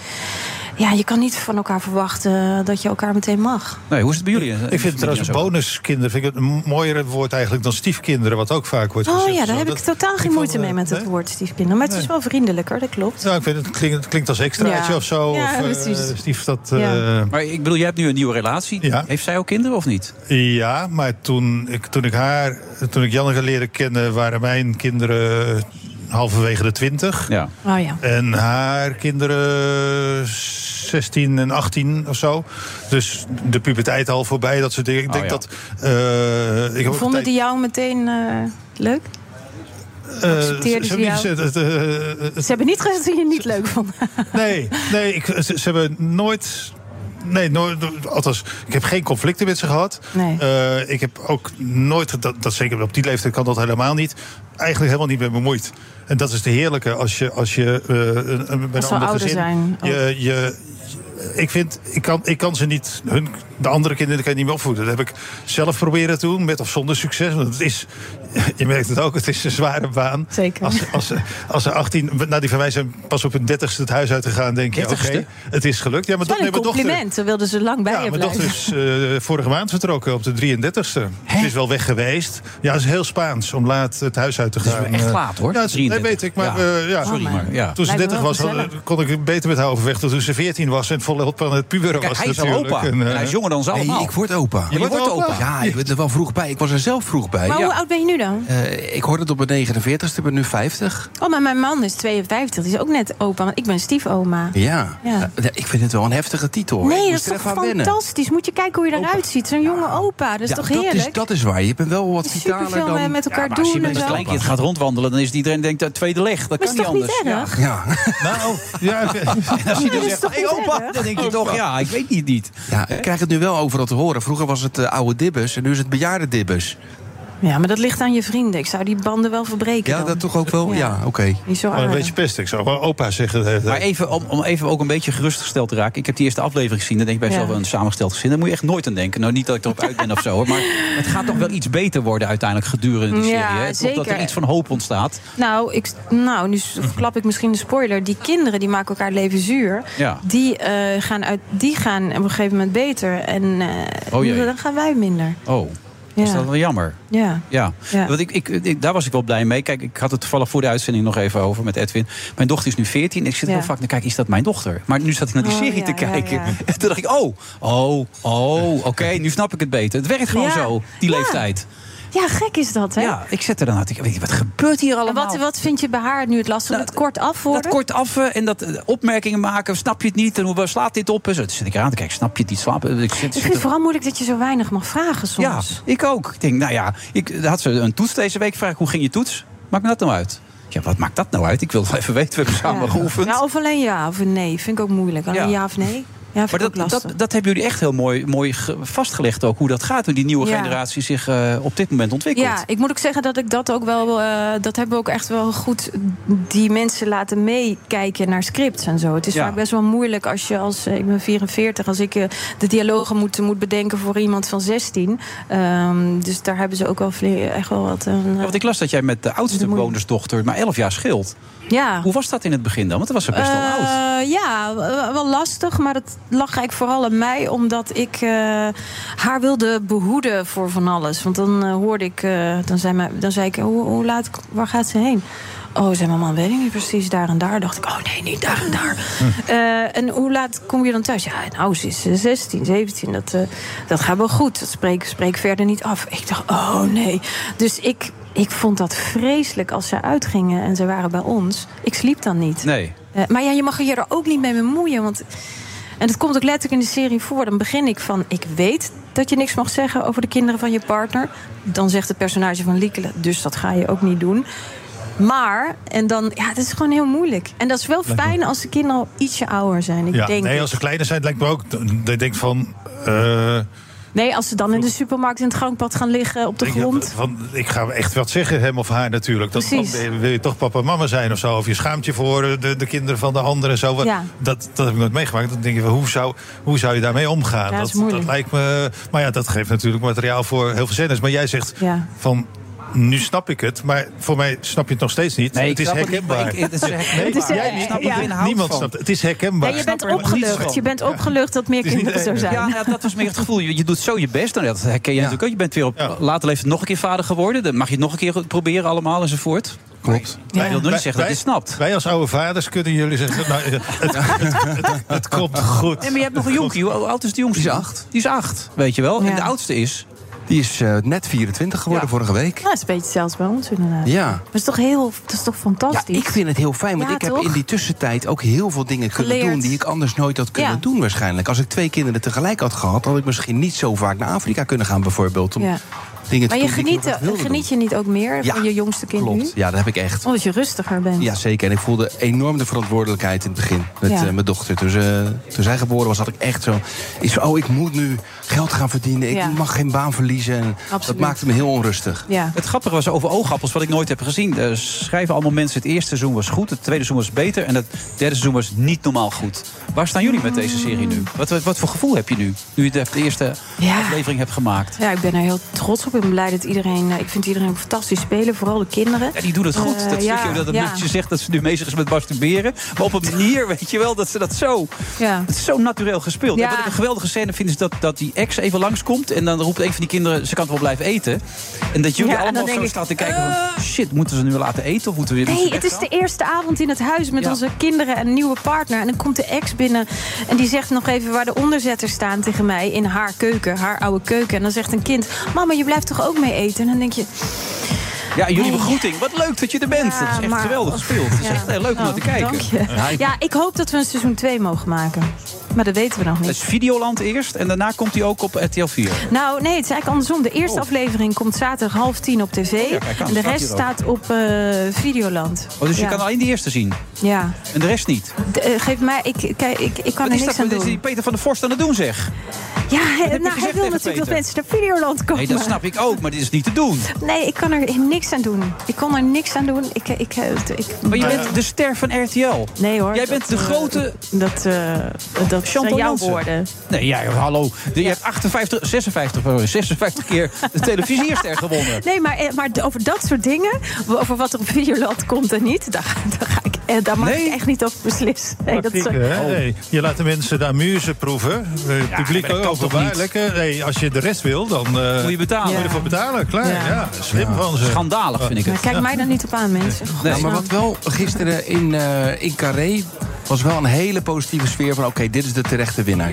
Speaker 19: Ja, je kan niet van elkaar verwachten dat je elkaar meteen mag.
Speaker 8: Nee, hoe is het bij jullie?
Speaker 9: Ik vind trouwens bonuskinderen vind ik een mooier woord eigenlijk dan stiefkinderen, wat ook vaak wordt gezegd.
Speaker 19: Oh ja, daar heb
Speaker 9: dat-
Speaker 19: ik totaal geen moeite mee met het woord stiefkinder. Maar het is wel vriendelijker, dat klopt.
Speaker 9: Nou, ik vind het, het klinkt, het klinkt als extraatje
Speaker 19: Ja.
Speaker 9: of zo.
Speaker 19: Ja,
Speaker 9: of, eh,
Speaker 19: precies.
Speaker 9: stief dat.
Speaker 19: Ja.
Speaker 9: eh,
Speaker 8: Maar ik bedoel, jij hebt nu een nieuwe relatie. Heeft zij ook kinderen of niet?
Speaker 9: Ja, maar toen ik, toen ik haar, toen ik Janneke leerde kennen, waren mijn kinderen halverwege de twintig.
Speaker 8: Ja.
Speaker 19: Oh ja.
Speaker 9: En haar kinderen 16 en 18 of zo. Dus de puberteit al voorbij, dat soort dingen. Ik
Speaker 8: Oh,
Speaker 9: denk
Speaker 8: ja.
Speaker 9: dat. eh, ik
Speaker 19: Vonden
Speaker 9: tijd-
Speaker 19: die jou meteen eh, leuk?
Speaker 9: eh,
Speaker 19: accepteerden ze
Speaker 9: hebben niet
Speaker 19: Ze hebben niet gezegd dat je het niet leuk vond.
Speaker 9: Nee, nee ik, ze, ze hebben nooit. Nee, nooit, althans, ik heb geen conflicten met ze gehad.
Speaker 19: Nee.
Speaker 9: Eh, ik heb ook nooit, dat, dat zeker op die leeftijd kan dat helemaal niet, eigenlijk helemaal niet mee bemoeid. En dat is de heerlijke als je, als je eh, een, een,
Speaker 19: Als ouder
Speaker 9: gezin,
Speaker 19: zijn.
Speaker 9: Je, je, ik vind, ik kan, ik kan ze niet, hun, de andere kinderen kan je niet meer opvoeden. Dat heb ik zelf proberen te doen, met of zonder succes. Want het is, je merkt het ook, het is een zware baan.
Speaker 19: Zeker.
Speaker 9: Als, als, ze- als ze 18, nou die van mij zijn pas op hun 30ste het huis uitgegaan, denk je, oké,
Speaker 8: 30ste?
Speaker 9: het is gelukt. Ja, maar
Speaker 19: Dat is een
Speaker 9: mijn dochter,
Speaker 19: compliment. Dan wilden ze lang bij
Speaker 9: ja,
Speaker 19: je
Speaker 9: mijn dochter is eh, vorige maand vertrokken op de 33ste. Ze is wel weg geweest. Ja, het is heel Spaans om laat het huis uit te
Speaker 8: Het is
Speaker 9: gaan.
Speaker 8: wel echt
Speaker 9: Eh,
Speaker 8: laat, hoor,
Speaker 9: Ja, het- nee,
Speaker 8: 33.
Speaker 9: weet ik. Maar,
Speaker 8: Ja.
Speaker 9: eh, ja.
Speaker 8: Sorry, maar ja.
Speaker 9: Toen ze
Speaker 19: Lijkt me
Speaker 9: 30
Speaker 19: wel
Speaker 9: was, had- kon ik beter met haar overweg dan toen ze 14 was en aan het puberen was.
Speaker 8: hij is
Speaker 9: natuurlijk.
Speaker 8: opa.
Speaker 9: En, eh,
Speaker 8: En hij is jonger dan ze allemaal.
Speaker 15: Nee, ik word opa.
Speaker 8: Je wordt opa.
Speaker 15: Ja, ik ben er wel vroeg bij. Ik was er zelf vroeg bij.
Speaker 19: Maar
Speaker 15: Ja.
Speaker 19: hoe oud ben je nu dan?
Speaker 15: Eh, ik hoorde het op mijn 49ste, ik ben nu 50.
Speaker 19: Oh, maar mijn man is 52. Die is ook net opa. Want ik ben stiefoma.
Speaker 15: Ja.
Speaker 19: Ja.
Speaker 15: Eh, ik vind het wel een heftige titel. hoor.
Speaker 19: Nee, dat is toch
Speaker 15: wennen.
Speaker 19: fantastisch. Moet je kijken hoe je eruit ziet. Zo'n jonge opa. Dat is
Speaker 15: Ja,
Speaker 19: toch
Speaker 15: dat
Speaker 19: heerlijk?
Speaker 15: is, dat is waar. Je bent wel wat vitaler dan...
Speaker 19: eh, met elkaar
Speaker 8: Maar als je
Speaker 19: doen
Speaker 8: met
Speaker 19: en
Speaker 8: een kleinkind gaat rondwandelen, dan is iedereen denkt dat tweede leg. Dat kan
Speaker 19: is
Speaker 8: niet anders.
Speaker 15: Ja.
Speaker 9: Nou, ja, ik-
Speaker 8: En als je dan
Speaker 19: dat is
Speaker 8: zegt,
Speaker 19: niet
Speaker 8: opa? Dan denk je toch, ja, ik weet niet. niet.
Speaker 15: ja, ik krijg het nu wel overal te horen. Vroeger was het eh, oude dibbes en nu is het bejaarde dibbes.
Speaker 19: Ja, maar dat ligt aan je vrienden. Ik zou die banden wel verbreken
Speaker 15: Ja,
Speaker 19: dan.
Speaker 15: dat toch ook wel? Ja, oké.
Speaker 19: Niet zo
Speaker 9: maar een beetje pest. Ik zou opa zeggen. de tijd.
Speaker 8: Maar even, om, om even ook een beetje gerustgesteld te raken. Ik heb die eerste aflevering gezien. Dan denk ik bij
Speaker 19: Ja.
Speaker 8: mezelf, een samengesteld gezin. Daar moet je echt nooit aan denken. Nou, niet dat ik erop uit ben of zo. Hoor, maar het gaat toch wel iets beter worden uiteindelijk gedurende die
Speaker 19: Ja,
Speaker 8: serie. Hè? Klopt dat er iets van hoop ontstaat.
Speaker 19: Nou, ik, nou, nu verklap ik misschien een spoiler. Die kinderen die maken elkaar het leven zuur.
Speaker 8: Ja.
Speaker 19: Die, eh, gaan uit, die gaan op een gegeven moment beter. En eh,
Speaker 8: Oh
Speaker 19: dan gaan wij minder.
Speaker 8: Oh,
Speaker 19: Ja.
Speaker 8: is dat wel jammer.
Speaker 19: Ja.
Speaker 8: Ja. Want ik, ik, ik- daar was ik wel blij mee. Kijk, ik had het toevallig voor de uitzending nog even over met Edwin. Mijn dochter is nu 14. Ik zit heel vaak naar kijk, is dat mijn dochter? Maar nu zat ik naar die
Speaker 19: Oh,
Speaker 8: serie te kijken. En toen dacht ik, oh, oh, oh, oké, nu snap ik het beter. Het werkt gewoon zo, die
Speaker 19: Ja.
Speaker 8: leeftijd.
Speaker 19: Ja, gek is dat, hè?
Speaker 8: Ja, ik zet er dan te kijken. Weet Wat gebeurt hier
Speaker 19: En
Speaker 8: allemaal?
Speaker 19: wat, wat vind je bij haar nu het lastig?
Speaker 8: Nou,
Speaker 19: het kort af worden?
Speaker 8: Dat kort af eh, en dat eh, opmerkingen maken. Snap je het niet? En hoe slaat dit op? En zo. Zit ik eraan te kijken. Snap je het niet? Slaap, ik zit,
Speaker 19: Ik
Speaker 8: zit
Speaker 19: vind het
Speaker 8: er-
Speaker 19: vooral moeilijk dat je zo weinig mag vragen soms.
Speaker 8: ja, ik ook. Ik denk, nou ja, ik had ze een toets deze week. Vraag ik, hoe ging je toets? Maakt me dat nou uit? Ja, wat maakt dat nou uit? Ik wil wel even weten. We hebben samen
Speaker 19: Ja.
Speaker 8: geoefend.
Speaker 19: Ja, of alleen ja of nee. Vind ik ook moeilijk. Alleen
Speaker 8: Ja.
Speaker 19: ja, of nee. Ja,
Speaker 8: maar dat, dat, dat hebben jullie echt heel mooi, mooi ge- vastgelegd ook. Hoe dat gaat. Hoe die nieuwe
Speaker 19: Ja.
Speaker 8: generatie zich eh, op dit moment ontwikkelt.
Speaker 19: Ja, ik moet ook zeggen dat ik dat ook wel. eh, dat hebben we ook echt wel goed. Die mensen laten meekijken naar scripts en zo. Het is
Speaker 8: Ja.
Speaker 19: vaak best wel moeilijk als je als. eh, ik ben 44, als ik de dialogen moet, moet bedenken voor iemand van 16. Ehm, dus daar hebben ze ook wel echt wel wat. eh,
Speaker 8: Ja, want ik las dat jij met de oudste wonersdochter maar 11 jaar scheelt.
Speaker 19: Ja.
Speaker 8: Hoe was dat in het begin dan? Want dat was ze best wel oud.
Speaker 19: Eh, ja, wel lastig, maar dat, lag eigenlijk vooral aan mij, omdat ik eh, haar wilde behoeden voor van alles. Want dan eh, hoorde ik, dan, zei mij, dan zei ik, hoe, hoe laat, waar gaat ze heen? Oh, zei mijn man, weet ik niet precies, daar en daar. Dacht ik, oh nee, niet daar en daar. Eh, en hoe laat kom je dan thuis? Ja, nou, ze is eh, 16, 17, dat, dat gaat wel goed. Dat spreek, spreek verder niet af. Ik dacht, oh nee. Dus ik, ik vond dat vreselijk als ze uitgingen en ze waren bij ons. Ik sliep dan niet.
Speaker 8: Nee.
Speaker 19: Eh, maar ja, je mag je er ook niet mee bemoeien. Want, en dat komt ook letterlijk in de serie voor. Dan begin ik van: Ik weet dat je niks mag zeggen over de kinderen van je partner. Dan zegt het personage van Liekele: Dus dat ga je ook niet doen. Maar, en dan, ja, het is gewoon heel moeilijk. En dat is wel
Speaker 9: Lijkt me-
Speaker 19: fijn als de kinderen al ietsje ouder zijn. Ik
Speaker 9: ja,
Speaker 19: denk
Speaker 9: nee, als ze kleiner zijn, lijkt me ook. Dat je denkt van. eh,
Speaker 19: Nee, als ze dan in de supermarkt in het gangpad gaan liggen op de
Speaker 9: je,
Speaker 19: grond.
Speaker 9: Van, ik ga echt wat zeggen, hem of haar natuurlijk. Dat,
Speaker 19: Precies.
Speaker 9: dan wil je toch papa en mama zijn of zo. Of je schaamt je voor de, de kinderen van de anderen. en Zo.
Speaker 19: Ja.
Speaker 9: Dat, dat heb ik nooit meegemaakt. Dan denk je, hoe zou, hoe zou je daarmee omgaan?
Speaker 19: Ja, dat
Speaker 9: dat, lijkt me. Maar ja, dat geeft natuurlijk materiaal voor heel veel zenders. Maar jij zegt
Speaker 19: Ja.
Speaker 9: van. Nu snap ik het, maar voor mij snap je het nog steeds niet.
Speaker 8: Nee,
Speaker 9: het
Speaker 8: ik
Speaker 9: is
Speaker 8: snap het niet, maar
Speaker 9: herkenbaar.
Speaker 8: ik- het is herkenbaar.
Speaker 19: Het is, eh,
Speaker 9: jij niet.
Speaker 19: er
Speaker 9: Niemand
Speaker 8: van.
Speaker 9: snapt het. Het is herkenbaar.
Speaker 19: Nee, je bent opgelucht. Je bent opgelucht dat meer kinderen zo zijn.
Speaker 8: Ja, dat was meer het gevoel. Je, je doet zo je best. Nou, dat herken je natuurlijk ook. Je bent weer op later leeftijd nog een keer vader geworden. Dan mag je het nog een keer proberen allemaal enzovoort.
Speaker 9: Klopt.
Speaker 8: Wij wil zeggen dat je het snapt.
Speaker 9: Wij als oude vaders kunnen jullie zeggen... Nou, het, het, het, het- het komt goed.
Speaker 8: Nee, maar je hebt nog een jonkie. Hoe oud is de jongste? Die is acht. Die is acht, weet je wel. En de oudste is...
Speaker 15: Die is eh, net 24 geworden vorige week.
Speaker 19: Ja, dat is een beetje zelfs bij ons inderdaad.
Speaker 15: Ja.
Speaker 19: Dat is toch heel, dat is toch fantastisch?
Speaker 15: Ik vind het heel fijn, want
Speaker 19: Ja,
Speaker 15: ik heb in die tussentijd ook heel veel dingen kunnen doen die ik anders nooit had kunnen
Speaker 19: Ja.
Speaker 15: doen waarschijnlijk. Als ik twee kinderen tegelijk had gehad, had ik misschien niet zo vaak naar Afrika kunnen gaan bijvoorbeeld. Om
Speaker 19: Ja.
Speaker 15: dingen te
Speaker 19: Maar je geniet, geniet je niet ook meer
Speaker 15: Ja,
Speaker 19: van je jongste kind
Speaker 15: doen.
Speaker 19: nu?
Speaker 15: Klopt, ja, dat heb ik echt.
Speaker 19: Omdat je rustiger bent.
Speaker 15: Ja, zeker. En ik voelde enorm de verantwoordelijkheid in het begin met
Speaker 19: Ja.
Speaker 15: eh, mijn dochter. Dus, toen zij geboren was, had ik echt zo... Iets van, oh, ik moet nu geld gaan verdienen. Ik
Speaker 19: Ja.
Speaker 15: mag geen baan verliezen. En dat maakte me heel onrustig.
Speaker 19: Ja.
Speaker 8: Het grappige was over oogappels, wat ik nooit heb gezien. Er schrijven allemaal mensen, het eerste seizoen was goed, het tweede seizoen was beter... en het derde seizoen was niet normaal goed. Waar staan jullie met deze serie nu? Wat, wat, wat voor gevoel heb je nu, nu je de, de eerste
Speaker 19: Ja.
Speaker 8: aflevering hebt gemaakt?
Speaker 19: Ja, ik ben er heel trots op. Ik ben blij dat iedereen... eh, Ik vind iedereen fantastisch spelen, vooral de kinderen.
Speaker 8: Ja, die doen het goed.
Speaker 19: Eh,
Speaker 8: dat
Speaker 19: ja,
Speaker 8: stukje dat het
Speaker 19: ja.
Speaker 8: nutje zegt dat ze nu bezig is met masturberen. Maar op een manier, weet je wel, dat ze dat zo...
Speaker 19: Ja.
Speaker 8: Het is zo natuurlijk gespeeld.
Speaker 19: Ja.
Speaker 8: En wat ik een geweldige scène vind, is dat, dat die ex even langskomt... en dan roept een van die kinderen, ze kan toch wel blijven eten. En dat jullie
Speaker 19: Ja,
Speaker 8: allemaal zo
Speaker 19: ik,
Speaker 8: staan te kijken van... shit, moeten ze nu laten eten of moeten we...
Speaker 19: Nee, het is de eerste avond in het huis met
Speaker 8: Ja.
Speaker 19: onze kinderen en een nieuwe partner. En dan komt de ex binnen en die zegt nog even waar de onderzetters staan tegen mij in haar keuken, haar oude keuken. En dan zegt een kind: Mama, je blijft toch ook mee eten? En dan denk je.
Speaker 8: Ja, jullie
Speaker 19: Nee.
Speaker 8: begroeting. Wat leuk dat je er bent.
Speaker 19: Ja,
Speaker 8: dat is echt
Speaker 19: maar-
Speaker 8: geweldig gespeeld. Het is
Speaker 19: Ja.
Speaker 8: echt heel leuk om naar te
Speaker 19: Oh,
Speaker 8: kijken. Ja, ik
Speaker 19: hoop dat we een seizoen 2 mogen maken. Maar dat weten we nog
Speaker 8: Het
Speaker 19: niet.
Speaker 8: is Videoland eerst en daarna komt hij ook op RTL 4.
Speaker 19: Nou, nee, het is eigenlijk andersom. De eerste
Speaker 8: Oh.
Speaker 19: aflevering komt zaterdag half tien op tv.
Speaker 8: ja, kijk aan,
Speaker 19: en de rest staat op eh, Videoland.
Speaker 8: Oh, dus je kan alleen die eerste zien.
Speaker 19: Ja.
Speaker 8: En de rest niet.
Speaker 19: Eh, geef mij, ik, kijk, ik, ik kan
Speaker 8: Wat
Speaker 19: er niks
Speaker 8: dat?
Speaker 19: aan
Speaker 8: Wat is
Speaker 19: doen.
Speaker 8: die Peter van der Vorst aan het doen, zeg?
Speaker 19: Ja,
Speaker 8: je
Speaker 19: nou, hij wil natuurlijk dat mensen naar Videoland komen.
Speaker 8: Nee, dat snap ik ook, maar dit is niet te doen.
Speaker 19: Nee, ik kan er niks aan doen. Ik kon er niks aan doen. Ik, ik, ik,
Speaker 8: Maar je bent de ster van RTL.
Speaker 19: Nee hoor.
Speaker 8: Jij
Speaker 19: dat,
Speaker 8: bent de
Speaker 19: eh,
Speaker 8: grote...
Speaker 19: Dat, eh dat
Speaker 8: Chantal
Speaker 19: zijn jouw
Speaker 8: Jansen.
Speaker 19: woorden.
Speaker 8: Nee, ja, hallo. Je hebt 58, 56, pardon, 56 keer de televisierster gewonnen.
Speaker 19: Nee, maar, eh, maar over dat soort dingen, over wat er op Videoland komt en niet, daar, daar, ga ik, eh, daar mag ik echt niet over beslissen. Nee, dat is,
Speaker 9: hè? Nee, je laat de mensen de amuse proeven. Eh, Het publiek
Speaker 8: toch
Speaker 9: openbaar.
Speaker 8: niet?
Speaker 9: Lekker. Nee, als je de rest wil, dan eh,
Speaker 8: Moet je betalen.
Speaker 9: Moet je ervoor betalen. Klaar. Ja.
Speaker 19: Ja.
Speaker 9: slim van ze.
Speaker 8: Schandalig vind ik het.
Speaker 19: Maar kijk mij daar niet op aan, mensen.
Speaker 15: Nou, maar wat wel gisteren in, eh, in Carré was wel een hele positieve sfeer van... oké, dit is de terechte winnaar.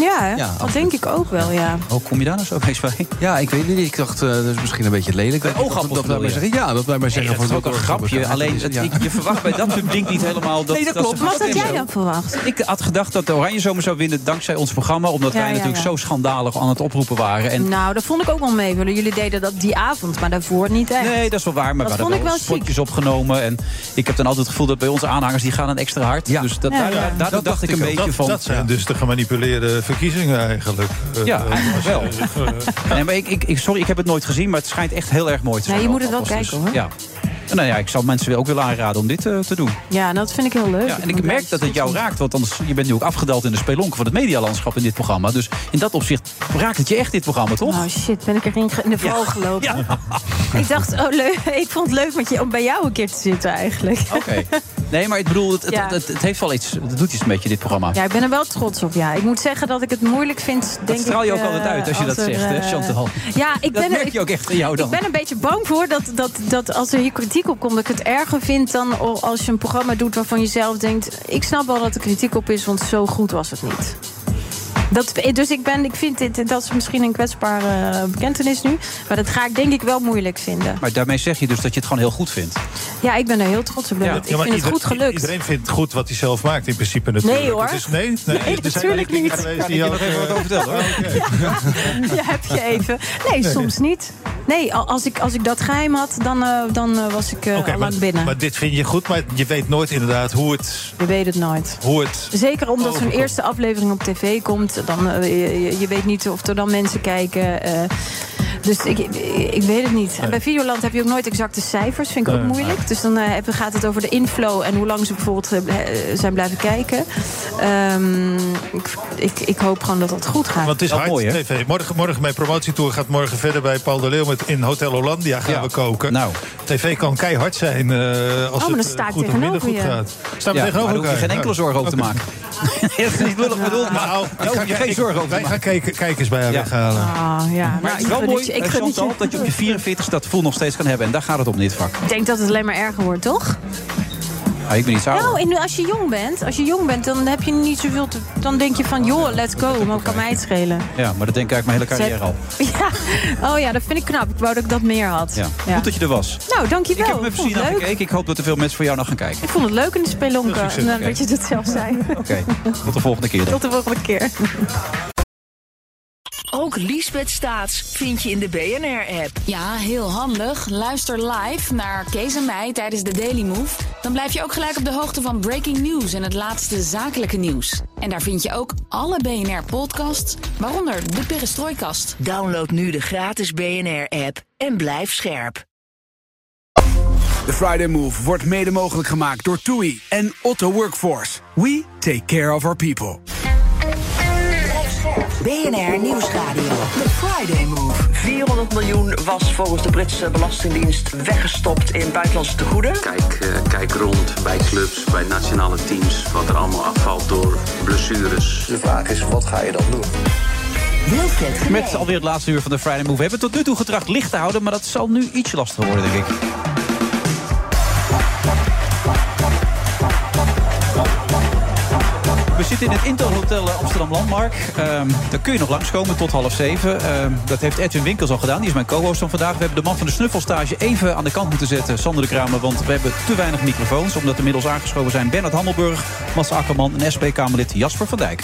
Speaker 19: Ja?
Speaker 15: Ja,
Speaker 19: dat
Speaker 15: absoluut.
Speaker 19: denk ik ook wel, ja.
Speaker 8: Hoe kom je daar nou zo opeens bij?
Speaker 15: Ja, ik weet niet. Ik dacht, eh, dat is misschien een beetje lelijk. Dat,
Speaker 8: oogappels
Speaker 15: dat wij maar
Speaker 8: je?
Speaker 15: zeggen, ja, dat wij maar
Speaker 8: Nee,
Speaker 15: zeggen...
Speaker 8: dat is
Speaker 15: van,
Speaker 8: ook een
Speaker 15: dat-
Speaker 8: grapje.
Speaker 15: dat-
Speaker 8: Alleen,
Speaker 15: dat-
Speaker 8: het-
Speaker 15: ja.
Speaker 8: ik- je verwacht bij dat publiek niet helemaal... Dat,
Speaker 15: Nee, dat klopt.
Speaker 8: ze
Speaker 19: Wat had jij dan verwacht?
Speaker 8: Ik had gedacht dat de Oranje Zomer zou winnen dankzij ons programma. Omdat
Speaker 19: Ja,
Speaker 8: wij
Speaker 19: ja,
Speaker 8: natuurlijk
Speaker 19: ja.
Speaker 8: zo schandalig aan het oproepen waren. En
Speaker 19: Nou, dat vond ik ook wel meevullen. Jullie deden dat die avond, maar daarvoor niet echt.
Speaker 8: Nee, dat is wel waar. Maar
Speaker 19: Dat
Speaker 8: we
Speaker 19: vond
Speaker 8: hadden
Speaker 19: ik
Speaker 8: wel
Speaker 19: wel
Speaker 8: spotjes opgenomen. En ik heb dan altijd het gevoel dat bij onze aanhangers... die gaan een extra hard. Dus dat,
Speaker 19: Ja,
Speaker 8: daar,
Speaker 19: ja.
Speaker 8: daar- daardoor
Speaker 9: Dat
Speaker 8: dacht ik een beetje
Speaker 9: dat,
Speaker 8: van...
Speaker 9: Dat zijn dus de gemanipuleerde verkiezingen eigenlijk. Eh,
Speaker 8: Ja,
Speaker 9: eh,
Speaker 8: eigenlijk wel.
Speaker 9: eh,
Speaker 8: Nee, maar ik, ik, sorry, ik heb het nooit gezien, maar het schijnt echt heel erg mooi te zijn.
Speaker 19: Nee, je moet het wel kijken, hoor.
Speaker 8: Ja. En nou ja, ik zou mensen ook willen aanraden om dit eh, te doen.
Speaker 19: Ja, dat vind ik heel leuk.
Speaker 8: Ja, en ik merk dat het jou raakt, want anders, je bent nu ook afgedaald in de spelonken van het medialandschap in dit programma. Dus in dat opzicht raakt het je echt, dit programma, toch?
Speaker 19: Oh shit, ben ik erin in de val gelopen. Ik dacht, oh leuk, ik vond het leuk met je, om bij jou een keer te zitten eigenlijk.
Speaker 8: Oké. Nee, maar ik bedoel, het, het, het, het heeft wel iets. Het doet iets een beetje, dit programma.
Speaker 19: Ja, ik ben er wel trots op. Ja. Ik moet zeggen dat ik het moeilijk vind. Denk
Speaker 8: straal je ook altijd
Speaker 19: eh,
Speaker 8: uit als je dat zegt, hè,
Speaker 19: eh,
Speaker 8: Chantal?
Speaker 19: Ja, ik
Speaker 8: Dat
Speaker 19: ben,
Speaker 8: merk
Speaker 19: ik-
Speaker 8: je ook echt aan jou dan.
Speaker 19: Ik ben een beetje bang voor dat, dat, dat als er hier kritiek op komt, dat ik het erger vind dan als je een programma doet waarvan je zelf denkt: ik snap wel dat er kritiek op is, want zo goed was het niet. Dat, dus ik, ben, ik vind dit, dat is misschien een kwetsbare eh, bekentenis nu. Maar dat ga ik denk ik wel moeilijk vinden.
Speaker 8: Maar daarmee zeg je dus dat je het gewoon heel goed vindt.
Speaker 19: Ja, ik ben er heel trots op. Ik
Speaker 9: Ja,
Speaker 19: vind
Speaker 9: maar
Speaker 19: het goed gelukt.
Speaker 9: Iedereen vindt goed wat hij zelf maakt, in principe natuurlijk.
Speaker 19: Nee, hoor.
Speaker 9: Het is, nee, nee,
Speaker 19: Nee,
Speaker 9: er zijn
Speaker 19: natuurlijk niet.
Speaker 9: geweest
Speaker 8: Kan
Speaker 9: die
Speaker 8: ik nog even wat
Speaker 9: eh,
Speaker 8: over vertellen, hoor?
Speaker 19: Ja, heb je even. Nee,
Speaker 9: Nee,
Speaker 19: soms niet. Nee, al- als ik, als ik dat geheim had, dan, eh, dan was ik eh, al
Speaker 9: maar,
Speaker 19: lang binnen.
Speaker 9: maar dit vind je goed, maar je weet nooit inderdaad hoe het...
Speaker 19: Je weet het nooit.
Speaker 9: Hoe het
Speaker 19: Zeker omdat zo'n
Speaker 9: overkomt.
Speaker 19: eerste aflevering op tv komt. Dan, eh, je, je- je weet niet of er dan mensen kijken. Eh, dus ik, ik weet het niet. En bij Videoland heb je ook nooit exacte cijfers. Vind ik ook moeilijk. Dus dan eh, gaat het over de inflow en hoe lang ze bijvoorbeeld eh, zijn blijven kijken. Ehm, ik, ik, ik hoop gewoon dat dat goed gaat.
Speaker 9: Want het is hard tv. Morgen, morgen mijn promotietour gaat morgen verder bij Paul de Leeuw... met in Hotel Hollandia gaan
Speaker 8: Ja.
Speaker 9: we koken.
Speaker 8: Nou.
Speaker 9: TV kan keihard zijn eh, als
Speaker 19: Oh, maar dan
Speaker 9: het
Speaker 19: sta
Speaker 9: eh, goed of minder goed
Speaker 19: je.
Speaker 9: gaat. Staan we
Speaker 8: Ja,
Speaker 9: tegenover
Speaker 8: maar daar hoef je
Speaker 9: elkaar?
Speaker 8: geen enkele zorgen over te maken. Dat is niet lullig bedoeld, maar
Speaker 9: Nou,
Speaker 8: daar hoef je geen zorgen over te
Speaker 9: Wij gaan
Speaker 8: maken.
Speaker 9: kijken, kijkers bij haar
Speaker 8: Ja.
Speaker 9: weghalen.
Speaker 19: Ah, ja.
Speaker 8: Maar
Speaker 19: Nou,
Speaker 8: het is wel mooi.
Speaker 19: Ik
Speaker 8: eh,
Speaker 19: gun het je.
Speaker 8: Dat je op je 44 dat gevoel nog steeds kan hebben. En daar gaat het om in dit vak.
Speaker 19: Ik denk dat het alleen maar erger wordt, toch?
Speaker 8: Ah, ik ben niet zo.
Speaker 19: Nou, in- als je jong bent, als je jong bent, dan heb je niet zoveel te, Dan denk je van, joh, let's go. Maar kan mij het schelen.
Speaker 8: Ja, maar dat denk ik eigenlijk mijn hele carrière al.
Speaker 19: Ja. Oh ja, dat vind ik knap. Ik wou dat ik dat meer had.
Speaker 8: Ja. Goed dat je er was.
Speaker 19: Nou, dankjewel.
Speaker 8: Ik heb met
Speaker 19: vond
Speaker 8: plezier naar gekeken. Ik hoop dat er veel mensen voor jou nog gaan kijken.
Speaker 19: Ik vond het leuk in de spelonken.
Speaker 8: Oké.
Speaker 19: Dat je het zelf zei.
Speaker 8: Oké, tot de volgende keer dan.
Speaker 19: Tot de volgende keer.
Speaker 1: Ook Liesbeth Staats vind je in de BNR-app.
Speaker 20: Ja, heel handig. Luister live naar Kees en mij tijdens de Daily Move. Dan blijf je ook gelijk op de hoogte van breaking news en het laatste zakelijke nieuws. En daar vind je ook alle BNR-podcasts, waaronder de Perestrooikast.
Speaker 1: Download nu de gratis BNR-app en blijf scherp.
Speaker 13: De Friday Move wordt mede mogelijk gemaakt door TUI en Otto Workforce. We take care of our people.
Speaker 1: BNR Nieuwsradio. The Friday Move.
Speaker 6: 400 miljoen was volgens de Britse Belastingdienst weggestopt in buitenlandse tegoeden.
Speaker 14: Kijk, eh, kijk rond bij clubs, bij nationale teams, wat er allemaal afvalt door blessures.
Speaker 7: De vraag is, wat ga je dan doen?
Speaker 8: Met alweer het laatste uur van de Friday Move. We hebben tot nu toe getracht licht te houden, maar dat zal nu iets lastiger worden, denk ik. Zitten in het Intel Hotel eh, Amsterdam Landmark. Ehm, daar kun je nog langskomen tot half zeven. Ehm, dat heeft Edwin Winkels al gedaan. Die is mijn co-host van vandaag. We hebben de man van de snuffelstage even aan de kant moeten zetten. Sander de Kramer, want we hebben te weinig microfoons. Omdat inmiddels aangeschoven zijn Bernard Hammelburg, Mats Akkerman en SP-Kamerlid Jasper van Dijk.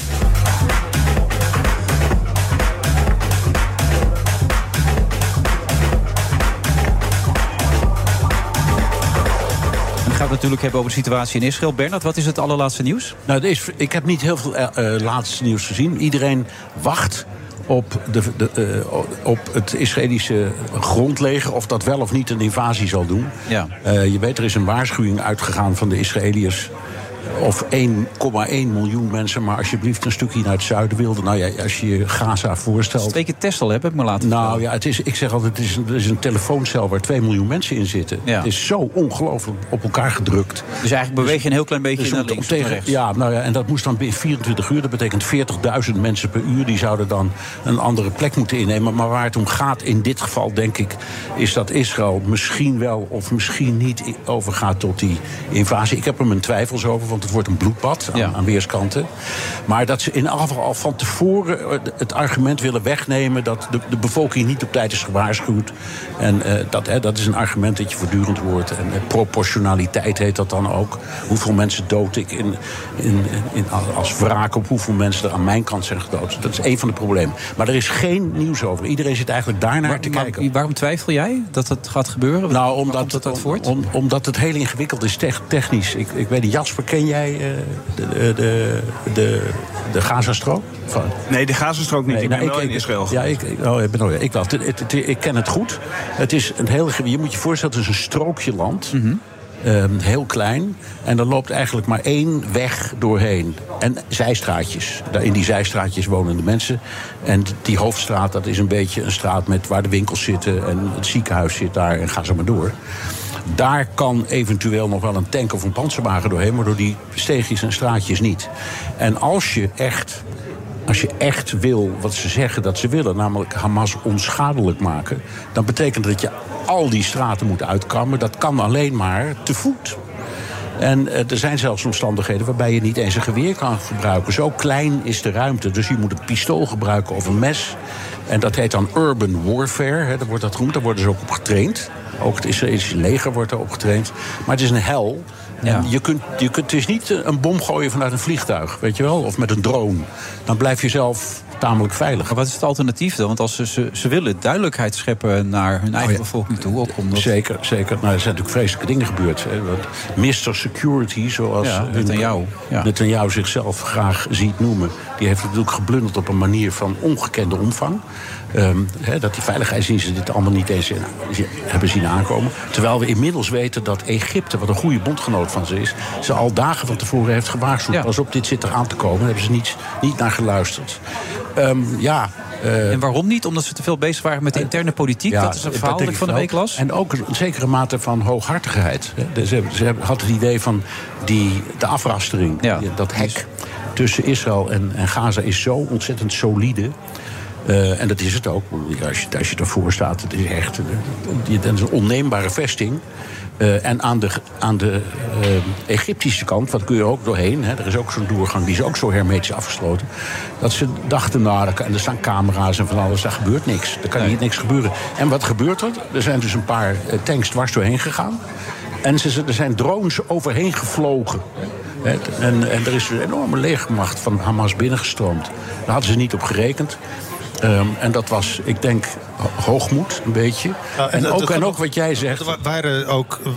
Speaker 8: Gaan het natuurlijk hebben over de situatie in Israël. Bernard, wat is het allerlaatste nieuws?
Speaker 21: Nou, ik heb niet heel veel eh, eh, laatste nieuws gezien. Iedereen wacht op, de, de, eh, op het Israëlische grondleger... of dat wel of niet een invasie zal doen.
Speaker 8: Ja.
Speaker 21: Je weet, er is een waarschuwing uitgegaan van de Israëliërs... of 1,1 miljoen mensen, maar alsjeblieft een stukje naar het zuiden wilden. Nou ja, als je je Gaza voorstelt...
Speaker 8: Twee keer Tesla heb ik me laten
Speaker 21: Nou ja, het is, ik zeg altijd, het is, een, het is een telefooncel waar 2 miljoen mensen in zitten.
Speaker 8: Ja.
Speaker 21: Het is zo ongelooflijk op elkaar gedrukt.
Speaker 8: Dus eigenlijk beweeg je een heel klein beetje
Speaker 21: Dus
Speaker 8: naar links rechts.
Speaker 21: Ja, nou ja, en dat moest dan binnen 24 uur. Dat betekent 40.000 mensen per uur. Die zouden dan een andere plek moeten innemen. Maar waar het om gaat in dit geval, denk ik... is dat Israël misschien wel of misschien niet overgaat tot die invasie. Ik heb er mijn twijfels over, want het wordt een bloedbad aan, aan weerskanten. Maar dat ze in elk geval al van tevoren het argument willen wegnemen... dat de, de bevolking niet op tijd is gewaarschuwd. En eh, dat, hè, dat is een argument dat je voortdurend hoort. En eh, proportionaliteit heet dat dan ook. Hoeveel mensen dood ik in, in, in, als wraak op hoeveel mensen er aan mijn kant zijn gedood. Dat is een van de problemen. Maar er is geen nieuws over. Iedereen zit eigenlijk daarnaar te
Speaker 8: Maar
Speaker 21: kijken.
Speaker 8: waarom twijfel jij dat het gaat gebeuren?
Speaker 21: Nou, omdat,
Speaker 8: dat uit voort?
Speaker 21: om- omdat het heel ingewikkeld is tech- technisch. Ik, ik weet niet, Jasper, ken jij eh, de, de, de, de, Gazastrook? Van-
Speaker 22: Nee, de Gazastrook niet. ik ben
Speaker 21: nou,
Speaker 22: wel in Israël.
Speaker 21: Ja, ik, oh, ik, ben, ja, ik, wel. Het- het- het- ik ken het goed. Het is een heel, je moet je voorstellen, het is een strookje land. Ehm, heel klein. En er loopt eigenlijk maar één weg doorheen. En zijstraatjes. In die zijstraatjes wonen de mensen. En die hoofdstraat, dat is een beetje een straat met waar de winkels zitten. En het ziekenhuis zit daar en ga zo maar door. Daar kan eventueel nog wel een tank of een panzerwagen doorheen, maar door die steegjes en straatjes niet. En als je echt als je echt wil wat ze zeggen dat ze willen, namelijk Hamas onschadelijk maken, dan betekent dat dat je al die straten moet uitkammen. Dat kan alleen maar te voet. En eh, er zijn zelfs omstandigheden waarbij je niet eens een geweer kan gebruiken. Zo klein is de ruimte. Dus je moet een pistool gebruiken of een mes. En dat heet dan urban warfare. Hè, daar wordt dat genoemd. Daar worden ze ook op getraind. Ook het Israëlische leger wordt erop getraind. Maar het is een hel. En je kunt, je kunt, het is niet eh, een bom gooien vanuit een vliegtuig, weet je wel? Of met een drone. Dan blijf je zelf tamelijk veilig.
Speaker 8: Maar wat is het alternatief dan? Want als ze, ze, ze willen duidelijkheid scheppen naar hun eigen bevolking toe. Ook omdat...
Speaker 21: Zeker, zeker. Nou, er zijn natuurlijk vreselijke dingen gebeurd. Hè. Mr. Security, zoals
Speaker 8: Ja, Netanyahu, ja.
Speaker 21: Netanyahu zichzelf graag ziet noemen... die heeft natuurlijk geblunderd op een manier van ongekende omvang. Ehm, dat die veiligheidsdiensten dit allemaal niet eens hebben zien aankomen. Terwijl we inmiddels weten dat Egypte, wat een goede bondgenoot van ze is... ze al dagen van tevoren heeft gewaarschuwd. Pas op, dit zit er aan te komen. Daar hebben ze niet, niet naar geluisterd. Ehm, ja... eh,
Speaker 8: En waarom niet? Omdat ze te veel bezig waren met de interne politiek. dat is een verhaal dat ik van de week las.
Speaker 21: En ook een zekere mate van hooghartigheid. Ze, ze had het idee van die, de afrastering, dat hek tussen Israël en, en Gaza is zo ontzettend solide. Eh, en dat is het ook. Als je, als je ervoor staat, het is echt dat is een onneembare vesting. Eh, en aan de, aan de eh, Egyptische kant, wat kun je ook doorheen. Hè, er is ook zo'n doorgang, die is ook zo hermetisch afgesloten. Dat ze dachten, nou, er- en er staan camera's en van alles, daar gebeurt niks. Er kan hier niks gebeuren. En wat gebeurt er? Er zijn dus een paar tanks dwars doorheen gegaan. En ze, er zijn drones overheen gevlogen. En, en er is een enorme legermacht van Hamas binnengestroomd. Daar hadden ze niet op gerekend. Ehm, en dat was, ik denk, ho- hoogmoed, een beetje.
Speaker 9: Ja,
Speaker 21: en,
Speaker 9: dat-
Speaker 21: ook,
Speaker 9: dat
Speaker 21: en ook wat jij zegt.
Speaker 9: Er wa- waren ook, eh,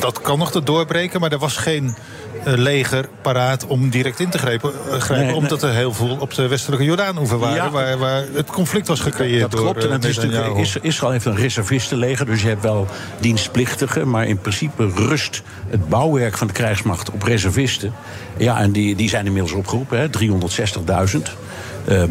Speaker 9: dat kan nog te doorbreken, maar er was geen eh, leger paraat om direct in te grijpen, eh, grijpen
Speaker 21: Nee, nee.
Speaker 9: omdat er heel veel op de westelijke Jordaan-oever waren,
Speaker 21: Ja.
Speaker 9: waar, waar het conflict was gecreëerd
Speaker 21: Dat
Speaker 9: door
Speaker 21: klopt. En
Speaker 9: eh,
Speaker 21: het is natuurlijk, Israël heeft een reservistenleger, dus je hebt wel dienstplichtigen. Maar in principe rust het bouwwerk van de krijgsmacht op reservisten. Ja, en die, die zijn inmiddels opgeroepen, hè, 360.000. Ehm,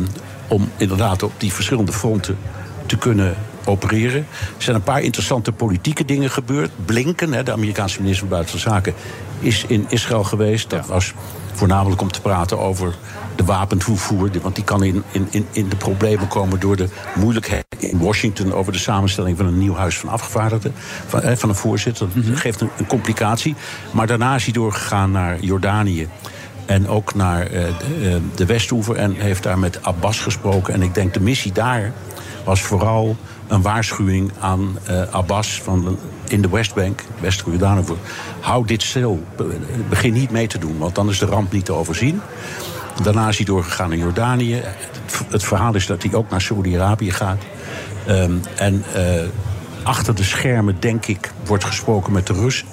Speaker 21: om inderdaad op die verschillende fronten te kunnen opereren. Er zijn een paar interessante politieke dingen gebeurd. Blinken, hè, de Amerikaanse minister van Buitenlandse Zaken, is in Israël geweest. Dat was voornamelijk om te praten over de wapentoevoer. Want die kan in, in, in, de problemen komen door de moeilijkheden in Washington over de samenstelling van een nieuw huis van afgevaardigden. Van, eh, van een voorzitter. Dat geeft een, een complicatie. Maar daarna is hij doorgegaan naar Jordanië. En ook naar eh, de, eh, de Westoever. En heeft daar met Abbas gesproken. En ik denk de missie daar was vooral een waarschuwing aan eh, Abbas van in de Westbank, Westelijke Jordaanoever. Hou dit stil. Be- Begin niet mee te doen, want dan is de ramp niet te overzien. Daarna is hij doorgegaan naar Jordanië. Het, verhaal is dat hij ook naar Saudi-Arabië gaat. Ehm, en achter de schermen, denk ik, wordt gesproken met de Russen.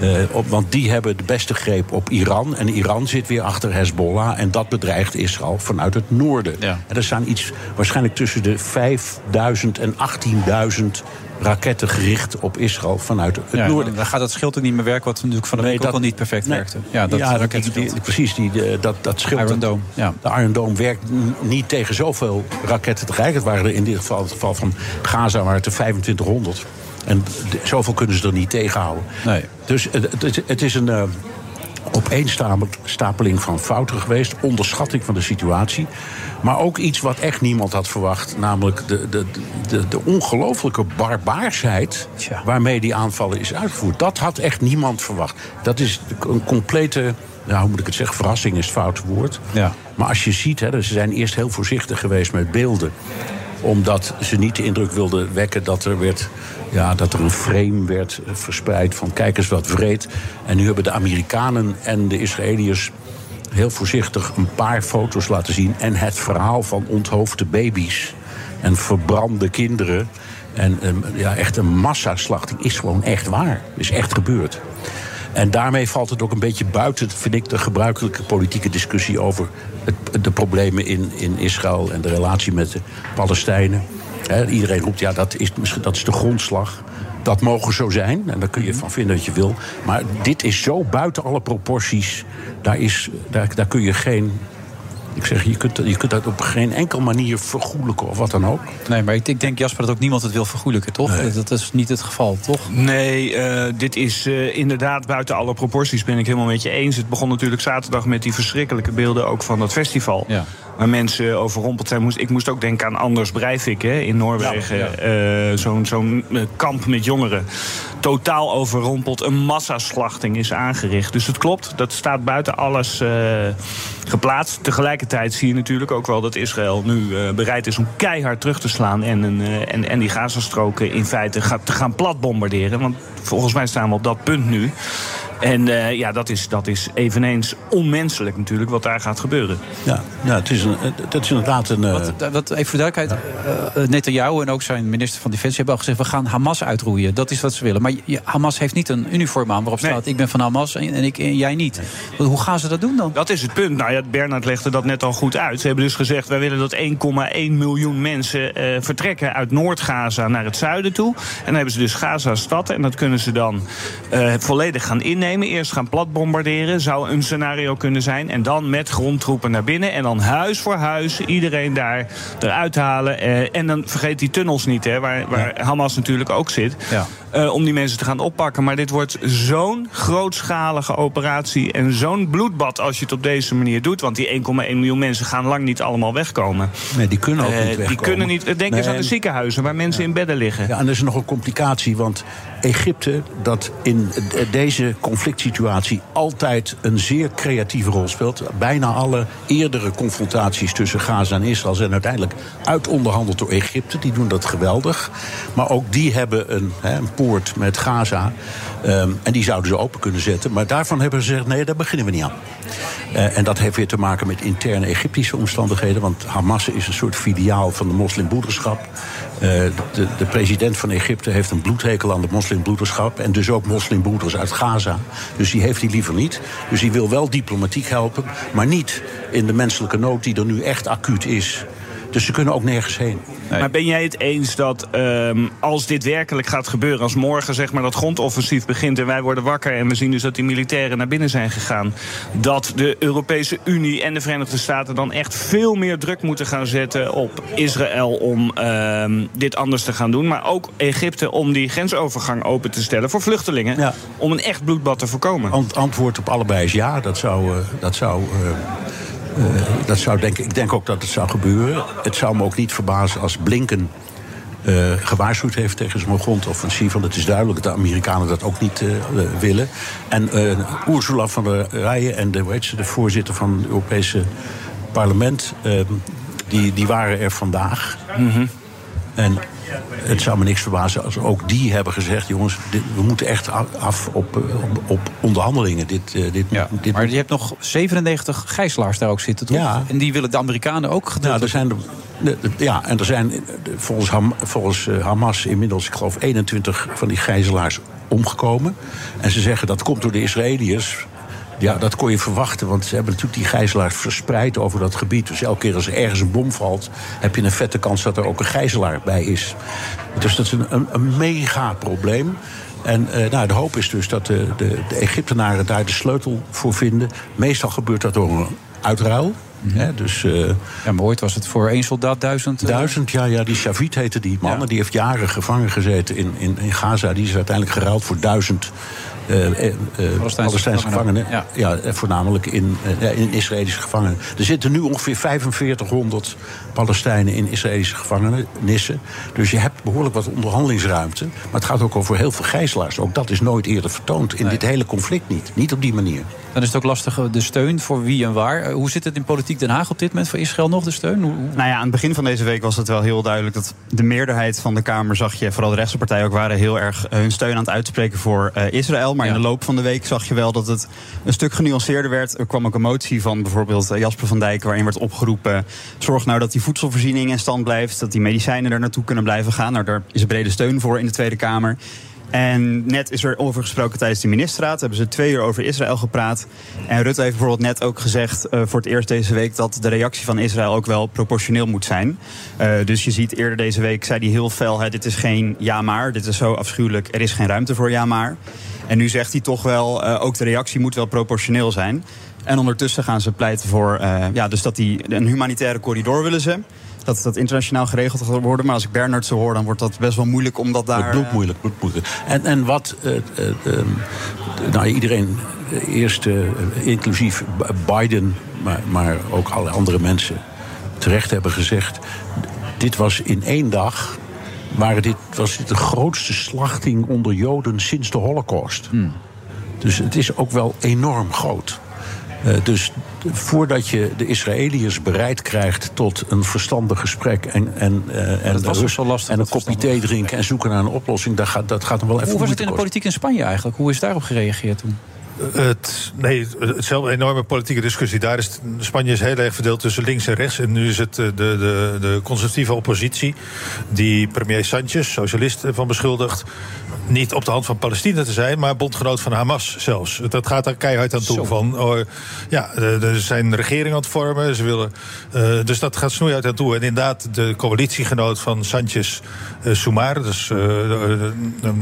Speaker 21: Eh, op, want die hebben de beste greep op Iran. En Iran zit weer achter Hezbollah. En dat bedreigt Israël vanuit het noorden. En er staan iets waarschijnlijk tussen de 5000 en 18.000 raketten gericht op Israël vanuit het
Speaker 8: Ja,
Speaker 21: noorden.
Speaker 8: dan gaat dat schild ook niet meer werken, wat natuurlijk van de week ook al niet perfect
Speaker 21: nee.
Speaker 8: werkte. Ja, dat
Speaker 21: ja, die-
Speaker 8: raketschild.
Speaker 21: die- precies. Die, de- dat, dat schild.
Speaker 8: Iron Dome, ja.
Speaker 21: De Iron Dome werkt niet tegen zoveel raketten tegelijk. Het waren er in dit geval, het geval van Gaza, waren het er 2500. En zoveel kunnen ze er niet tegenhouden.
Speaker 8: Nee.
Speaker 21: Dus het, het, is- het is een eh, opeenstapeling van fouten geweest. Onderschatting van de situatie. Maar ook iets wat echt niemand had verwacht. Namelijk de, de, de, de ongelooflijke barbaarsheid waarmee die aanvallen is uitgevoerd. Dat had echt niemand verwacht. Dat is een complete, nou, hoe moet ik het zeggen, verrassing is het foute woord.
Speaker 8: Ja.
Speaker 21: Maar als je ziet, hè, ze zijn eerst heel voorzichtig geweest met beelden omdat ze niet de indruk wilden wekken dat er, werd, ja, dat er een frame werd verspreid van kijk eens wat vreed. En nu hebben de Amerikanen en de Israëliërs heel voorzichtig een paar foto's laten zien. En het verhaal van onthoofde baby's en verbrande kinderen. En ehm, ja, echt een massaslachting is gewoon echt waar. Is echt gebeurd. En daarmee valt het ook een beetje buiten, vind ik, de gebruikelijke politieke discussie over het, de problemen in, in Israël en de relatie met de Palestijnen. Iedereen roept, ja, dat is, dat is de grondslag. Dat mogen zo zijn, en daar kun je van vinden wat je wil. Maar dit is zo buiten alle proporties. Daar, is, daar, daar kun je geen Ik zeg, je kunt, je kunt dat op geen enkele manier vergoelijken of wat dan ook.
Speaker 8: Nee, maar ik, ik denk, Jasper, dat ook niemand het wil vergoelijken, toch? Dat is niet het geval, toch?
Speaker 23: Nee, eh, dit is eh, inderdaad buiten alle proporties, ben ik helemaal met je eens. Het begon natuurlijk zaterdag met die verschrikkelijke beelden ook van dat festival.
Speaker 8: Ja.
Speaker 23: Waar mensen overrompeld zijn. Moest, ik moest ook denken aan Anders Breivik hè, in Noorwegen.
Speaker 8: Ja,
Speaker 23: Eh, Zo'n zo'n kamp met jongeren. Totaal overrompeld. Een massaslachting is aangericht. Dus het klopt, dat staat buiten alles eh, geplaatst. Tegelijkertijd zie je natuurlijk ook wel dat Israël nu eh, bereid is om keihard terug te slaan. En, een, eh, en, en die Gazastroken in feite gaat, te gaan platbombarderen. Want volgens mij staan we op dat punt nu. En eh, ja, dat is, dat is eveneens onmenselijk natuurlijk wat daar gaat gebeuren.
Speaker 21: Ja, ja het, is een, het is inderdaad een... eh,
Speaker 8: Wat, wat, even voor duidelijkheid. eh, eh, Netanyahu en ook zijn minister van Defensie hebben al gezegd... we gaan Hamas uitroeien. Dat is wat ze willen. Maar Hamas heeft niet een uniform aan waarop staat... ik ben van Hamas en, en ik, en jij niet. Hoe gaan ze dat doen dan?
Speaker 23: Dat is het punt. Nou ja, Bernard legde dat net al goed uit. Ze hebben dus gezegd, wij willen dat 1,1 miljoen mensen eh, vertrekken uit Noord-Gaza naar het zuiden toe. En dan hebben ze dus Gaza-stad en dat kunnen ze dan eh, volledig gaan innemen. Eerst gaan platbombarderen, zou een scenario kunnen zijn. En dan met grondtroepen naar binnen en dan huis voor huis iedereen daar eruit halen. Eh, en dan vergeet die tunnels niet, hè, waar, waar Hamas natuurlijk ook zit.
Speaker 8: Ja.
Speaker 23: eh, om die mensen te gaan oppakken. Maar dit wordt zo'n grootschalige operatie en zo'n bloedbad als je het op deze manier doet. Want die 1,1 miljoen mensen gaan lang niet allemaal wegkomen.
Speaker 21: Nee, die kunnen ook
Speaker 23: Eh,
Speaker 21: niet
Speaker 23: Die
Speaker 21: wegkomen.
Speaker 23: kunnen niet. Denk eens aan de ziekenhuizen waar mensen in bedden liggen.
Speaker 21: Ja, en er is nog een complicatie, want Egypte, dat in de- deze conflictsituatie altijd een zeer creatieve rol speelt. Bijna alle eerdere confrontaties tussen Gaza en Israël zijn uiteindelijk uitonderhandeld door Egypte. Die doen dat geweldig. Maar ook die hebben een, een poort met Gaza. ehm, en die zouden ze open kunnen zetten. Maar daarvan hebben ze gezegd: nee, daar beginnen we niet aan. Eh, en dat heeft weer te maken met interne Egyptische omstandigheden. Want Hamas is een soort filiaal van de moslimbroederschap. Eh, de, de president van Egypte heeft een bloedhekel aan de moslimbroederschap. En dus ook moslimbroeders uit Gaza. Dus die heeft hij liever niet. Dus die wil wel diplomatiek helpen. Maar niet in de menselijke nood die er nu echt acuut is. Dus ze kunnen ook nergens heen.
Speaker 23: Maar ben jij het eens dat ehm, als dit werkelijk gaat gebeuren, als morgen zeg maar dat grondoffensief begint en wij worden wakker en we zien dus dat die militairen naar binnen zijn gegaan, dat de Europese Unie en de Verenigde Staten dan echt veel meer druk moeten gaan zetten op Israël om ehm, dit anders te gaan doen, maar ook Egypte om die grensovergang open te stellen voor vluchtelingen, om een echt bloedbad te voorkomen?
Speaker 21: Ant- antwoord op allebei is ja. Dat zou, eh, dat zou, eh, eh, dat zou denk, ik denk ook dat het zou gebeuren. Het zou me ook niet verbazen als Blinken eh, gewaarschuwd heeft tegen zo'n grondoffensief. Want het is duidelijk dat de Amerikanen dat ook niet eh, willen. En Ursula van der Leyen en de, ze, de voorzitter van het Europese parlement... die, die waren er vandaag. En het zou me niks verbazen als ook die hebben gezegd... jongens, dit- we moeten echt af op, eh, op, op onderhandelingen. Dit, eh, dit, dit,
Speaker 8: Maar je hebt nog 97 gijzelaars daar ook zitten, toch?
Speaker 21: Ja.
Speaker 8: En die willen de Amerikanen ook
Speaker 21: ja,
Speaker 8: gedeeltelijk...
Speaker 21: er zijn de- de- ja, en er zijn eh, volgens, Ham- volgens Hamas inmiddels, ik geloof, 21 van die gijzelaars omgekomen. En ze zeggen dat komt door de Israëliërs. Ja, dat kon je verwachten, want ze hebben natuurlijk die gijzelaars verspreid over dat gebied. Dus elke keer als er ergens een bom valt, heb je een vette kans dat er ook een gijzelaar bij is. Dus dat is een, een, een mega probleem. En eh, nou, de hoop is dus dat de, de, de Egyptenaren daar de sleutel voor vinden. Meestal gebeurt dat door een uitruil. Hè, dus, eh,
Speaker 8: ja, maar ooit was het voor één soldaat duizend... eh,
Speaker 21: Duizend, ja, ja. Die Shavit heette die man. Die heeft jaren gevangen gezeten in, in, in Gaza. Die is uiteindelijk geruild voor duizend Palestijnse,
Speaker 8: gevangenen.
Speaker 21: Ja. eh, voornamelijk in, eh, ja, in Israëlische gevangenen. Er zitten nu ongeveer 4500 Palestijnen in Israëlische gevangenissen. Dus je hebt behoorlijk wat onderhandelingsruimte. Maar het gaat ook over heel veel gijzelaars. Ook dat is nooit eerder vertoond. In dit hele conflict niet. Niet op die manier.
Speaker 8: Dan is het ook lastig eh, de steun voor wie en waar. Eh, Hoe zit het in politiek Den Haag op dit moment voor Israël nog, de steun? Hoe,
Speaker 22: Nou ja, aan het begin van deze week was het wel heel duidelijk dat de meerderheid van de Kamer, zag je, vooral de rechtse partijen ook, waren heel erg eh, hun steun aan het uitspreken voor eh, Israël. Maar in de loop van de week zag je wel dat het een stuk genuanceerder werd. Er kwam ook een motie van bijvoorbeeld eh, Jasper van Dijk, waarin werd opgeroepen: zorg nou dat die voedselvoorziening in stand blijft, dat die medicijnen er naartoe kunnen blijven gaan. Nou, daar is brede steun voor in de Tweede Kamer. En net is er over gesproken tijdens de ministerraad. Hebben ze twee uur over Israël gepraat. En Rutte heeft bijvoorbeeld net ook gezegd eh, voor het eerst deze week dat de reactie van Israël ook wel proportioneel moet zijn. Eh, dus je ziet eerder deze week zei hij heel fel: hè, dit is geen ja maar, dit is zo afschuwelijk, er is geen ruimte voor ja maar. En nu zegt hij toch wel, eh, ook de reactie moet wel proportioneel zijn. En ondertussen gaan ze pleiten voor, ja, dus dat die een humanitaire corridor willen ze. Dat dat internationaal geregeld gaat worden. Maar als ik Bernard zo hoor, dan wordt dat best wel moeilijk om dat daar.
Speaker 21: Het bloed moeilijk, bloed moeilijk. En, en wat eh, eh, ehm, nou, iedereen, eh, eerst eh, inclusief Biden, maar, maar ook alle andere mensen terecht hebben gezegd. Dit was in één dag. Waren dit, was dit de grootste slachting onder Joden sinds de Holocaust. Dus het is ook wel enorm groot. Eh, dus voordat je de Israëliërs bereid krijgt tot een verstandig gesprek en, en, eh, en,
Speaker 8: was
Speaker 21: rust-
Speaker 8: zo lastig,
Speaker 21: en een kopje thee drinken en zoeken naar een oplossing, dat gaat, dat gaat hem wel even
Speaker 8: Hoe was het in de politiek in Spanje eigenlijk? Hoe is daarop gereageerd toen?
Speaker 9: Het, nee, hetzelfde enorme politieke discussie. Daar is Spanje is heel erg verdeeld tussen links en rechts. En nu is het eh, de, de, de conservatieve oppositie. die premier Sanchez, socialist, van beschuldigt. Niet op de hand van Palestina te zijn, maar bondgenoot van Hamas zelfs. Dat gaat daar keihard aan toe. Van, oh, ja, er zijn regering aan het vormen. Ze willen, eh, dus dat gaat snoeihard aan toe. En inderdaad, de coalitiegenoot van Sanchez, eh Sumar. Dus. eh, de- de-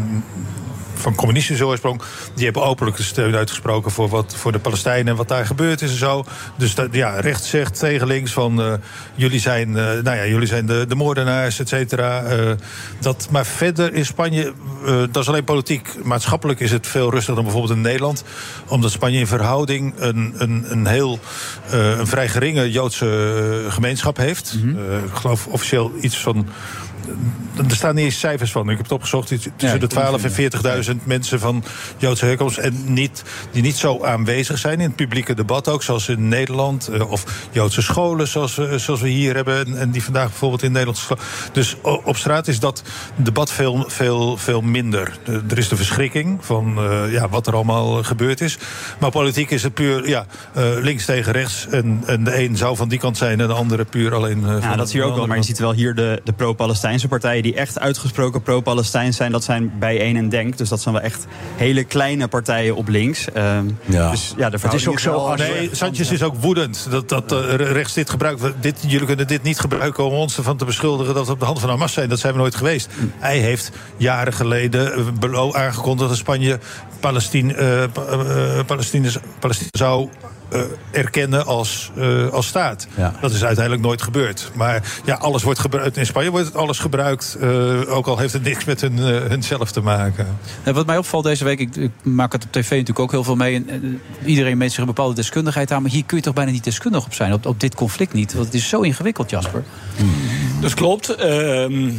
Speaker 9: van communistische oorsprong. Die hebben openlijk de steun uitgesproken voor, wat, voor de Palestijnen en wat daar gebeurd is en zo. Dus dat, ja, rechts zegt tegen links van jullie zijn, nou ja, jullie zijn de, de moordenaars, et cetera. Dat, maar verder in Spanje, dat is alleen politiek. Maatschappelijk is het veel rustiger dan bijvoorbeeld in Nederland. Omdat Spanje in verhouding een, een, een heel eh, een vrij geringe Joodse eh, gemeenschap heeft. Eh, ik geloof officieel iets van er staan niet eens cijfers van. Ik heb het opgezocht. Tussen de 12 en 40.000 mensen van Joodse herkomst. En niet, die niet zo aanwezig zijn in het publieke debat ook. Zoals in Nederland. eh, Of Joodse scholen zoals, we- zoals we hier hebben. en- die vandaag bijvoorbeeld in Nederland. Dus op straat is dat debat veel, veel, veel minder. Er is de verschrikking van eh, ja, wat er allemaal gebeurd is. Maar politiek is het puur ja, eh, links tegen rechts. En, en de een zou van die kant zijn en de andere puur alleen
Speaker 22: Ja, dat zie je ook wel. Maar je ziet wel hier de, de pro-Palestijnse partijen... die echt uitgesproken pro-Palestijn zijn. Dat zijn bijeen en denk. Dus dat zijn wel echt hele kleine partijen op links. Ehm, Dus ja, de verhouding wel-
Speaker 9: Nee, Sanchez is ook woedend dat, dat eh, rechts dit gebruikt. Dit, jullie kunnen dit niet gebruiken om ons ervan te beschuldigen dat we op de hand van Hamas zijn. Dat zijn we nooit geweest. Hij heeft jaren geleden eh, aangekondigd dat Spanje Palestine, eh, Pa- eh, Palestine, zou. Eh, erkennen als, eh, als staat. Dat is uiteindelijk nooit gebeurd. Maar ja, alles wordt gebruikt. In Spanje wordt alles gebruikt. eh, ook al heeft het niks met hun, hunzelf te maken.
Speaker 8: En wat mij opvalt deze week, ik, ik maak het op tv natuurlijk ook heel veel mee. En, iedereen meet zich een bepaalde deskundigheid aan. Maar hier kun je toch bijna niet deskundig op zijn. Op, op dit conflict niet. Want het is zo ingewikkeld, Jasper.
Speaker 23: Dat klopt. Ehm,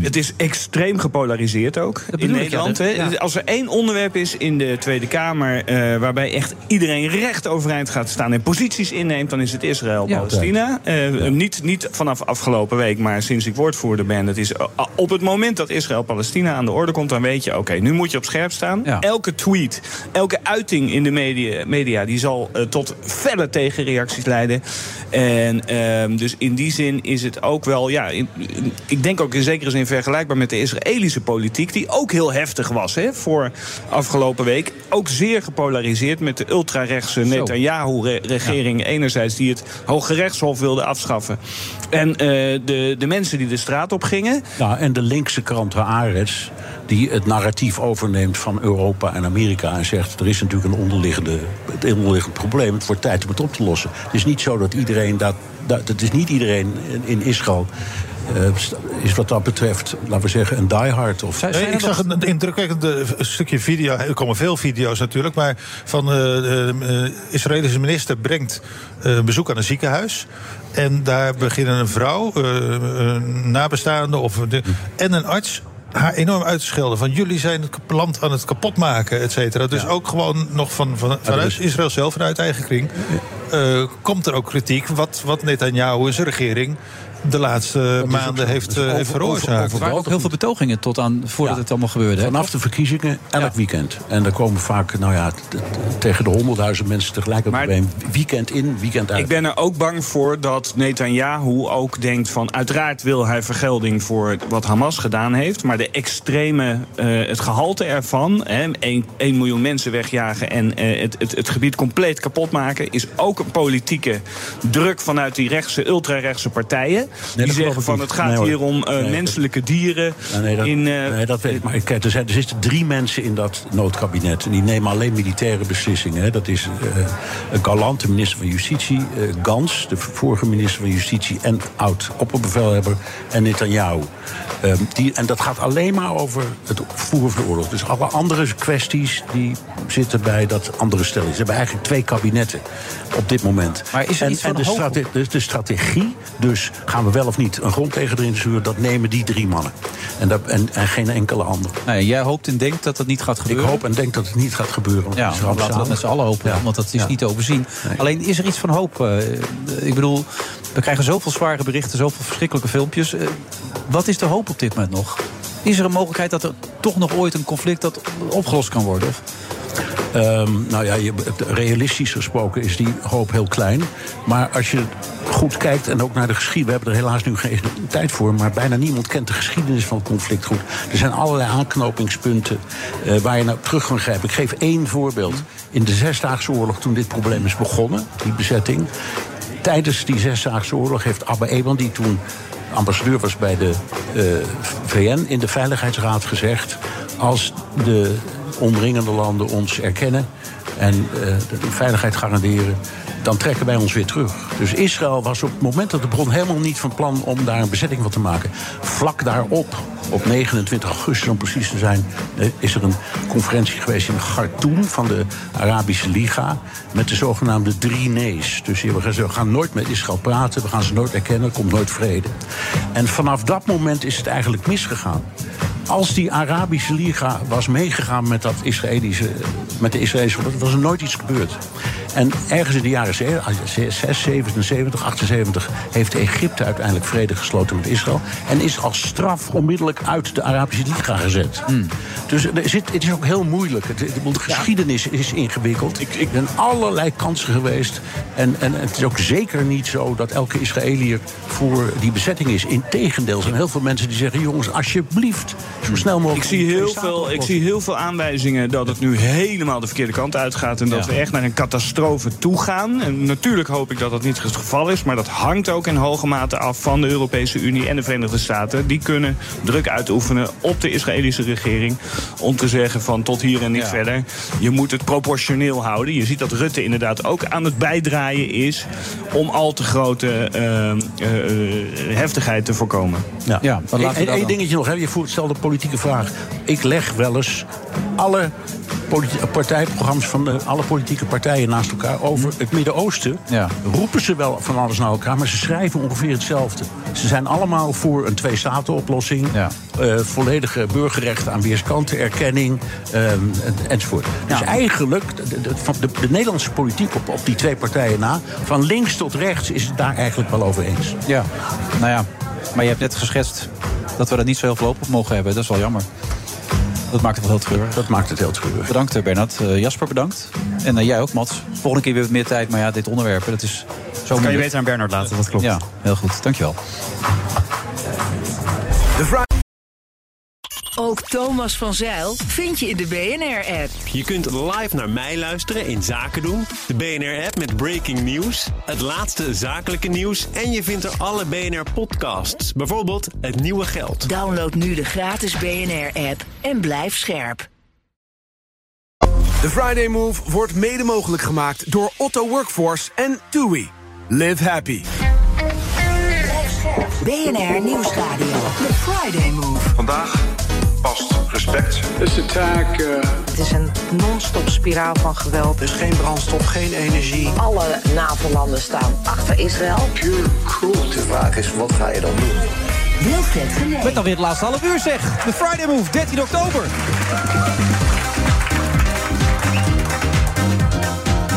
Speaker 23: het is extreem gepolariseerd ook in
Speaker 8: ik,
Speaker 23: Nederland.
Speaker 8: ja,
Speaker 23: hè.
Speaker 8: dat- ja.
Speaker 23: Als er één onderwerp is in de Tweede Kamer... eh, waarbij echt iedereen recht overeind gaat staan en posities inneemt... dan is het Israël-Palestina. Eh, niet, niet vanaf afgelopen week, maar sinds ik woordvoerder ben. Het is, eh, op het moment dat Israël-Palestina aan de orde komt... dan weet je, oké, nu moet je op scherp staan. Elke tweet, elke uiting in de media, media die zal tot felle tegenreacties leiden. En ehm, dus in die zin is het ook wel... Ja, in- in- ik denk ook in zekere zin vergelijkbaar met de Israëlische politiek... die ook heel heftig was hè, voor afgelopen week. Ook zeer gepolariseerd met de ultrarechtse Netanyahu-regering... enerzijds die het Hoge Rechtshof wilde afschaffen... en eh, de, de mensen die de straat op gingen...
Speaker 21: Ja, en de linkse krant Haaretz, die het narratief overneemt van Europa en Amerika en zegt: er is natuurlijk een onderliggende, het onderliggend probleem. Het wordt tijd om het op te lossen. Het is niet zo dat iedereen dat. dat het is niet iedereen in Israël. Eh, is wat dat betreft, laten we zeggen, een diehard. Of
Speaker 9: Nee, ik zag een indrukwekkend eh, stukje video. Er komen veel video's natuurlijk. Maar van eh, de eh, Israëlische minister brengt eh, een bezoek aan een ziekenhuis. En daar beginnen een vrouw, eh, een nabestaande of de, en een arts haar enorm uit te schelden. Van jullie zijn het land aan het kapotmaken, et cetera. Dus ook gewoon nog van, van, vanuit
Speaker 21: is-
Speaker 9: Israël zelf, vanuit eigen kring... eh, komt er ook kritiek wat, wat Netanyahu en zijn regering... de laatste maanden heeft, eh, heeft veroorzaakt.
Speaker 8: Er waren ook heel veel betogingen tot aan voordat het allemaal gebeurde. hè?
Speaker 21: Vanaf de verkiezingen elk weekend. En er komen vaak, nou ja, tegen de honderdduizend mensen tegelijk op een weekend in, weekend uit.
Speaker 23: Ik ben er ook bang voor dat Netanyahu ook denkt van... uiteraard wil hij vergelding voor wat Hamas gedaan heeft... maar de extreme, eh, het gehalte ervan... 1 miljoen mensen wegjagen en eh, het, het, het gebied compleet kapot maken... is ook een politieke druk vanuit die rechtse, ultrarechtse partijen.
Speaker 21: Dat
Speaker 23: die zeggen van
Speaker 21: niet.
Speaker 23: het gaat
Speaker 21: Nee,
Speaker 23: hier om eh,
Speaker 21: Nee,
Speaker 23: menselijke dieren.
Speaker 21: Nee, dat,
Speaker 23: in, eh,
Speaker 21: nee, dat weet ik. Maar kijk, er, zijn, er zitten drie mensen in dat noodkabinet. En die nemen alleen militaire beslissingen. Hè. Dat is eh Galant, de minister van Justitie. eh, Gans, de vorige minister van Justitie. En oud-opperbevelhebber. En Netanyahu. Ehm, die, en dat gaat alleen maar over het voeren van de oorlog. Dus alle andere kwesties die zitten bij dat andere stel. Ze hebben eigenlijk twee kabinetten op dit moment.
Speaker 8: Maar is er
Speaker 21: en,
Speaker 8: iets
Speaker 21: en
Speaker 8: van
Speaker 21: de, strate- de, de strategie, dus gaan we wel of niet een grondlegger erin sturen... dat nemen die drie mannen. En, dat, en, en geen enkele andere.
Speaker 8: Nee, jij hoopt en denkt dat dat niet gaat
Speaker 21: Ik
Speaker 8: gebeuren?
Speaker 21: hoop en denk dat het niet gaat gebeuren.
Speaker 8: Ja, laten we dat met z'n allen hopen,
Speaker 21: Ja.
Speaker 8: want dat is
Speaker 21: Ja.
Speaker 8: niet te overzien. Alleen is er iets van hoop? eh, ik bedoel, we krijgen zoveel zware berichten, zoveel verschrikkelijke filmpjes. Eh, wat is de hoop op dit moment nog? Is er een mogelijkheid dat er toch nog ooit een conflict dat opgelost kan worden? Of?
Speaker 21: Ehm, nou ja, je, realistisch gesproken is die hoop heel klein. Maar als je goed kijkt en ook naar de geschiedenis... we hebben er helaas nu geen tijd voor... maar bijna niemand kent de geschiedenis van het conflict goed. Er zijn allerlei aanknopingspunten eh, waar je naar terug kan grijpen. Ik geef één voorbeeld. In de Zesdaagse Oorlog, toen dit probleem is begonnen, die bezetting... tijdens die Zesdaagse Oorlog heeft Abba Eban, die toen ambassadeur was bij de eh, VN... in de Veiligheidsraad gezegd... als de omringende landen ons erkennen en eh, de veiligheid garanderen, dan trekken wij ons weer terug. Dus Israël was op het moment dat de bron helemaal niet van plan om daar een bezetting van te maken. Vlak daarop, op 29 augustus om precies te zijn, eh, is er een conferentie geweest in Khartoum van de Arabische Liga. Met de zogenaamde drie nee's. Dus we gaan nooit met Israël praten, we gaan ze nooit erkennen, er komt nooit vrede. En vanaf dat moment is het eigenlijk misgegaan. Als die Arabische Liga was meegegaan met, dat Israëlische, met de Israëlische... was er nooit iets gebeurd. En ergens in de jaren 6, 77, 78... heeft Egypte uiteindelijk vrede gesloten met Israël... en is als straf onmiddellijk uit de Arabische Liga gezet. Dus er zit, het is ook heel moeilijk. Het, de geschiedenis is ingewikkeld. Er zijn allerlei kansen geweest. En, en het is ook zeker niet zo dat elke Israëliër voor die bezetting is. Integendeel, er zijn heel veel mensen die zeggen... jongens, alsjeblieft, zo snel mogelijk...
Speaker 23: Ik zie, heel veel, ik zie heel veel aanwijzingen dat het nu helemaal de verkeerde kant uitgaat. En dat
Speaker 21: Ja.
Speaker 23: we echt naar een catastrofe toe gaan. En natuurlijk hoop ik dat dat niet het geval is. Maar dat hangt ook in hoge mate af van de Europese Unie en de Verenigde Staten. Die kunnen druk uitoefenen op de Israëlische regering. Om te zeggen van tot hier en niet verder. Je moet het proportioneel houden. Je ziet dat Rutte inderdaad ook aan het bijdraaien is. Om al te grote eh, eh, eh, heftigheid te voorkomen.
Speaker 21: Ja.
Speaker 8: Ja, maar laten we
Speaker 21: Eén dingetje nog, hè. je voert- stelde een politieke vraag. Ik leg wel eens alle partijprogramma's van de, alle politieke partijen naast elkaar over het Midden-Oosten.
Speaker 8: Ja.
Speaker 21: Roepen ze wel van alles naar elkaar, maar ze schrijven ongeveer hetzelfde. Ze zijn allemaal voor een twee-staten-oplossing.
Speaker 8: Ja.
Speaker 21: eh, volledige burgerrechten aan weerskanten, erkenning ehm, en- enzovoort. Dus eigenlijk, de, de, van de, de Nederlandse politiek op, op die twee partijen na, van links tot rechts, is het daar eigenlijk wel over eens.
Speaker 8: Ja, nou ja. Maar je hebt net geschetst dat we er niet zo heel veel op mogen hebben. Dat is wel jammer. Dat maakt het wel heel treurig.
Speaker 21: Dat maakt het heel treurig.
Speaker 8: Bedankt eh, Bernard. Eh, Jasper bedankt. En eh, jij ook Mats. Volgende keer weer wat meer tijd. Maar ja, dit onderwerp, dat is zo
Speaker 22: kan je beter aan Bernard laten, dat klopt.
Speaker 8: Ja, heel goed. Dankjewel.
Speaker 13: De
Speaker 1: Ook Thomas van Zeil vind je in de BNR-app.
Speaker 18: Je kunt live naar mij luisteren in Zaken doen. De BNR-app met breaking news. Het laatste zakelijke nieuws. En je vindt er alle BNR-podcasts. Bijvoorbeeld Het Nieuwe Geld.
Speaker 1: Download nu de gratis BNR-app en blijf scherp.
Speaker 13: De Friday Move wordt mede mogelijk gemaakt door Otto Workforce en TUI. Live happy.
Speaker 1: BNR Nieuwsradio. The Friday Move.
Speaker 2: Vandaag past respect.
Speaker 3: This attack uh,
Speaker 4: Het is een non-stop spiraal van geweld.
Speaker 5: Dus geen brandstof, geen energie.
Speaker 4: Alle NAVO-landen staan achter Israël.
Speaker 3: pure cruelty.
Speaker 7: De vraag is, wat ga je dan doen?
Speaker 1: Wilfred.
Speaker 8: Met dan weer het laatste half uur zeg. De Friday Move, 13 oktober.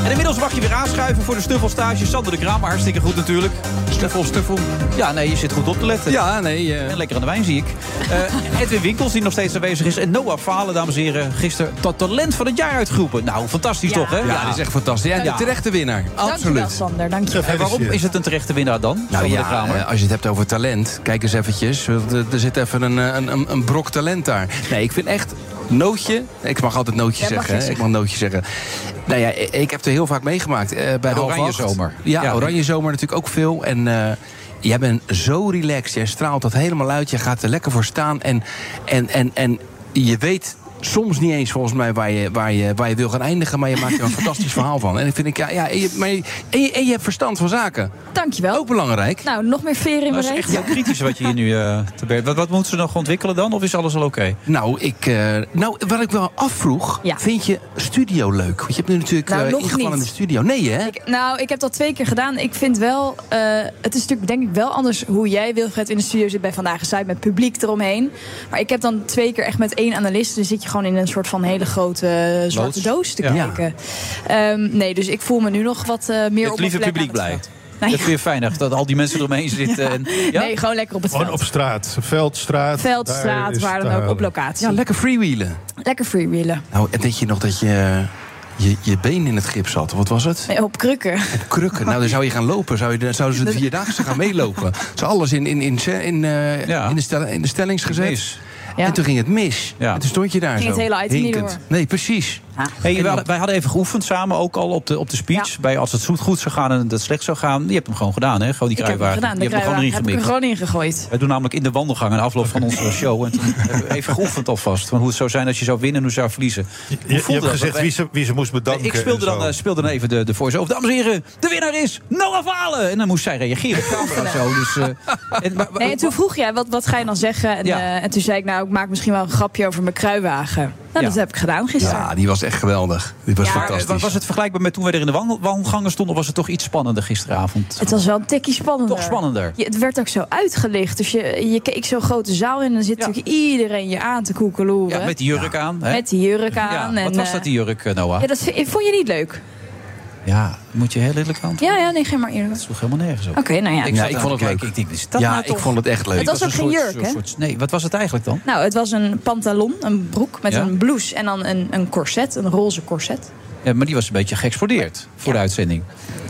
Speaker 8: En inmiddels mag je weer aanschuiven voor de Stuffelstage. Sander de Kramer, hartstikke goed natuurlijk.
Speaker 15: Stuffel, stuffel.
Speaker 8: Ja, nee, je zit goed op te letten.
Speaker 15: Ja, nee. eh,
Speaker 8: En lekker aan de wijn zie ik. Eh, Edwin Winkels, die nog steeds aanwezig is. En Noah Falen, dames en heren. Gisteren tot talent van het jaar uitgeroepen. Nou, fantastisch toch, hè?
Speaker 15: ja, dat is echt fantastisch. Ja, de
Speaker 8: Ja.
Speaker 15: terechte winnaar.
Speaker 19: Dankjewel,
Speaker 15: Absoluut.
Speaker 19: Sander. Dankjewel.
Speaker 8: En waarom is het een terechte winnaar dan?
Speaker 15: Nou
Speaker 8: Sander de
Speaker 15: ja,
Speaker 8: Kramer?
Speaker 15: eh, als je het hebt over talent, kijk eens eventjes. Er zit even een, een, een, een brok talent daar. Nee, ik vind echt Nootje. Ik mag altijd nootje
Speaker 19: Ja,
Speaker 15: zeggen. Ik mag nootje zeggen. Nou ja, ik heb er heel vaak meegemaakt. eh, bij de
Speaker 8: Oranje. Zomer.
Speaker 15: Ja,
Speaker 8: Ja.
Speaker 15: Oranje Zomer natuurlijk ook veel. En eh, jij bent zo relaxed. Jij straalt dat helemaal uit. Je gaat er lekker voor staan. En, en, en, en je weet soms niet eens volgens mij waar je, waar, je, waar je wil gaan eindigen. Maar je maakt er een fantastisch verhaal van. En ik vind ik, ja, ja en, je, maar je, en, je, en je hebt verstand van zaken.
Speaker 24: Dankjewel.
Speaker 15: Ook belangrijk.
Speaker 24: Nou, nog meer veer in
Speaker 8: Dat
Speaker 24: mijn
Speaker 8: is echt heel kritisch wat je hier nu eh te bergen. Wat, wat moeten ze nog ontwikkelen dan? Of is alles al oké?
Speaker 15: Nou, ik, eh, nou, wat ik wel afvroeg. Vind je studio leuk? Want je hebt nu natuurlijk
Speaker 24: Nou, nog
Speaker 15: ingevallen in de studio. Nee, hè?
Speaker 24: Ik, nou, ik heb dat twee keer gedaan. Ik vind wel, eh, het is natuurlijk denk ik wel anders hoe jij, Wilfred, in de studio zit bij Vandaag Zuid met publiek eromheen. Maar ik heb dan twee keer echt met één analist. Dus zit je gewoon in een soort van hele grote eh, zwarte doos te
Speaker 8: Ja.
Speaker 24: kijken. Ehm, nee, dus ik voel me nu nog wat eh, meer
Speaker 8: Het
Speaker 24: op
Speaker 8: lieve publiek blij.
Speaker 24: veld.
Speaker 8: Dat vind je fijn dat al die mensen eromheen zitten. En, ja?
Speaker 24: Nee, gewoon lekker op het
Speaker 9: Gewoon op straat. Veldstraat.
Speaker 24: Veldstraat, waar dan ook, op locatie.
Speaker 15: Ja, lekker freewheelen.
Speaker 24: Lekker freewheelen.
Speaker 15: Nou, en denk je nog dat je, je je been in het gips zat? Wat was het?
Speaker 24: Nee, op krukken.
Speaker 15: Op krukken. Nou, dan zou je gaan lopen. Zou je, dan zouden ze de vierdaagse gaan meelopen. Zo alles in, in, in, in, eh, in, de, stel, in de stellings gezet.
Speaker 24: Ja.
Speaker 15: En toen ging het mis.
Speaker 8: Ja.
Speaker 15: En toen stond je daar
Speaker 24: Ging
Speaker 15: zo.
Speaker 24: het hele item niet
Speaker 15: hinkend.
Speaker 24: door.
Speaker 15: Nee, precies.
Speaker 8: Hey, wij, hadden, wij hadden even geoefend samen, ook al op de, op de speech. Bij als het goed, goed zou gaan en het slecht zou gaan. Je hebt hem gewoon gedaan, hè? Gewoon die
Speaker 24: Ik heb hem
Speaker 8: kruiwagen. Die hebt hem gewoon erin
Speaker 24: heb ik gewoon in gegooid.
Speaker 8: Wij doen namelijk in de wandelgang een afloop van onze show. En toen hebben we even geoefend alvast. Van hoe het zou zijn als je zou winnen en hoe je zou verliezen.
Speaker 9: Je, je hebt gezegd wie ze, wie ze moest bedanken.
Speaker 8: Ik speelde dan, eh, speelde dan even de, de voice-over. Dames en heren, de winnaar is Noah Valen. En dan moest zij reageren. Camera zo. Dus, eh, en, maar-
Speaker 24: Nee, en toen vroeg jij, wat, wat ga je dan zeggen? En,
Speaker 8: Ja.
Speaker 24: eh, en toen zei ik, nou, ik maak misschien wel een grapje over mijn kruiwagen. Nou,
Speaker 8: Ja.
Speaker 24: dat heb ik gedaan gisteren.
Speaker 15: Ja, die was echt geweldig. Die was
Speaker 24: Ja,
Speaker 15: fantastisch.
Speaker 8: was, was het vergelijkbaar met toen wij er in de wandel- wandelgangen stonden? Of was het toch iets spannender gisteravond?
Speaker 24: Het was wel een tikkie spannender.
Speaker 8: Toch spannender.
Speaker 24: Je- het werd ook zo uitgelicht. Dus je, je keek zo'n grote zaal in en dan zit natuurlijk iedereen je aan te koekeloeren.
Speaker 8: Ja, met die jurk aan. Hè?
Speaker 24: Met die jurk
Speaker 8: Ja,
Speaker 24: aan. en,
Speaker 8: wat was
Speaker 24: eh,
Speaker 8: dat, die jurk, eh, Noah?
Speaker 24: Ja, dat vond je niet leuk?
Speaker 8: Ja, moet je heel eerlijk aan.
Speaker 24: Ja, ja, nee, geen maar eerlijk.
Speaker 8: Dat sloeg helemaal nergens op.
Speaker 24: Oké, nou ja.
Speaker 8: Ik,
Speaker 15: ik vond het leuk.
Speaker 8: Ik dat
Speaker 15: Ja,
Speaker 8: nou
Speaker 15: ik
Speaker 8: toch?
Speaker 15: vond het echt leuk.
Speaker 24: Het was ook geen
Speaker 8: soort-
Speaker 24: jurk, hè?
Speaker 8: soort- nee, wat was het eigenlijk dan?
Speaker 24: Nou, het was een pantalon, een broek met
Speaker 8: Ja?
Speaker 24: een blouse en dan een, een corset, een roze corset.
Speaker 8: Ja, maar die was een beetje geëxplodeerd voor de uitzending.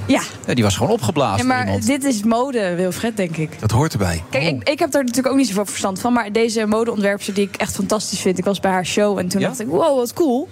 Speaker 24: Ja,
Speaker 8: Ja, die was gewoon opgeblazen
Speaker 24: ja maar
Speaker 8: iemand.
Speaker 24: dit is mode, Wilfred, denk ik.
Speaker 15: Dat hoort erbij.
Speaker 24: Kijk, ik, ik heb daar natuurlijk ook niet zoveel verstand van. Maar deze modeontwerpster die ik echt fantastisch vind. Ik was bij haar show en toen
Speaker 8: Ja?
Speaker 24: dacht ik, wow, wat cool.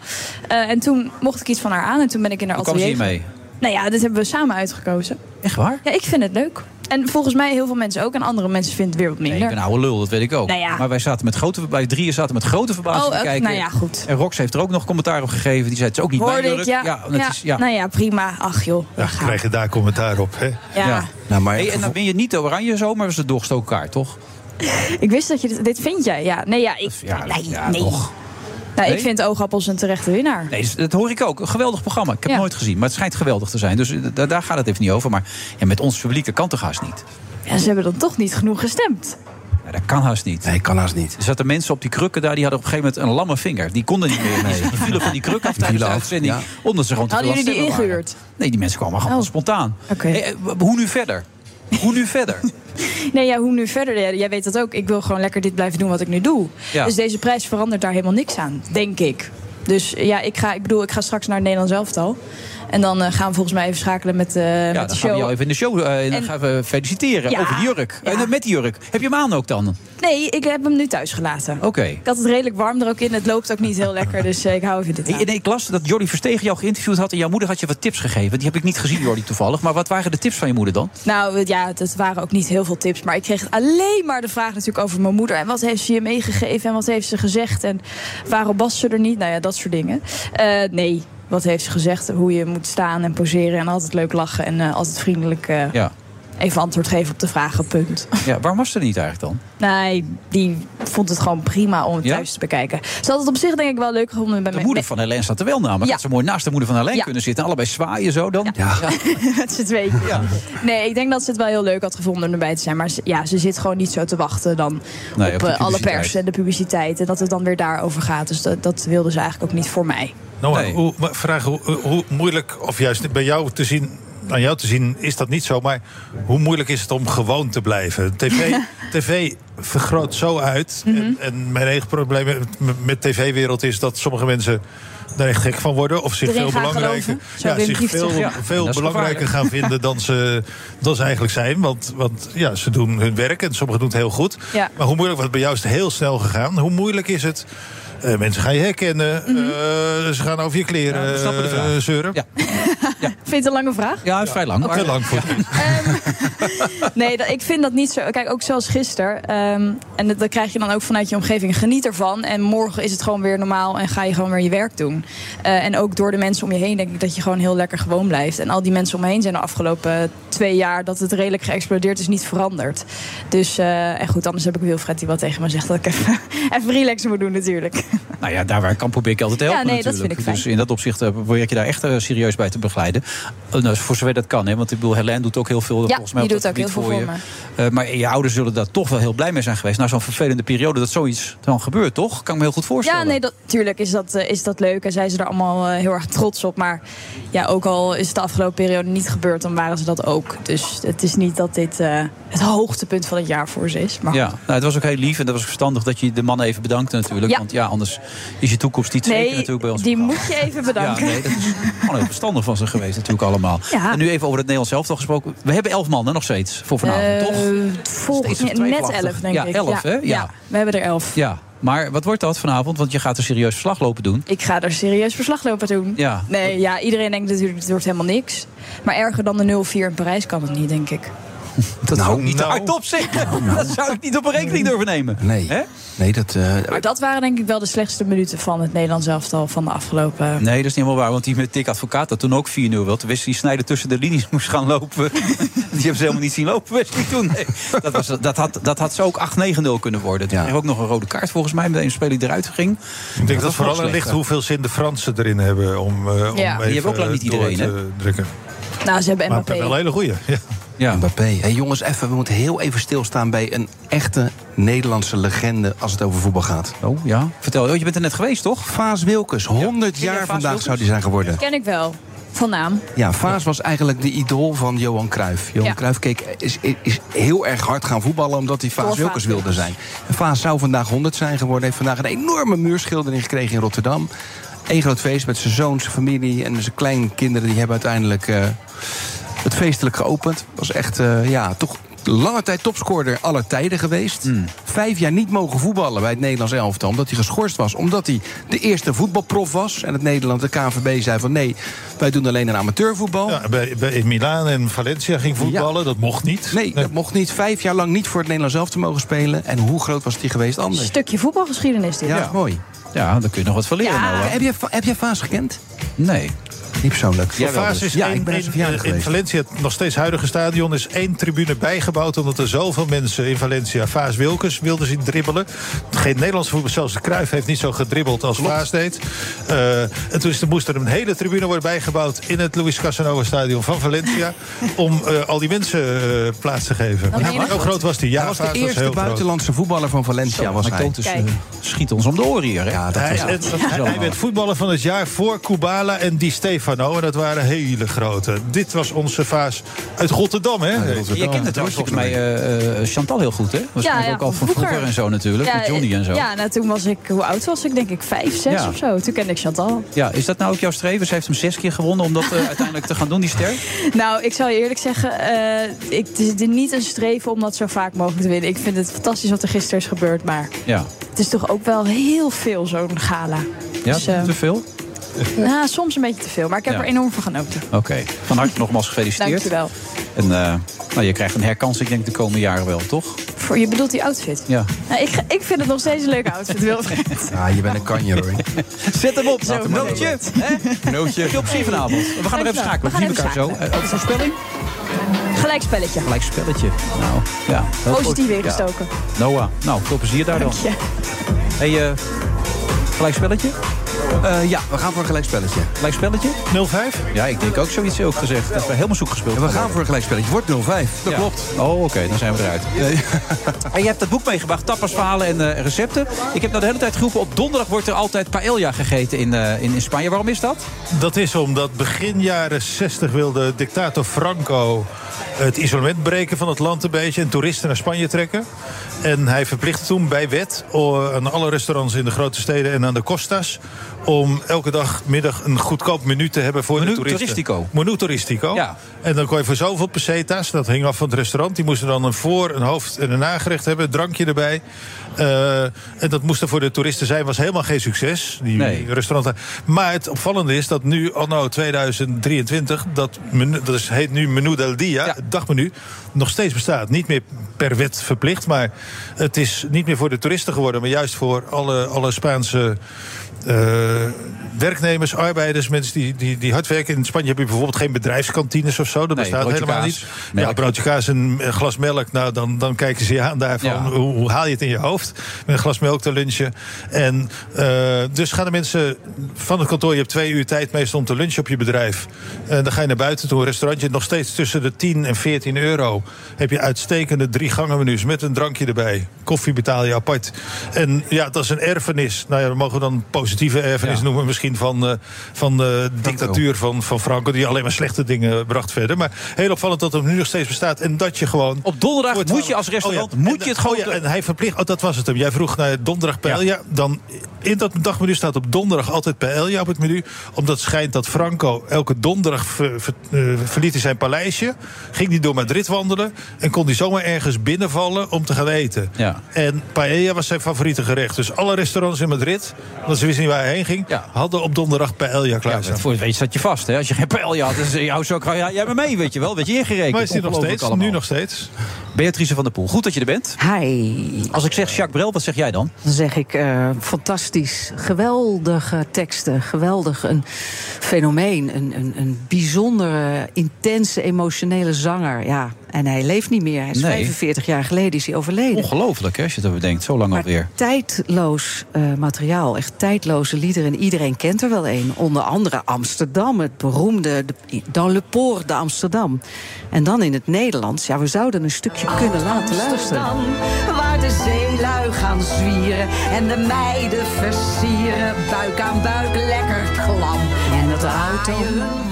Speaker 24: Eh, en toen mocht ik iets van haar aan en toen ben ik in haar
Speaker 8: Hoe kwam ze
Speaker 24: atelier.
Speaker 8: hiermee?
Speaker 24: Nou ja, dit hebben we samen uitgekozen.
Speaker 8: Echt waar?
Speaker 24: Ja, ik vind het leuk. En volgens mij heel veel mensen ook. En andere mensen vinden het weer wat
Speaker 8: Nee,
Speaker 24: minder.
Speaker 8: ik ben een oude lul, dat weet ik ook.
Speaker 24: Nou ja.
Speaker 8: Maar wij zaten met grote, wij drieën zaten met grote verbazing
Speaker 24: Oh,
Speaker 8: te kijken.
Speaker 24: Nou ja, goed.
Speaker 8: En Rox heeft er ook nog commentaar op gegeven. Die zei het is ook niet
Speaker 24: Hoorde ik, ja.
Speaker 8: Ja,
Speaker 24: Ja,
Speaker 8: het Is, ja.
Speaker 24: Nou ja, prima. Ach joh.
Speaker 9: Ja, krijg je daar commentaar op, hè?
Speaker 24: Ja.
Speaker 15: Nou, maar
Speaker 8: Hey, en dan ben je niet de oranje zo, maar was het doorgestoken kaart, toch?
Speaker 24: Ik wist dat je dit, dit vind jij. Ja, nee, ja, ik,
Speaker 8: Ja,
Speaker 24: nee,
Speaker 8: ja,
Speaker 24: nee. Nou,
Speaker 8: Nee?
Speaker 24: ik vind Oogappels een terechte winnaar.
Speaker 8: Nee, dat hoor ik ook. Een geweldig programma. Ik heb het
Speaker 24: Ja.
Speaker 8: nooit gezien, maar het schijnt geweldig te zijn. Dus eh, daar, daar gaat het even niet over. Maar ja, met ons publiek, dat kan toch haast niet?
Speaker 24: Ja, ze hebben dan toch niet genoeg gestemd.
Speaker 8: Ja, dat kan haast niet.
Speaker 15: Nee, kan haast niet.
Speaker 8: Er zaten mensen op die krukken daar, die hadden op een gegeven moment een lamme vinger. Die konden niet meer. Die, die vielen van die kruk af tijdens de uitzending.
Speaker 15: ja.
Speaker 8: Omdat ze gewoon te
Speaker 24: Hadden jullie die ingehuurd?
Speaker 8: waren. Nee, die mensen kwamen gewoon
Speaker 24: Oh.
Speaker 8: spontaan. Hey, eh, w- hoe nu verder? Hoe nu verder?
Speaker 24: Nee, ja, hoe nu verder? Jij weet dat ook. Ik wil gewoon lekker dit blijven doen wat ik nu doe.
Speaker 8: Ja.
Speaker 24: Dus deze prijs verandert daar helemaal niks aan, denk ik. Dus ja, ik ga, ik bedoel, ik ga straks naar het Nederlands elftal. En dan eh, gaan we volgens mij even schakelen met, eh
Speaker 8: Ja,
Speaker 24: met
Speaker 8: dan
Speaker 24: de
Speaker 8: gaan we
Speaker 24: show.
Speaker 8: jou even in de show eh, en dan gaan we feliciteren
Speaker 24: Ja.
Speaker 8: over die jurk. En met die jurk. Heb je hem aan ook dan?
Speaker 24: Nee, ik heb hem nu thuis gelaten.
Speaker 8: Oké.
Speaker 24: Ik had het redelijk warm er ook in. Het loopt ook niet heel lekker, dus ik hou even dit aan.
Speaker 8: En ik las dat Jordi Verstegen jou geïnterviewd had... en jouw moeder had je wat tips gegeven. Die heb ik niet gezien, Jordi, toevallig. Maar wat waren de tips van je moeder dan?
Speaker 24: Nou ja, het waren ook niet heel veel tips. Maar ik kreeg alleen maar de vraag natuurlijk over mijn moeder. En wat heeft ze je meegegeven en wat heeft ze gezegd? En waarom was ze er niet? Nou ja, dat soort dingen. Nee, wat heeft ze gezegd? Hoe je moet staan en poseren en altijd leuk lachen. En eh, altijd vriendelijk eh,
Speaker 8: Ja.
Speaker 24: Even antwoord geven op de vragen, punt.
Speaker 8: ja waarom was ze niet eigenlijk dan?
Speaker 24: Nee, die vond het gewoon prima om het
Speaker 8: Ja?
Speaker 24: thuis te bekijken. Ze had het op zich denk ik wel leuk gevonden bij
Speaker 8: De moeder van Helene staat er wel namelijk.
Speaker 24: Ja.
Speaker 8: Had ze mooi naast de moeder van Helene
Speaker 24: Ja.
Speaker 8: kunnen zitten. Allebei zwaaien zo dan.
Speaker 15: Ja.
Speaker 24: met z'n tweeën. Nee, ik denk dat ze het wel heel leuk had gevonden om erbij te zijn. Maar ze, ja, ze zit gewoon niet zo te wachten dan
Speaker 8: Nee,
Speaker 24: op, eh, alle pers en de publiciteit. En dat het dan weer daarover gaat. Dus dat, dat wilde ze eigenlijk ook niet voor mij.
Speaker 9: Nou,
Speaker 8: Nee.
Speaker 9: hoe, vraag hoe, hoe moeilijk, of juist bij jou te zien, aan jou te zien, is dat niet zo. Maar hoe moeilijk is het om gewoon te blijven? TV, TV vergroot zo uit.
Speaker 24: Mhm.
Speaker 9: en, en mijn eigen probleem met, met tv-wereld is dat sommige mensen daar echt gek van worden. Of zich
Speaker 24: Erin
Speaker 9: veel belangrijker, ja, zich veel.
Speaker 8: Ja,
Speaker 9: veel belangrijker gaan vinden dan ze, dan ze eigenlijk zijn. Want, want ja, ze doen hun werk en sommigen doen het heel goed.
Speaker 24: Ja.
Speaker 9: Maar hoe moeilijk, want bij jou is het heel snel gegaan. Hoe moeilijk is het Eh, mensen gaan je herkennen. eh, ze gaan over je kleren
Speaker 8: Ja, we snappen de vraag.
Speaker 9: eh, zeuren.
Speaker 8: Ja.
Speaker 24: Vind je het een lange vraag?
Speaker 8: Ja, dat is vrij lang.
Speaker 9: Lang voor
Speaker 24: Nee, dat, ik vind dat niet zo. Kijk, ook zoals gisteren. ehm, en dat, dat krijg je dan ook vanuit je omgeving. Geniet ervan. En morgen is het gewoon weer normaal en ga je gewoon weer je werk doen. Eh, en ook door de mensen om je heen denk ik dat je gewoon heel lekker gewoon blijft. En al die mensen om me heen zijn de afgelopen twee jaar dat het redelijk geëxplodeerd is, niet veranderd. Dus, eh, en goed, anders heb ik Wilfred die wat tegen me zegt dat ik even, even relaxen moet doen natuurlijk.
Speaker 8: Nou ja, daar waar ik kan probeer ik altijd te helpen
Speaker 24: Ja, nee, dat
Speaker 8: natuurlijk.
Speaker 24: vind ik fijn.
Speaker 8: Dus in dat opzicht eh, probeer ik je daar echt eh, serieus bij te begeleiden. Eh, nou, voor zover dat kan, hè, want ik bedoel, Helene doet ook heel veel
Speaker 24: Ja,
Speaker 8: volgens mij
Speaker 24: die
Speaker 8: dat
Speaker 24: doet ook heel
Speaker 8: voor
Speaker 24: veel
Speaker 8: je.
Speaker 24: voor
Speaker 8: Eh, maar je ouders zullen daar toch wel heel blij mee zijn geweest. Na zo'n vervelende periode dat zoiets dan gebeurt, toch? Kan ik me heel goed voorstellen.
Speaker 24: Ja, nee, dat, tuurlijk is dat, is dat leuk. En zijn ze er allemaal heel erg trots op. Maar ja, ook al is het de afgelopen periode niet gebeurd, dan waren ze dat ook. Dus het is niet dat dit eh, het hoogtepunt van het jaar voor ze is. Maar
Speaker 8: Ja, nou, het was ook heel lief en dat was verstandig dat je de man even bedankte natuurlijk.
Speaker 24: Ja.
Speaker 8: Want ja, anders is je toekomst niet zeker
Speaker 24: nee,
Speaker 8: natuurlijk bij ons.
Speaker 24: die moet je even bedanken.
Speaker 8: Ja, nee, dat is gewoon heel verstandig van ze geweest natuurlijk allemaal.
Speaker 24: Ja.
Speaker 8: En nu even over het Nederlands elftal gesproken. We hebben elf man hè, nog steeds voor vanavond,
Speaker 24: Eh,
Speaker 8: toch?
Speaker 24: Volgens mij net elf, denk
Speaker 8: ja,
Speaker 24: ik.
Speaker 8: elf, hè? Ja.
Speaker 24: we hebben er elf.
Speaker 8: Ja, maar wat wordt dat vanavond? Want je gaat een serieus verslag lopen doen.
Speaker 24: Ik ga er serieus verslag lopen doen.
Speaker 8: Ja.
Speaker 24: Nee, ja, iedereen denkt natuurlijk, het wordt helemaal niks. Maar erger dan de 0-4 in Parijs kan het niet, denk ik.
Speaker 8: Dat
Speaker 15: Nou,
Speaker 8: zou ik niet
Speaker 15: nou.
Speaker 8: hardop zeggen. Dat zou ik niet op een rekening durven nemen.
Speaker 15: Nee, nee dat... eh,
Speaker 24: Maar dat waren denk ik wel de slechtste minuten van het Nederlands elftal van de afgelopen...
Speaker 8: Nee, dat is niet helemaal waar. Want die met Dick Advocaat dat toen ook 4-0 wil. Toen Wesley Snijder tussen de linies moest gaan lopen. die hebben ze helemaal niet zien lopen, Wesley, toen. Nee. Dat, was, dat, had, dat had zo ook 8-9-0 kunnen worden. Toen kreeg ik ook nog een rode kaart volgens mij. Met een speler die eruit ging.
Speaker 9: Ik denk dat, vooral ligt hoeveel zin de Fransen erin hebben om, eh om
Speaker 24: Ja.
Speaker 9: even
Speaker 24: Die
Speaker 8: hebben ook lang niet iedereen,
Speaker 9: te drukken.
Speaker 24: Nou, ze hebben
Speaker 9: Maar wel een hele goeie. Ja.
Speaker 8: Ja.
Speaker 15: Mbappé. Hey, jongens, even, we moeten heel even stilstaan bij een echte Nederlandse legende als het over voetbal gaat.
Speaker 8: Oh ja, vertel. Oh, je bent er net geweest, toch?
Speaker 15: Vaas Wilkes, 100
Speaker 8: Ken jij
Speaker 15: jaar
Speaker 8: Vaas
Speaker 15: vandaag
Speaker 8: Wilkes?
Speaker 15: zou die zijn geworden.
Speaker 24: Ken ik wel. Van naam.
Speaker 15: Ja, Vaas was eigenlijk de idool van Johan Cruijff. Johan
Speaker 24: Ja.
Speaker 15: Cruijff keek, is, is heel erg hard gaan voetballen omdat hij Vaas
Speaker 24: Voor
Speaker 15: Wilkes wilde zijn. En Vaas zou vandaag 100 zijn geworden. Heeft vandaag een enorme muurschildering gekregen in Rotterdam. Eén groot feest met zijn zoon, zijn familie en zijn kleinkinderen. Die hebben uiteindelijk eh, het feestelijk geopend. Was echt, eh, ja, toch lange tijd topscorer aller tijden geweest. Vijf jaar niet mogen voetballen bij het Nederlands elftal. Omdat hij geschorst was. Omdat hij de eerste voetbalprof was. En het Nederland, de KNVB, zei van nee, wij doen alleen een amateurvoetbal.
Speaker 9: Ja, bij, bij, in Milaan en Valencia ging voetballen, dat mocht niet.
Speaker 15: Nee, dat mocht niet. Vijf jaar lang niet voor het Nederlands elftal mogen spelen. En hoe groot was die geweest anders?
Speaker 24: Stukje voetbalgeschiedenis dit.
Speaker 15: Ja, dat is mooi.
Speaker 8: Ja, daar kun je nog wat van leren.
Speaker 24: Ja.
Speaker 8: nou.
Speaker 15: Heb je, heb je Vaas gekend?
Speaker 8: Nee.
Speaker 15: Niet persoonlijk.
Speaker 9: Is
Speaker 15: ja,
Speaker 9: één-
Speaker 15: ik ben
Speaker 9: in. Valencia, het nog steeds huidige stadion, is één tribune bijgebouwd. Omdat er zoveel mensen in Valencia Vaas Wilkes wilden zien dribbelen. Geen Nederlandse voetbal, zelfs de Cruijff heeft niet zo gedribbeld als Vaas deed. Eh, en toen is moest er een hele tribune worden bijgebouwd in het Luis Casanova stadion van Valencia. om eh, al die mensen eh, plaats te geven. Hoe groot was die? Ja,
Speaker 15: Hij was
Speaker 9: Vaas
Speaker 15: de eerste
Speaker 9: heel groot.
Speaker 15: buitenlandse voetballer van Valencia. was hij.
Speaker 8: Eh, schieten ons om de oren hier. Hè?
Speaker 15: Ja, dat was
Speaker 8: is
Speaker 9: hij werd voetballer van het jaar voor Kubala en Di Stefano. En dat waren hele grote. Dit was onze vaas uit Rotterdam, hè?
Speaker 8: Je kent het hoor, volgens mij eh, eh, Chantal heel goed, hè? Waarschijnlijk
Speaker 24: ja,
Speaker 8: ook al van
Speaker 24: vroeger.
Speaker 8: vroeger en zo natuurlijk.
Speaker 24: Ja,
Speaker 8: met Johnny en zo.
Speaker 24: Ja, nou, toen was ik, hoe oud was ik? Denk ik vijf, zes
Speaker 8: Ja.
Speaker 24: of zo. Toen kende ik Chantal.
Speaker 8: Ja, is dat nou ook jouw streven? Ze heeft hem zes keer gewonnen om dat eh, uiteindelijk te gaan doen, die ster?
Speaker 24: Nou, ik zal je eerlijk zeggen, eh, ik, het is niet een streven om dat zo vaak mogelijk te winnen. Ik vind het fantastisch wat er gisteren is gebeurd, maar
Speaker 8: Ja.
Speaker 24: het is toch ook wel heel veel zo'n gala.
Speaker 8: Ja,
Speaker 24: Dus, eh,
Speaker 8: te veel?
Speaker 24: nou, soms een beetje te veel, maar ik heb
Speaker 8: Ja.
Speaker 24: er enorm van genoten.
Speaker 8: Oké. Van harte nogmaals gefeliciteerd.
Speaker 24: Dankjewel.
Speaker 8: En eh, nou, je krijgt een herkansing, denk ik, de komende jaren wel, toch?
Speaker 24: Voor, je bedoelt die outfit?
Speaker 8: Ja.
Speaker 24: Nou, ik, ik vind het nog steeds een leuke outfit, Wilfred.
Speaker 15: Ja, je bent een kanjer hoor.
Speaker 8: Zet hem op,
Speaker 24: Zo,
Speaker 8: een nootje. hè?
Speaker 15: Nootje.
Speaker 8: Veel plezier vanavond. We gaan er even schakelen.
Speaker 24: We
Speaker 8: zien
Speaker 24: even
Speaker 8: elkaar zo. Eh, Ook voorspelling?
Speaker 24: Gelijk spelletje.
Speaker 8: Gelijk spelletje. Nou, ja.
Speaker 24: Positief ingestoken.
Speaker 8: Ja. Noah, nou, veel plezier daar dan.
Speaker 24: Dank je.
Speaker 8: Hey, eh, gelijk
Speaker 15: Eh, ja, we gaan voor een gelijkspelletje.
Speaker 8: Gelijk spelletje?
Speaker 9: 0-5?
Speaker 8: Ja, ik denk ook zoiets ook gezegd. Dat we helemaal zoek gespeeld
Speaker 15: We gaan voor een gelijkspelletje. Wordt 0-5. Dat
Speaker 8: Ja.
Speaker 15: klopt.
Speaker 8: Oh, oké, dan zijn we eruit. En je hebt dat boek meegebracht, tapasverhalen en eh, recepten. Ik heb nou de hele tijd geroepen, op donderdag wordt er altijd paella gegeten in, eh, in, in Spanje. Waarom is dat?
Speaker 9: Dat is omdat begin jaren 60 wilde dictator Franco het isolement breken van het land een beetje en toeristen naar Spanje trekken. En hij verplichtte toen bij wet aan alle restaurants in de grote steden en aan de costas om elke dag middag een goedkoop menu te hebben voor
Speaker 8: Menu
Speaker 9: de toeristen.
Speaker 8: toeristico.
Speaker 9: Menu toeristico.
Speaker 8: Ja.
Speaker 9: En dan kon je voor zoveel pesetas, dat hing af van het restaurant... die moesten dan een voor, een hoofd en een nagerecht hebben, een drankje erbij. Eh, en dat moest er voor de toeristen zijn, was helemaal geen succes. Die
Speaker 8: Nee.
Speaker 9: restauranten. Maar het opvallende is dat nu, anno 2023... dat, menu, dat is, heet nu Menu del Dia, het dagmenu... nog steeds bestaat. Niet meer per wet verplicht, maar het is niet meer voor de toeristen geworden... maar juist voor alle, alle Spaanse... eh, werknemers, arbeiders, mensen die, die, die hard werken. In Spanje heb je bijvoorbeeld geen bedrijfskantines of zo. Dat
Speaker 8: Nee,
Speaker 9: bestaat helemaal
Speaker 8: kaas,
Speaker 9: niet.
Speaker 8: melk.
Speaker 9: Ja, broodje kaas en een glas melk. Nou, dan, dan kijken ze je aan daarvan.
Speaker 8: Ja.
Speaker 9: Hoe, hoe haal je het in je hoofd? Met een glas melk te lunchen. En eh, dus gaan de mensen van het kantoor. Je hebt twee uur tijd meestal om te lunchen op je bedrijf. En dan ga je naar buiten toe. Een restaurantje nog steeds tussen de 10 en 14 euro. Heb je uitstekende drie gangen menus met een drankje erbij. Koffie betaal je apart. En ja, dat is een erfenis. Nou ja, dat mogen we dan een positieve erfenis
Speaker 8: Ja.
Speaker 9: noemen. Misschien van, eh, van de dictatuur van, van Franco. Die alleen maar slechte dingen bracht verder. Maar heel opvallend dat het nu nog steeds bestaat. En dat je gewoon...
Speaker 8: Op donderdag moet je als restaurant
Speaker 9: Oh ja,
Speaker 8: moet
Speaker 9: en-
Speaker 8: je het gewoon...
Speaker 9: Oh ja, en hij verplicht... Oh, dat was het hem. Jij vroeg naar donderdag paella. Dan in dat dagmenu staat op donderdag altijd paella op het menu. Omdat schijnt dat Franco elke donderdag ver- ver- eh, verliet hij zijn paleisje. Ging hij door Madrid wandelen. En kon hij zomaar ergens binnenvallen om te gaan eten.
Speaker 8: Ja.
Speaker 9: En paella was zijn favoriete gerecht. Dus alle restaurants in Madrid, omdat ze wisten niet waar hij heen ging... hadden op donderdag paella klaar
Speaker 8: Ja, voor het weet zat je vast. Hè? Als je geen paella had, dan jou zo, ja, jij maar mee, weet je wel. Weet je ingerekend.
Speaker 9: Maar is die nog steeds?
Speaker 8: allemaal.
Speaker 9: Nu nog steeds?
Speaker 8: Beatrice van der Poel, goed dat je er bent.
Speaker 25: Hi.
Speaker 8: Als ik zeg Jacques Brel, wat zeg jij dan?
Speaker 25: Dan zeg ik eh, fantastisch. Geweldige teksten. Geweldig. Een fenomeen. Een, een, een bijzondere, intense, emotionele zanger. Ja, en hij leeft niet meer. Hij is
Speaker 8: Nee.
Speaker 25: 45 jaar geleden is hij overleden.
Speaker 8: Ongelooflijk, hè, als je het bedenkt. Zo lang
Speaker 25: Maar
Speaker 8: alweer.
Speaker 25: tijdloos eh, materiaal, echt tijdloze liederen. En iedereen kent er wel een. Onder andere Amsterdam, het beroemde de, Dans le Port de Amsterdam. En dan in het Nederlands. Ja, we zouden een stukje kunnen laten luisteren.
Speaker 26: Waar de zeelui gaan zwieren en de meiden versieren. Buik aan buik, lekker klam. En het draaien hun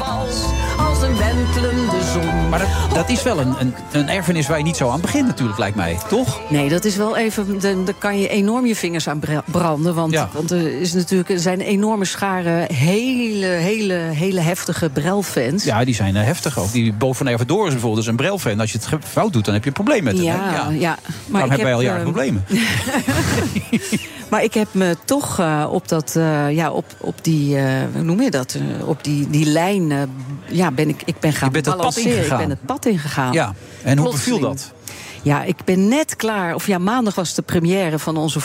Speaker 26: wentelende zon.
Speaker 8: Maar dat, dat is wel een, een, een erfenis waar je niet zo aan begint natuurlijk, lijkt mij. Toch?
Speaker 25: Nee, dat is wel even. Daar kan je enorm je vingers aan bra- branden. Want,
Speaker 8: Ja.
Speaker 25: want er, is natuurlijk, er zijn enorme scharen hele, hele, hele heftige Brel-fans.
Speaker 8: Ja, die zijn eh, heftig ook. Die Bo van is bijvoorbeeld is een Brel-fan. Als je het fout doet, dan heb je een probleem met hem.
Speaker 25: Ja, ja.
Speaker 8: ja.
Speaker 25: Maar
Speaker 8: Daarom
Speaker 25: ik
Speaker 8: hebben wij al
Speaker 25: heb,
Speaker 8: jaren
Speaker 25: eh,
Speaker 8: problemen.
Speaker 25: Maar ik heb me toch eh, op dat, eh, ja, op, op die, eh, hoe noem je dat? Op die, die lijn, ja, ben ik, ik ben gaan
Speaker 8: Je bent het pad
Speaker 25: balanceren.
Speaker 8: ingegaan.
Speaker 25: Ik ben het pad ingegaan.
Speaker 8: Ja, en hoe beviel dat?
Speaker 25: Ja, ik ben net klaar. Of ja, maandag was de première van onze,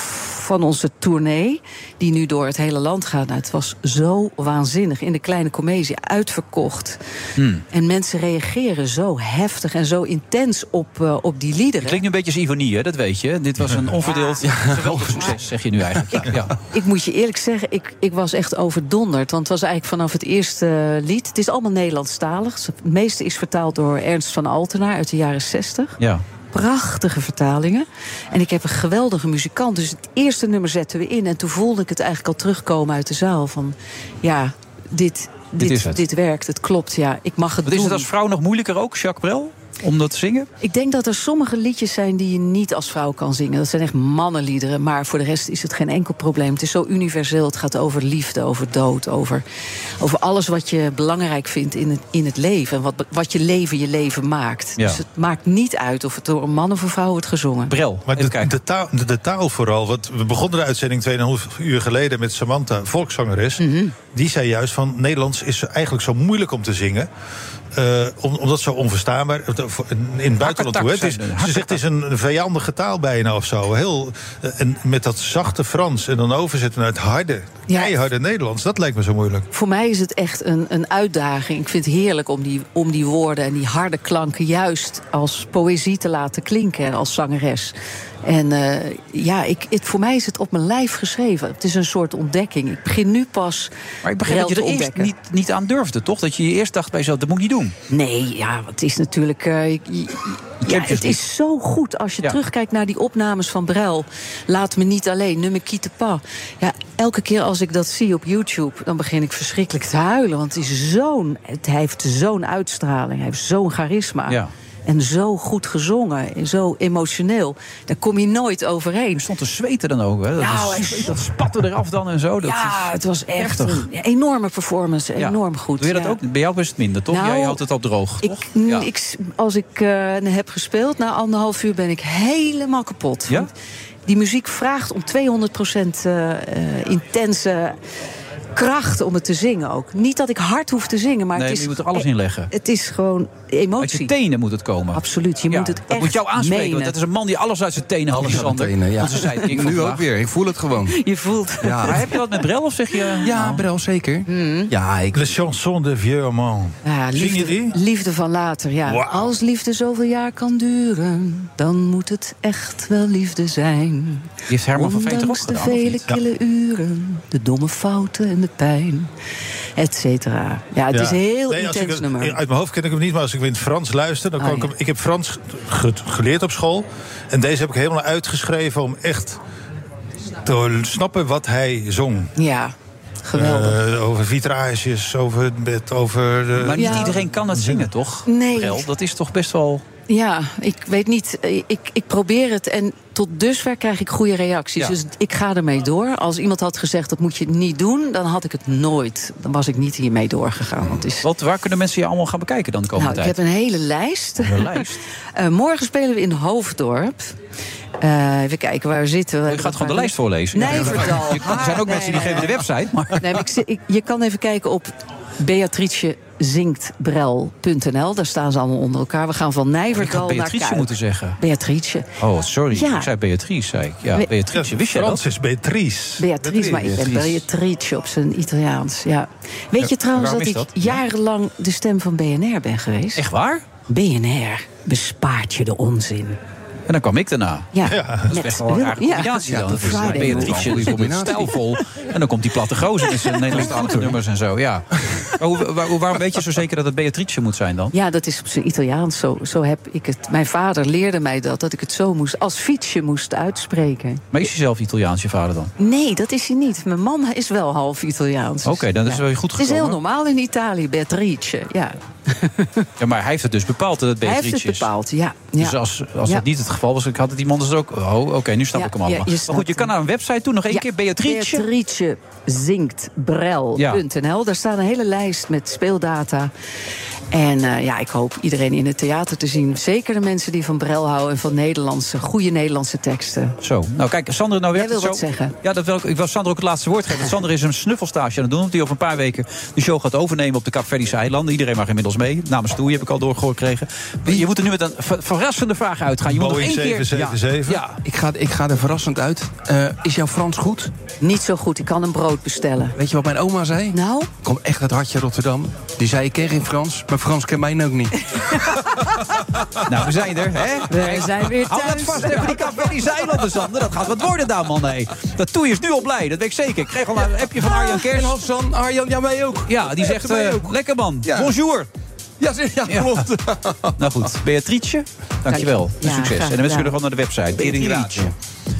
Speaker 25: van onze tournee. Die nu door het hele land gaat. Nou, het was zo waanzinnig. In de kleine comedie uitverkocht.
Speaker 8: Hmm.
Speaker 25: En mensen reageren zo heftig en zo intens op, eh, op die liederen.
Speaker 8: Klinkt nu een beetje als ironie, hè? dat weet je. Dit was een onverdeeld geweldig succes, zeg je nu eigenlijk. Ja, ja.
Speaker 25: Ik moet je eerlijk zeggen, ik, ik was echt overdonderd. Want het was eigenlijk vanaf het eerste lied. Het is allemaal Nederlandstalig. Het meeste is vertaald door Ernst van Altenaar uit de jaren 60.
Speaker 8: ja.
Speaker 25: Prachtige vertalingen. En ik heb een geweldige muzikant. Dus het eerste nummer zetten we in. En toen voelde ik het eigenlijk al terugkomen uit de zaal. Van ja, dit, dit, dit, werkt. Het klopt, ja. Ik mag het
Speaker 8: Wat is
Speaker 25: doen.
Speaker 8: het als vrouw nog moeilijker ook, Jacques Brel? Om dat te zingen?
Speaker 25: Ik denk dat er sommige liedjes zijn die je niet als vrouw kan zingen. Dat zijn echt mannenliederen. Maar voor de rest is het geen enkel probleem. Het is zo universeel. Het gaat over liefde, over dood, over, over alles wat je belangrijk vindt in het, in het leven. En wat, wat je leven je leven maakt.
Speaker 9: Ja.
Speaker 25: Dus het maakt niet uit of het door een man of een vrouw wordt gezongen.
Speaker 8: Brel.
Speaker 9: Maar de, de, taal, de, de taal vooral. Want we begonnen de uitzending 2,5 uur geleden met Samantha, volkszangeres. Die zei juist van Nederlands is eigenlijk zo moeilijk om te zingen. Eh, om, omdat het zo onverstaanbaar in het buitenland toe. hè. Het is, ze zegt het is een vijandige taal bijna of zo. Heel, eh, en met dat zachte Frans en dan overzetten naar het harde, keiharde Nederlands. Dat lijkt me zo moeilijk.
Speaker 25: Voor mij is het echt een, een uitdaging. Ik vind het heerlijk om die, om die woorden en die harde klanken juist als poëzie te laten klinken als zangeres. En eh, ja, ik, het, voor mij is het op mijn lijf geschreven. Het is een soort ontdekking. Ik begin nu pas.
Speaker 8: Maar ik begrijp dat je er eerst niet, niet aan durfde, toch? Dat je eerst dacht bij jezelf, dat moet ik niet doen.
Speaker 25: Nee, ja, het is natuurlijk. eh, je- je- ja, het is zo goed als je
Speaker 8: Ja.
Speaker 25: terugkijkt naar die opnames van Brel. Laat me niet alleen, ne me quitte pas. Ja, elke keer als ik dat zie op YouTube, dan begin ik verschrikkelijk te huilen. Want het is zo'n, het, hij heeft zo'n uitstraling, hij heeft zo'n charisma.
Speaker 8: Ja.
Speaker 25: En zo goed gezongen. En zo emotioneel. Daar kom je nooit overheen.
Speaker 8: Je stond te zweten dan ook. Hè? Dat,
Speaker 25: Nou,
Speaker 8: is- dat spatte eraf dan en zo. Dat
Speaker 25: ja, het was echt
Speaker 8: heftig.
Speaker 25: een enorme performance.
Speaker 8: Ja.
Speaker 25: Enorm goed.
Speaker 8: Doe je dat
Speaker 25: ja.
Speaker 8: ook? Bij jou is het minder, toch?
Speaker 25: Nou,
Speaker 8: Jij houdt het op droog, toch?
Speaker 25: Ik, mm, ik, als ik eh, heb gespeeld, na anderhalf uur ben ik helemaal kapot.
Speaker 8: Ja?
Speaker 25: Die muziek vraagt om 200% eh, eh, intense kracht om het te zingen ook. Niet dat ik hard hoef te zingen, maar
Speaker 8: nee,
Speaker 25: het
Speaker 8: maar
Speaker 25: is...
Speaker 8: je moet er alles in leggen.
Speaker 25: Het is gewoon emotie.
Speaker 8: Uit je tenen moet het komen.
Speaker 25: Absoluut, je
Speaker 8: Ja,
Speaker 25: moet het
Speaker 8: dat
Speaker 25: echt
Speaker 8: moet jou aanspreken.
Speaker 25: menen.
Speaker 8: Want dat is een man die alles uit zijn tenen
Speaker 15: de
Speaker 8: Sander.
Speaker 15: tenen, ja.
Speaker 8: Onze
Speaker 15: Nu ook weer. Ik voel het gewoon.
Speaker 25: Je voelt.
Speaker 15: Ja.
Speaker 8: Maar heb je wat met Brel of zeg je... nou,
Speaker 15: Ja, Brel, zeker. Ja, ik...
Speaker 9: Le chanson de vieux amant.
Speaker 25: Ja,
Speaker 9: Zing je
Speaker 25: liefde,
Speaker 9: die?
Speaker 25: liefde van later, ja. Als liefde zoveel jaar kan duren, dan moet het echt wel liefde zijn.
Speaker 8: Die heeft Herman van Veen toch
Speaker 25: de vele kille uren, de domme fouten en de pijn, et cetera. Ja, het is een heel
Speaker 9: Nee, als ik
Speaker 25: intens
Speaker 9: het-
Speaker 25: nummer.
Speaker 9: Uit mijn hoofd ken ik hem niet, maar als ik hem in het Frans luister... dan
Speaker 25: Ah,
Speaker 9: kan ik
Speaker 25: ja.
Speaker 9: hem... Ik heb Frans ge- geleerd op school. En deze heb ik helemaal uitgeschreven om echt te snappen wat hij zong.
Speaker 25: Ja, geweldig.
Speaker 9: Eh, over vitrages, over het bed, over... De...
Speaker 8: Maar niet
Speaker 25: Ja.
Speaker 8: iedereen kan dat zingen, toch?
Speaker 25: Nee.
Speaker 8: Brel, dat is toch best wel...
Speaker 25: Ja, ik weet niet. Ik, ik probeer het en tot dusver krijg ik goede reacties.
Speaker 8: Ja.
Speaker 25: Dus ik ga ermee door. Als iemand had gezegd dat moet je niet doen, dan had ik het nooit. Dan was ik niet hiermee doorgegaan. Want is...
Speaker 8: Wat, waar kunnen mensen je allemaal gaan bekijken dan de komende
Speaker 25: Nou, ik
Speaker 8: tijd?
Speaker 25: heb een hele lijst.
Speaker 8: Een lijst?
Speaker 25: Eh, morgen spelen we in Hoofddorp. Eh, even kijken waar we zitten.
Speaker 8: Je gaat gewoon de lijst voorlezen.
Speaker 25: Nijverdal.
Speaker 8: Je- Er zijn ook
Speaker 25: Nee,
Speaker 8: mensen die
Speaker 25: nee,
Speaker 8: geven de
Speaker 25: nee.
Speaker 8: website. Maar...
Speaker 25: Nee, maar ik, ik- je kan even kijken op beatricezinktbrel.nl. Daar staan ze allemaal onder elkaar. We gaan van
Speaker 8: Ik
Speaker 25: Nijverdal
Speaker 8: had
Speaker 25: naar
Speaker 8: Beatrice
Speaker 25: Kuik.
Speaker 8: moeten zeggen.
Speaker 25: Beatrice.
Speaker 8: Oh, sorry.
Speaker 25: Ja.
Speaker 8: Ik zei Beatrice, zei ik. Ja,
Speaker 25: We-
Speaker 8: Beatrice. Wist je
Speaker 9: Frans
Speaker 8: dat?
Speaker 9: is Beatrice.
Speaker 25: Beatrice, maar ik ben Beatrice op zijn Italiaans. Ja. Weet je trouwens dat ik jarenlang de stem van BNR ben geweest?
Speaker 8: Echt waar?
Speaker 25: BNR bespaart je de onzin.
Speaker 8: En dan kwam ik daarna.
Speaker 25: Ja,
Speaker 8: Dat is best wel een rare
Speaker 25: ja.
Speaker 8: combinatie
Speaker 25: Ja,
Speaker 8: dan. Dat is Beatrice, die is stijlvol. En dan komt die platte gozer met zijn Nederlandstalige nummers en zo. Ja. Maar hoe, waar- waarom weet je zo zeker dat het Beatrice moet zijn dan?
Speaker 25: Ja, dat is op zijn Italiaans. Zo, zo heb ik het. Mijn vader leerde mij dat, dat ik het zo moest, als fietsje moest uitspreken.
Speaker 8: Maar is hij zelf Italiaans, je vader dan?
Speaker 25: Nee, dat is hij niet. Mijn man is wel half Italiaans.
Speaker 8: Oké, dan is wel goed
Speaker 25: Het is heel
Speaker 8: gekomen.
Speaker 25: normaal in Italië, Beatrice. Ja.
Speaker 8: Ja, maar hij heeft het dus bepaald dat het
Speaker 25: Hij
Speaker 8: Beatrice
Speaker 25: heeft het
Speaker 8: is.
Speaker 25: bepaald, ja. ja.
Speaker 8: Dus als, als
Speaker 25: Ja.
Speaker 8: dat niet het geval was, ik had het iemand dus ook... Oh, oké, nu snap
Speaker 25: Ja,
Speaker 8: ik hem
Speaker 25: ja,
Speaker 8: allemaal.
Speaker 25: je
Speaker 8: maar goed, je kan naar een website toe, nog één
Speaker 25: Ja,
Speaker 8: keer. Beatrice.
Speaker 25: Beatrice zinktbrel.nl. Daar staat een hele lijst met speeldata. En eh, ja, ik hoop iedereen in het theater te zien. Zeker de mensen die van Brel houden en van Nederlandse, goede Nederlandse teksten.
Speaker 8: Zo, nou kijk, Sander, nou werkt
Speaker 25: Jij wil
Speaker 8: het
Speaker 25: wat
Speaker 8: zo.
Speaker 25: zeggen.
Speaker 8: Ja, dat wil ik, ik wil Sander ook het laatste woord geven. Sander is een snuffelstage aan het doen. Omdat hij over een paar weken de show gaat overnemen op de Capverdische eilanden. Iedereen mag inmiddels mee. Namens Toei heb ik al doorgekregen. Je moet er nu met een ver- verrassende vraag uitgaan. Je moet nog.
Speaker 9: 777.
Speaker 8: Ja,
Speaker 15: Ik ga, ik ga er verrassend uit. Eh, is jouw Frans goed?
Speaker 25: Niet zo goed, ik kan een brood bestellen.
Speaker 15: Weet je wat mijn oma zei?
Speaker 25: Nou?
Speaker 15: Ik kom echt uit hartje Rotterdam. Die zei, ik ken geen Frans, maar Frans kent mij ook niet.
Speaker 8: nou, we zijn er. Hè?
Speaker 25: We zijn weer
Speaker 8: Hou dat
Speaker 25: thuis.
Speaker 8: vast even, die Capverdische eilanden, Sander. Dat gaat wat worden daar, man. Nee. Dat Toei is nu al blij, dat weet ik zeker. Ik kreeg al een appje van Arjan Kers.
Speaker 15: En Hassan, Arjan, ja, mij ook.
Speaker 8: Ja, die zegt,
Speaker 15: mij
Speaker 8: eh,
Speaker 15: ook.
Speaker 8: lekker man,
Speaker 15: Ja.
Speaker 8: bonjour.
Speaker 15: Ja, ja,
Speaker 8: Ja.
Speaker 15: klopt.
Speaker 8: Nou goed, Beatrice, dankjewel.
Speaker 25: Ja,
Speaker 8: Succes. En de mensen kunnen gewoon naar de website. Beatrice.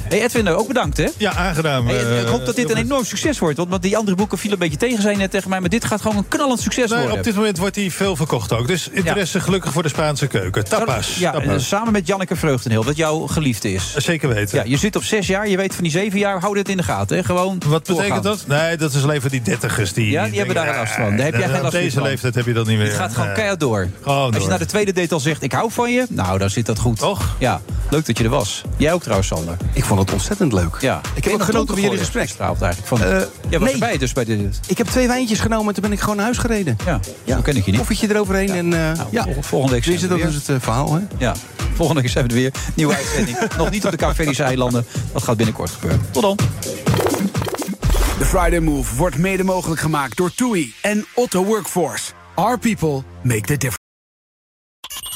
Speaker 8: Hey Edwin, ook bedankt hè.
Speaker 9: Ja, aangenaam.
Speaker 8: Hey,
Speaker 9: eh,
Speaker 8: ik hoop dat dit een enorm succes wordt. Want die andere boeken vielen een beetje tegen, zei je net tegen mij. Maar dit gaat gewoon een knallend succes
Speaker 9: nou,
Speaker 8: worden.
Speaker 9: op dit moment wordt hij veel verkocht ook. Dus interesse gelukkig voor de Spaanse keuken. Tapas.
Speaker 8: Ja,
Speaker 9: Tapas.
Speaker 8: eh, samen met Janneke Vreugdenheel, wat jouw geliefde is.
Speaker 9: Zeker weten.
Speaker 8: Ja, je zit op zes jaar, je weet van die zeven jaar, hou dit in de gaten. Hè? Gewoon
Speaker 9: Wat betekent dat? Nee, dat is alleen voor die dertigers. Die,
Speaker 8: Ja, die hebben daar
Speaker 9: denken,
Speaker 8: last van. Daar heb jij
Speaker 9: eh,
Speaker 8: geen
Speaker 9: op
Speaker 8: last meer
Speaker 9: deze
Speaker 8: van.
Speaker 9: leeftijd heb je dat niet meer.
Speaker 8: Het gaat gewoon
Speaker 9: Nee.
Speaker 8: keihard door.
Speaker 9: Gewoon
Speaker 8: Als je naar de tweede date al zegt, ik hou van je. Nou, dan zit dat goed.
Speaker 9: Toch?
Speaker 8: Ja, leuk dat je er was. Jij ook trouwens, Sander.
Speaker 15: Ik vond het ontzettend leuk.
Speaker 8: Ja,
Speaker 15: Ik heb ook genoten van jullie gesprek.
Speaker 8: Eigenlijk. Van,
Speaker 15: Eh,
Speaker 8: jij was
Speaker 15: nee.
Speaker 8: erbij dus bij dit.
Speaker 15: Ik heb twee wijntjes genomen en toen ben ik gewoon naar huis gereden.
Speaker 8: Ja, zo ken ik je niet.
Speaker 15: Koffietje eroverheen en eh, ja.
Speaker 8: vol- volgende week
Speaker 15: Tenminste,
Speaker 8: zijn
Speaker 15: dat
Speaker 8: we
Speaker 15: is het eh, verhaal, hè?
Speaker 8: Ja, volgende keer zijn we er weer. Nieuwe uitzending. Nog niet op de Capverdische eilanden. Dat gaat binnenkort gebeuren. Tot dan.
Speaker 13: De Friday Move wordt mede mogelijk gemaakt door TUI en Otto Workforce. Our people make the difference.